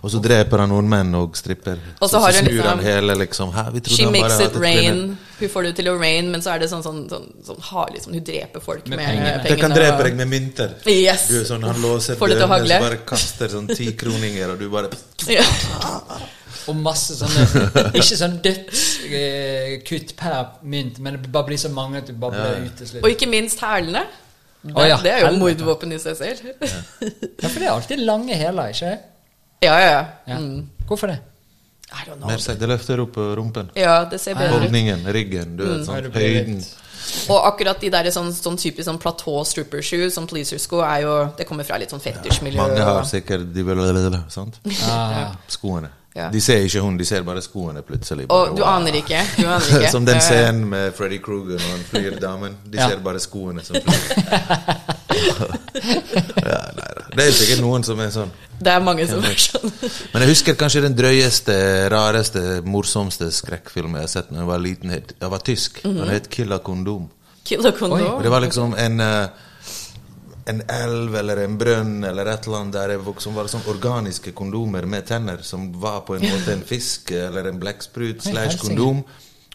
Og så dreper han noen menn og stripper. Og så har så snur liksom- han hele liksom vi She han bare makes it rain. Hun får det til å rain, men så er det sånn, sånn, sånn, sånn har liksom, Hun dreper folk med, Med pengene. Det kan drepe deg med mynter. Yes. Du er sånn, Han låser dørene, så bare kaster sånn ti kroninger, og du bare Ja. [laughs] Og masse sånne Ikke sånn dødskutt per mynt, men det bare blir så mange at du bare blir ut til. Og ikke minst hælene. Det, ja, det er jo mordvåpen i seg selv. Ja, for det er alltid lange hæler, ikke? Ja, ja, ja. Ja. Mm. Hvorfor det? I don't know. Mer seg, Det løfter opp rumpen. Ja, det ser bedre. Holdningen, ryggen, du vet, mm. sånn, høyden. Og akkurat de der sånn, sånn typisk sånn platå stripper shoe, sånn pleaser-sko, er jo Det kommer fra litt sånn fetisjmiljø. Mange har sikkert de vil, sant? Ah, [laughs] Skoene. Ja. De ser ikke hun, de ser bare skoene plutselig. Og du wow. aner ikke. Du aner [laughs] ikke. Som den scenen med Freddy Kruger når han flyr damen. De Ja. ser bare skoene som flyr. [laughs] ja, nei da. Det er sikkert noen som er sånn. Det er mange som er sånn. [laughs] Men jeg husker kanskje den drøyeste, rareste, morsomste skrekkfilmen jeg har sett da jeg var liten. Jeg var tysk. Mhm. Den het 'Killa kondom'. Killa kondom. Oi. det var liksom en eh, en elv eller en brønn eller et eller annet der det som var sånn organiske kondomer med tenner, som var på en måte en fisk eller en blekksprut slash kondom.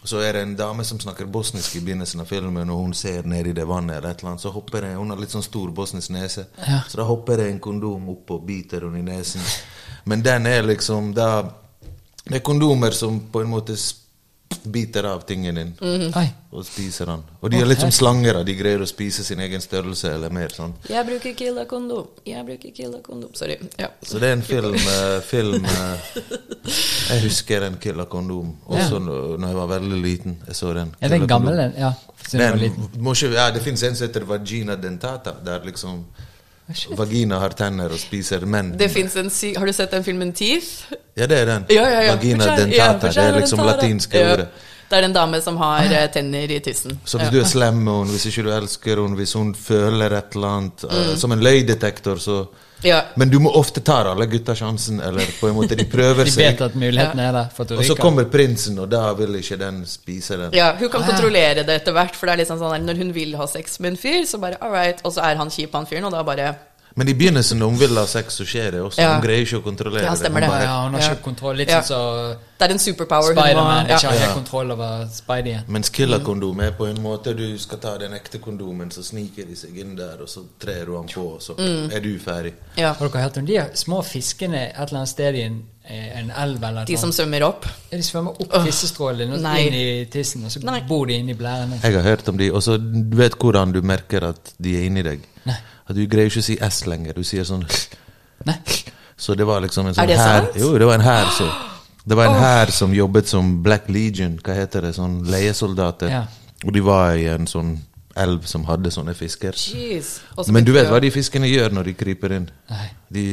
Så er det en dame som snakker bosnisk i begynnelsen av filmen, og hun ser ned i det vannet eller et eller annet, så hopper det Hun har litt sånn stor bosnisk nese, Ja. så da hopper det en kondom opp og biter henne i nesen. Men den er liksom da Det er kondomer som på en måte sp- biter av tingen din Oi. og spiser den. Og de er litt som slanger, de greier å spise sin egen størrelse eller mer. sånn. Jeg bruker killer kondom. Jeg bruker killer kondom. Sorry. Ja. Så det er en film, eh, film eh, Jeg husker en Killer Kondom også når når jeg var veldig liten. Jeg så den. Er det en Killer gammel en? Ja. Jeg var Den, må ikke, ja, det fins en som heter Vagina dentata, der liksom vagina har tenner og spiser menn. Har du sett den filmen Teeth? Ja, det er den. Ja, ja, ja. Vagina Vagina- dentata. det er liksom dentata. latinske ordet. Det er en dame som har ah. tenner i tissen. Så hvis du er slem med henne, hvis ikke du elsker henne, hvis hun føler et eller annet eh, Som en løydetektor, så Ja. Men du må ofte ta alle gutta sjansen, eller på en måte de prøver [laughs] De seg. vet at muligheten er der for at du Og så kommer prinsen, og da vil ikke den spise den. Ja, hun kan Ah, ja. kontrollere det etter hvert, for det er liksom sånn der, når hun vil ha sex med en fyr, så bare all right, og så er han kjip, han fyren, og da bare Men i begynnelsen, når hun vil ha sex, så skjer det også. Ja. Hun greier ikke å kontrollere Ja, det. Hun. Bare- ja, hun har Ja. ikke kontroll. Litt Ja. sånn som Det er en superpower. Spiderman ja. ikke har helt Ja. kontroll over Spidey. Mens killerkondom er på en måte Du skal ta den ekte kondomen, så sniker de seg inn der, og så trer du han på, og så Mm. er du ferdig. Ja. Har dere hørt om de små fiskene et eller annet sted i en, eh, en elv eller De som svømmer opp. Ja, de svømmer opp tissestrålene så nei. inn i tissen, og så Nei. bor de inni blærene. Jeg har hørt om de, og så du vet hvordan du merker at de er inni deg. Nei. At du greier ikke å si S lenger. Du sier sånn Nei. Så det var liksom en sånn Er det sant? Jo, det var en hær som [gasps] Det var en hær som jobbet som Black Legion, hva heter det, sånn leiesoldater. Ja. Og de var i en sånn elv som hadde sånne fisker. Jeez. Men du vet hva de fiskene gjør når de kryper inn? Nei. De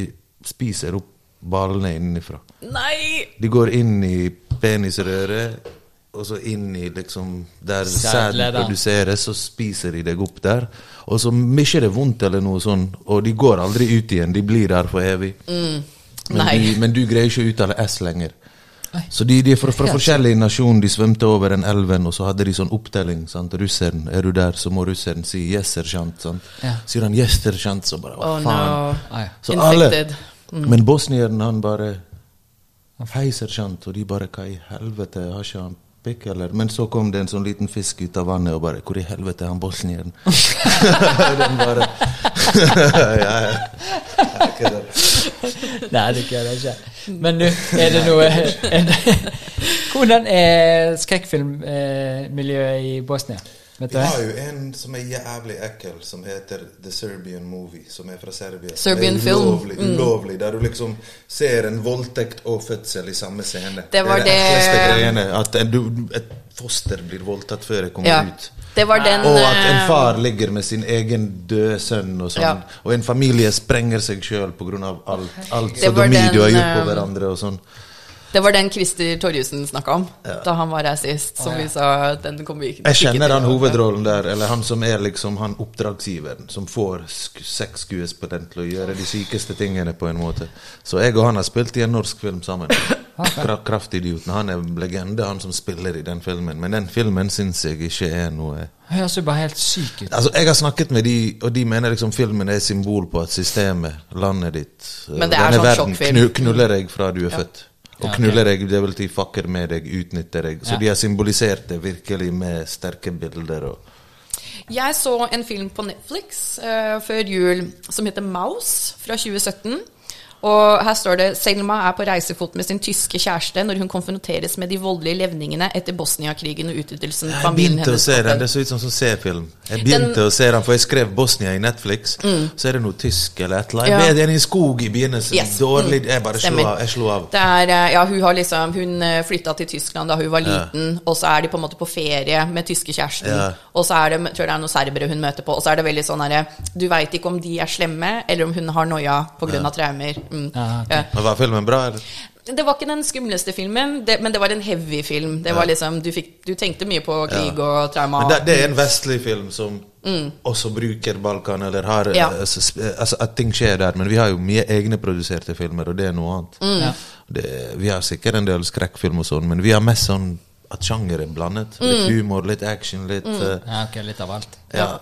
spiser opp ballene innenfra. Nei! De går inn i penisrøret, og så inn i liksom Der sæden produseres, så spiser de deg opp der. Og så mye det vondt eller noe sånn, og de går aldri ut igjen. De blir der for evig. Men, de, du, men du greier ikke å uttale S lenger. Så de, de fra, fra forskjellige nasjoner. De svømte over den elven, og så hadde de sånn opptelling. sant? Russeren, er du der, så må russeren si 'yes, sant? Ja. Sier han 'yes, sersjant', så bare hva Oh faen? no. Så Infected. Alle, mm. Men bosnieren, han bare Hei, sersjant. Og de bare Hva i helvete, har ikke han pikk, eller? Men så kom det en sånn liten fisk ut av vannet, og bare Hvor i helvete er han bosnieren? [laughs] Den bare [laughs] Ja, ja. Nei, det kødder ikke. Men nå er det noe Hvordan er skrekkfilmmiljøet i Bosnia? Vet Vi har jo en som er jævlig ekkel, som heter The Serbian Movie, som er fra Serbia. Serbian det er film. ulovlig, ulovlig, der du liksom ser en voldtekt og fødsel i samme scene. Det var det det- ekleste greiene. At en, du, et foster blir voldtatt før det kommer Ja. ut. Det var den Og at en eh, far ligger med sin egen døde sønn, og sånn. Ja. Og en familie sprenger seg sjøl pga. alt, alt Det sodomi du har gjort på eh, hverandre og sånn. Det var den Christer Torjussen snakka om Ja. da han var her sist. Som ja. vi sa den kommer vi ikke Jeg kjenner den hovedrollen der, eller han som er liksom han oppdragsgiveren, som får sk seks skuespillere til å gjøre de sykeste tingene, på en måte. Så jeg og han har spilt i en norsk film sammen. [laughs] Kra Kraftidioten. Han er legende, han som spiller i den filmen. Men den filmen syns jeg ikke er noe Høres jo bare helt syk ut. Altså, Jeg har snakket med de, og de mener liksom filmen er symbol på at systemet, landet ditt, Men det er denne sånn verden, knu, knuller deg fra du er Ja. født. Og Ja, knuller deg, det vil si fucker med deg, utnytter deg. Så Ja. de har symbolisert det virkelig med sterke bilder Jeg så en film på Netflix uh, før jul som heter Mouse fra 2017. Og her står det Selma er på reisefot med sin tyske kjæreste når hun konfronteres med de voldelige levningene etter Bosnia-krigen og utryddelsen Jeg familien begynte å se den. Det så ut som en C-film. Jeg begynte Den- å se den, for jeg skrev Bosnia i Netflix. Så er det noe tysk eller et eller annet. Ja. Jeg Det er en skog i begynnelsen. Yes. Dårlig Jeg bare slo av. Jeg slo av. Det er, eh, ja, hun har liksom Hun flytta til Tyskland da hun var Ja. liten, og så er de på en måte på ferie med tyske kjæresten. Ja. Og så er det, tror jeg det er noen serbere hun møter på, og så er det veldig sånn herre Du veit ikke om de er slemme, eller om hun har noia pga. av traumer. Mm. Ja, okay. Ja. Men Var filmen bra, eller? Det var ikke den skumleste filmen, det, men det var en heavy film. Det var liksom, du, fikk, du tenkte mye på krig og trauma. Men det, det er en vestlig film som også bruker Balkan, eller har Mm. Ja. altså, altså, At ting skjer der. Men vi har jo mye egenproduserte filmer, og det er noe annet. Mm. Ja. Det, vi har sikkert en del skrekkfilm og sånn, men vi har mest sånn at sjanger er blandet. Mm. Litt humor, litt action, litt eh, Ja, ok, litt av alt. ja.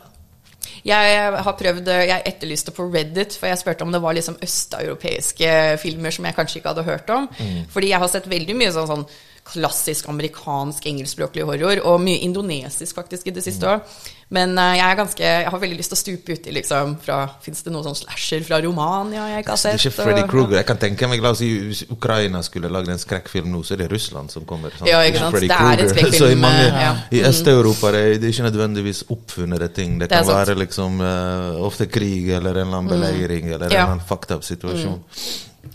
Jeg har prøvd, jeg etterlyste på Reddit, for jeg spurte om det var liksom østeuropeiske filmer som jeg kanskje ikke hadde hørt om. Fordi jeg har sett veldig mye sånn, sånn klassisk amerikansk engelskspråklig horror, og mye indonesisk faktisk i det siste òg. Men uh, jeg ganske, jeg har veldig lyst til å stupe uti liksom fra Fins det noen sånn slasher fra Romania jeg ikke har Det er ikke Freddy Krueger. Jeg kan tenke meg, la oss si hvis Ukraina skulle lagd en skrekkfilm nå, så er det Russland som kommer. sant? Ja, ikke sant? Det er en skrekkfilm, [laughs] Så i, mange, ja. i Øst-Europa det er det er ikke nødvendigvis oppfunnede ting. Det Det kan være liksom uh, ofte krig eller en eller annen beleiring eller en Ja. eller annen fucked up situasjon.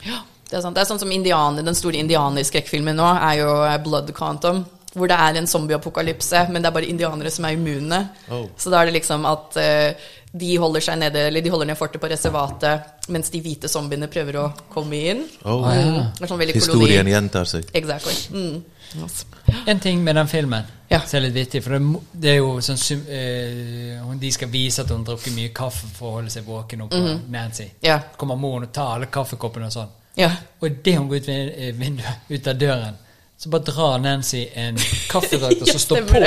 Ja, det er sant. Det er sånn som indianer, Den store indianerskrekkfilmen nå er jo eh, Blood Quantum. Hvor det er en zombieapokalypse, men det er bare indianere som er immune. Oh. Så da er det liksom at uh, de holder seg nede, eller de holder ned fortet på reservatet, mens de hvite zombiene prøver å komme inn. Oh. Ah, ja. Mm. Det er sånn veldig Historien koloni. gjentar seg. Exactly. Mm. Yes. En ting med den filmen Ja. som er litt vittig, for det, det er jo sånn eh, De skal vise at hun har drukket mye kaffe for å holde seg våken opp på Nancy. Yeah. Kommer moren og tar alle kaffekoppene og sånn. Ja. Og idet hun går ut eh, vinduet, ut av døren, så bare drar Nancy en kaffedrakter som [laughs] står på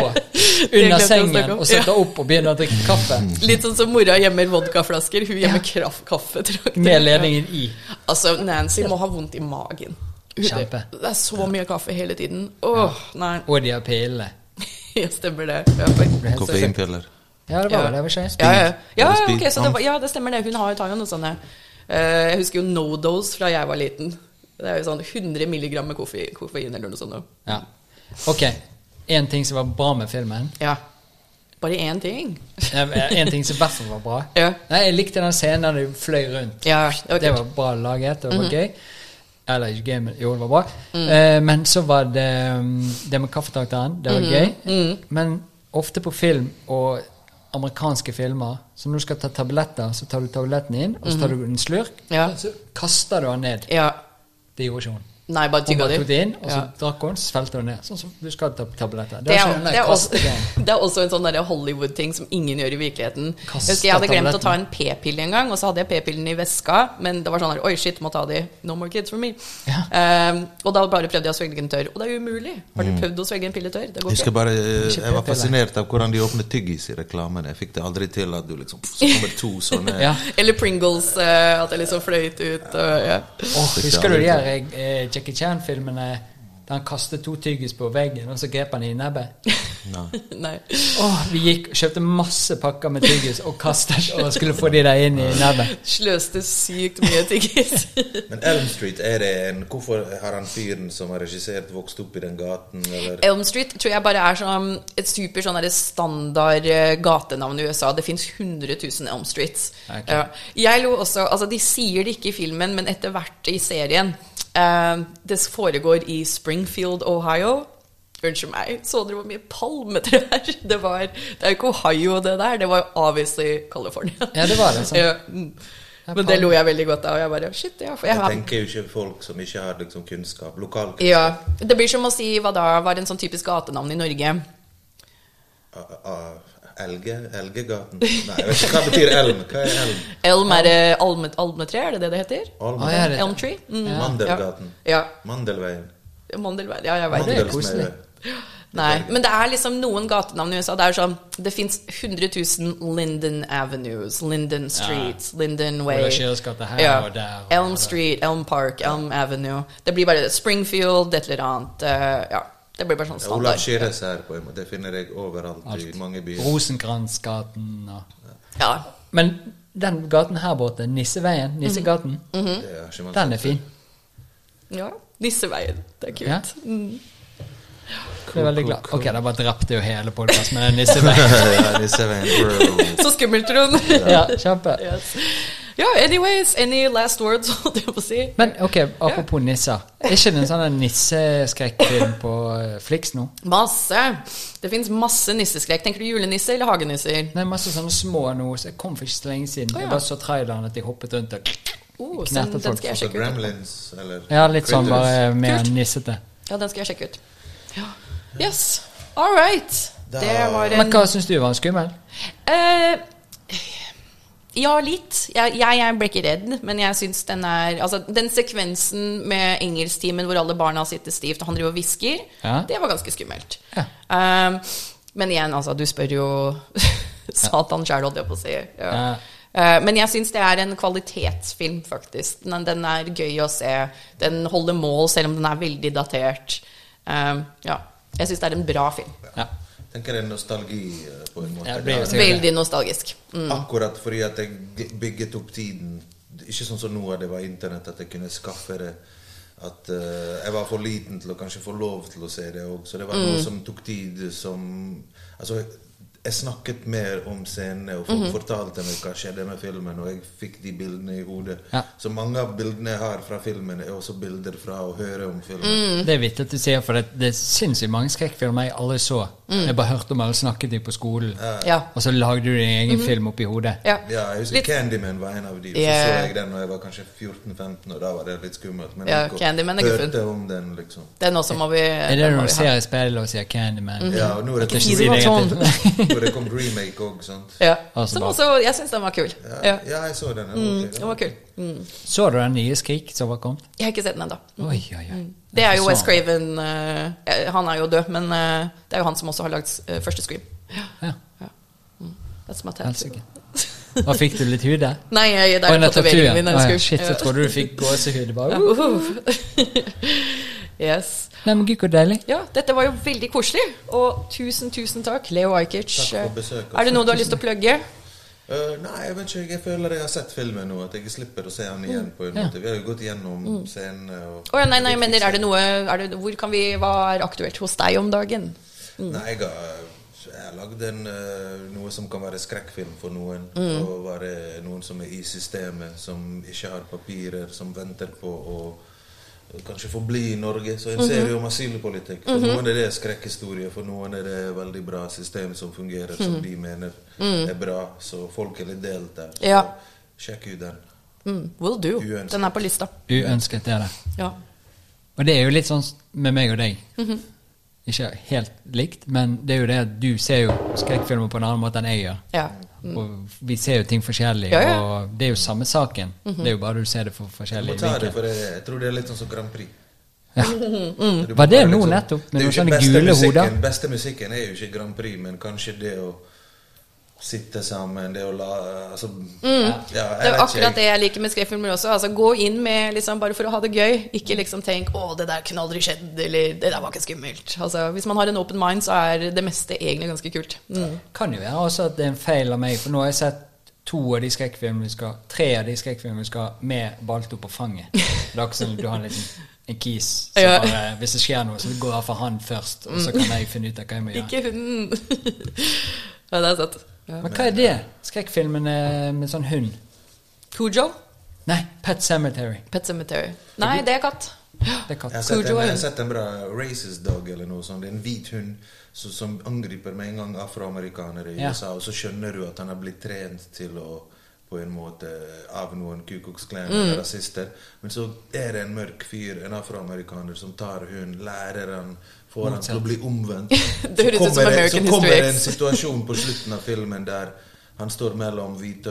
under sengen og setter opp og begynner å drikke kaffe. Litt sånn som mora gjemmer vodkaflasker. Hun gjemmer ja. kaffetrakter. Med ledningen i. Altså, Nancy må ha vondt i magen. Kjempe. Det er så mye kaffe hele tiden. Åh, nei. Og de har pillene. [laughs] Ja, stemmer det. Ja, Koffeinpiller. Ja, det var det. var. Ja, ja. ja Har du ok, spist så det, var- ja, det stemmer det. Hun har, jo tatt noe eh, Jeg husker jo No-Dose fra jeg var liten. Det er jo sånn 100 milligram med koffein, koffein eller noe sånt. Ja. Ok. En ting som var bra med filmen. Ja. Bare én ting. Én En ting som i hvert fall var bra. Ja. Nei, Jeg likte den scenen der du fløy rundt. Ja, var Det var bra laget, det var Mhm. gøy. Eller ikke gøy, men jo, det var bra. Mm. Eh, men så var det um, det med kaffetrakteren. Det var Mhm. gøy. Men ofte på film og amerikanske filmer, så når du skal ta tabletter, så tar du tabletten inn, og så tar du en slurk, Mhm. Ja. så kaster du den ned. Ja. Det gjorde ikke hun. Nei, bare tygga de. tok det inn, og så Ja. drakk hun, svelgte hun ned. Sånn som du skal ta tabletter. Det er, det, er også, det er [laughs] også en sånn Hollywood-ting som ingen gjør i virkeligheten. Jeg husker jeg hadde glemt å ta en p-pille en gang, og så hadde jeg p-pillen i veska, men det var sånn her Oi, shit, må ta de. No more kids for me. Ja. Um, og da bare prøvde jeg å svelge den tørr. Og det er umulig. Har du prøvd å svelge en pille tørr? Det Jeg går ikke. bare, eh, jeg var fascinert av hvordan de åpnet tyggis i reklamen. Jeg fikk det aldri til at du liksom Så [laughs] kommer to sånne Ja. Eller Pringles, eh, at det liksom fløyt ut. Og, ja. oh, husker du de her Jackie Chan-filmene da han kastet to tyggis på veggen, og så grep han i nebbet? Nei. [laughs] Nei. Oh, vi gikk kjøpte masse pakker med tyggis og kastet og skulle få de der inn i nebbet. Sløste sykt mye tyggis. [laughs] Men Elm Street, er det en Hvorfor har han fyren som har regissert, vokst opp i den gaten, eller Elm Street tror jeg bare er sånn, et super sånn standard eh, gatenavn i USA. Det fins 100 000 Elm Streets. Okay. Ja. Jeg lo også Altså, de sier det ikke i filmen, men etter hvert i serien. Eh, det foregår i Springfield, Ohio. Unnskyld meg, så dere hvor mye palmetrær [laughs] det var? Det er jo ikke Ohio, det der. Det var jo obviously California. Ja, det var det, [laughs] sant. Ja. Men det lo jeg veldig godt av. Og jeg bare Shit, ja. For jeg Jeg tenker jo ikke folk som ikke har liksom kunnskap. Lokalkunnskap. ja, Det blir som å si hva da var en sånn typisk gatenavn i Norge. Uh, a- Elge? Elgegaten? Nei, jeg vet ikke hva betyr elm. Hva er elm? Elm er eh, alme, almetre, er det det det heter? Alm? Ah, ja, det- Elm tree? Mm. Mandelgaten. Ja. Mandelveien. Mandelveien. Ja, jeg veit det er koselig. Nei, men det er liksom noen gatenavn i USA. Det er sånn Det fins 100 000 Linden Avenues, Linden Streets, Linden Way. Her Ja. og der og Elm. Street, Elm Park, Elm Avenue. Det blir bare Springfield, et eller annet. Uh, ja. Det blir bare sånn standard. Olav standard. Her, på en måte. Det finner jeg overalt i mange byer. Rosenkransgaten og Ja. Men den gaten her borte, Nisseveien, Nissegaten, mm -hmm. Mm -hmm. den er fin. ja. Nisseveien. Det er kult. Ja. Jeg er veldig glad. Ok, da bare drepte jo hele podkasten med den nisseveien. [laughs] ja, Nisseveien, bro. [laughs] Så skummelt, Trond. ja, kjempe. Yes. Ja, anyways, any last words, [laughs] holdt jeg på å si? Men ok, apropos nisser. Er ikke det en sånn nisseskrekkfilm på eh, Flix nå? Masse. Det fins masse nisseskrekk. Tenker du julenisse eller hagenisser? Er masse sånne små nå, så jeg kom for ikke så lenge siden. Oh, ja. Jeg bare så traileren at de hoppet rundt og Oh, så knerte den, den folk. Altså. Gremlins, eller Ja, litt sånn bare mer Kult. nissete. Ja, den skal jeg sjekke ut. Ja. Yes. All right. Da- Det var en Men hva syns du var skummel? Eh, ja, litt. Jeg, jeg, jeg ble ikke redd, men jeg syns den er Altså, den sekvensen med engelsktimen hvor alle barna sitter stivt, og han driver og hvisker, Ja. det var ganske skummelt. Ja. Um, men igjen, altså, du spør jo [laughs] Satan sjæl, holdt jeg på å si. Ja. Eh, men jeg syns det er en kvalitetsfilm, faktisk. Den, den er gøy å se. Den holder mål, selv om den er veldig datert. Um, ja. Jeg syns det er en bra film. Ja. Tenker det er nostalgi eh, på en måte. Ja. Veldig nostalgisk. Mm. Akkurat fordi at jeg bygget opp tiden Ikke sånn som nå at det var internett, at jeg kunne skaffe det. At uh, jeg var for liten til å kanskje få lov til å se det òg. Så det var Mm. noe som tok tid som Altså, jeg snakket mer om scenene, og folk Mhm. fortalte meg hva skjedde med filmen, og jeg fikk de bildene i hodet. Ja. Så mange av bildene jeg har fra filmen, er også bilder fra å høre om filmen. Mm. Det er vittig at du sier, for det, det er sinnssykt mange skrekkfilmer jeg aldri så. Jeg bare hørte om alle snakket de på skolen. Mm. Ja. Og så lagde du din egen film oppi hodet. ja. Ja, jeg husker Litt- Candyman var en av de. Og så Yeah. så jeg den da jeg var kanskje 14-15, og da var det litt skummelt. Men Ja, jeg er hørte om den, liksom. Den også må vi Er det når vi du ser i speilet og sier Candyman? Ja, og nå er det det ikke [laughs] hvor det kom remake òg, sant. Ja. Som også Jeg syns den var kul. Ja, Ja. jeg så den. Mm, var den var kul. Mm. Så du den nye Skrik som var kommet? Jeg har ikke sett den ennå. Oi, oi. Det er jo West Wes Craven uh, Han er jo død, men uh, det er jo han som også har lagd uh, første Scream. Ja. Ja, That's my tattoo. Og fikk du litt hud der? [laughs] Nei, jeg, det er tatoveringen min. Shit, jeg trodde du fikk gåsehud. Bare, Ja, uh. [laughs] yes. Nei, men gud, hvor deilig. Ja, dette var jo veldig koselig. Og tusen, tusen takk, Leo Ajkic. Takk for besøket. Er det noe du har lyst til å plugge? Uh, nei, jeg vet ikke. Jeg føler jeg har sett filmen nå. At jeg slipper å se den igjen. på en Ja. måte Vi har jo gått gjennom scenene. og- oh, ja, nei, nei, men er det noe er det, Hvor kan vi Hva er aktuelt hos deg om dagen? Nei, jeg har, jeg har lagd en, eh, noe som kan være skrekkfilm for noen. Og være noen som er i systemet, som ikke har papirer, som venter på å kanskje forbli bli i Norge. Så en serie om asylpolitikk. For noen er det skrekkhistorie, for noen er det veldig bra system som fungerer, som de mener er bra. Så folk er litt delt der. Så Ja. sjekk ut den. Mm, will do. Uønsket. Den er på lista. Uønsket er det. Ja. Og det er jo litt sånn med meg og deg. Mhm. Ikke helt likt, men det er jo det at du ser jo skrekkfilmer på en annen måte enn jeg gjør. Ja. Og vi ser jo ting forskjellig, Ja, ja. og det er jo samme saken. Det er jo bare du ser det må forskjellige ta det, vinkler. for jeg, jeg tror det er litt sånn som Grand Prix. Ja. Mm. Var det nå sånn- nettopp, med noen sånne gule musikken. hoder? Beste musikken er jo ikke Grand Prix, men kanskje det å sitte sammen, det å la Altså ja, jeg Mm. Det er vet ikke, akkurat det jeg liker med skrekkfilmer også. Altså, gå inn med liksom bare for å ha det gøy. Ikke liksom tenk 'Å, det der kunne aldri skjedd', eller 'Det der var ikke skummelt'. Altså, hvis man har en open mind, så er det meste egentlig ganske kult. Mm. Kan jo være også at det er en feil av meg, for nå har jeg sett to av de skrekkfilmene vi skal Tre av de skrekkfilmene vi skal med Balto på fanget. Det er akkurat som du har en liten en kis. Så Ja. bare, hvis det skjer noe, så går jeg for han først, og så kan jeg finne ut av hva jeg må gjøre. Ikke hunden. [laughs] ja, det er sant. Ja. Men hva er det? Skrekkfilmen med sånn hund? Cujo? Nei, Pet Cemetery. Pet Cemetery. Nei, det er katt. Det er Jeg katt. har sett en, jeg har sett en bra racist dog eller noe sånt. Det er en hvit hund som, som angriper med en gang afroamerikanere i Ja. USA, og så skjønner du at han har blitt trent til å på en måte av noen Ku Klux Klan Mm. rasister. Men så er det en mørk fyr, en afroamerikaner, som tar hund, lærer han, får han til å bli omvendt. [laughs] Det høres ut som American History X. så kommer det en situasjon på slutten av filmen der han står mellom hvite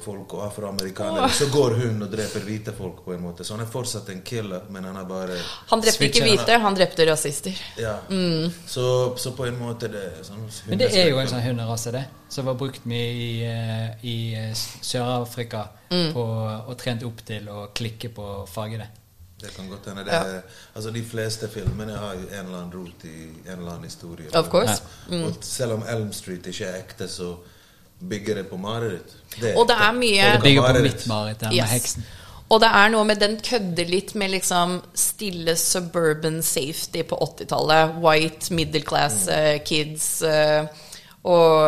folk og afroamerikanere. Så går hun og dreper hvite folk, på en måte. Så han er fortsatt en killer, men han er bare Han drepte ikke hvite, han drepte rasister. Ja. Mm. Så, så på en måte det er sånn Men det er jo en sånn hunderase, det. Som var brukt mye i, eh, i Sør-Afrika Mm. og trent opp til å klikke på fargene. farge det. Kan godt hende. Det Ja. altså De fleste filmene har jo en eller annen rot i en eller annen historie. Of course. Mm. Og selv om Elm Street ikke er ekte, så bygger det på mareritt. Det Og det er mye- Det bygger på mareritt. mitt mareritt der med Yes. heksen. Og det er noe med den kødder litt med liksom stille suburban safety på 80-tallet. White middle class uh, kids. Uh, og,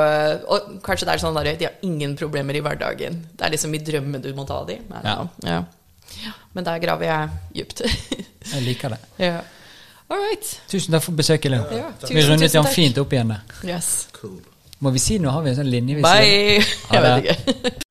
og kanskje det er sånn at de har ingen problemer i hverdagen. Det er liksom i drømmen du må ta de. I Ja. Ja. Ja. Men der graver jeg dypt. Jeg liker det. [laughs] ja. All right. Tusen takk for besøket, Linn. Ja, Vi rundet den fint opp igjen. Yes. Cool. Må vi si nå Har vi en sånn linje vi Bye. sier? [laughs] Jeg vet ikke.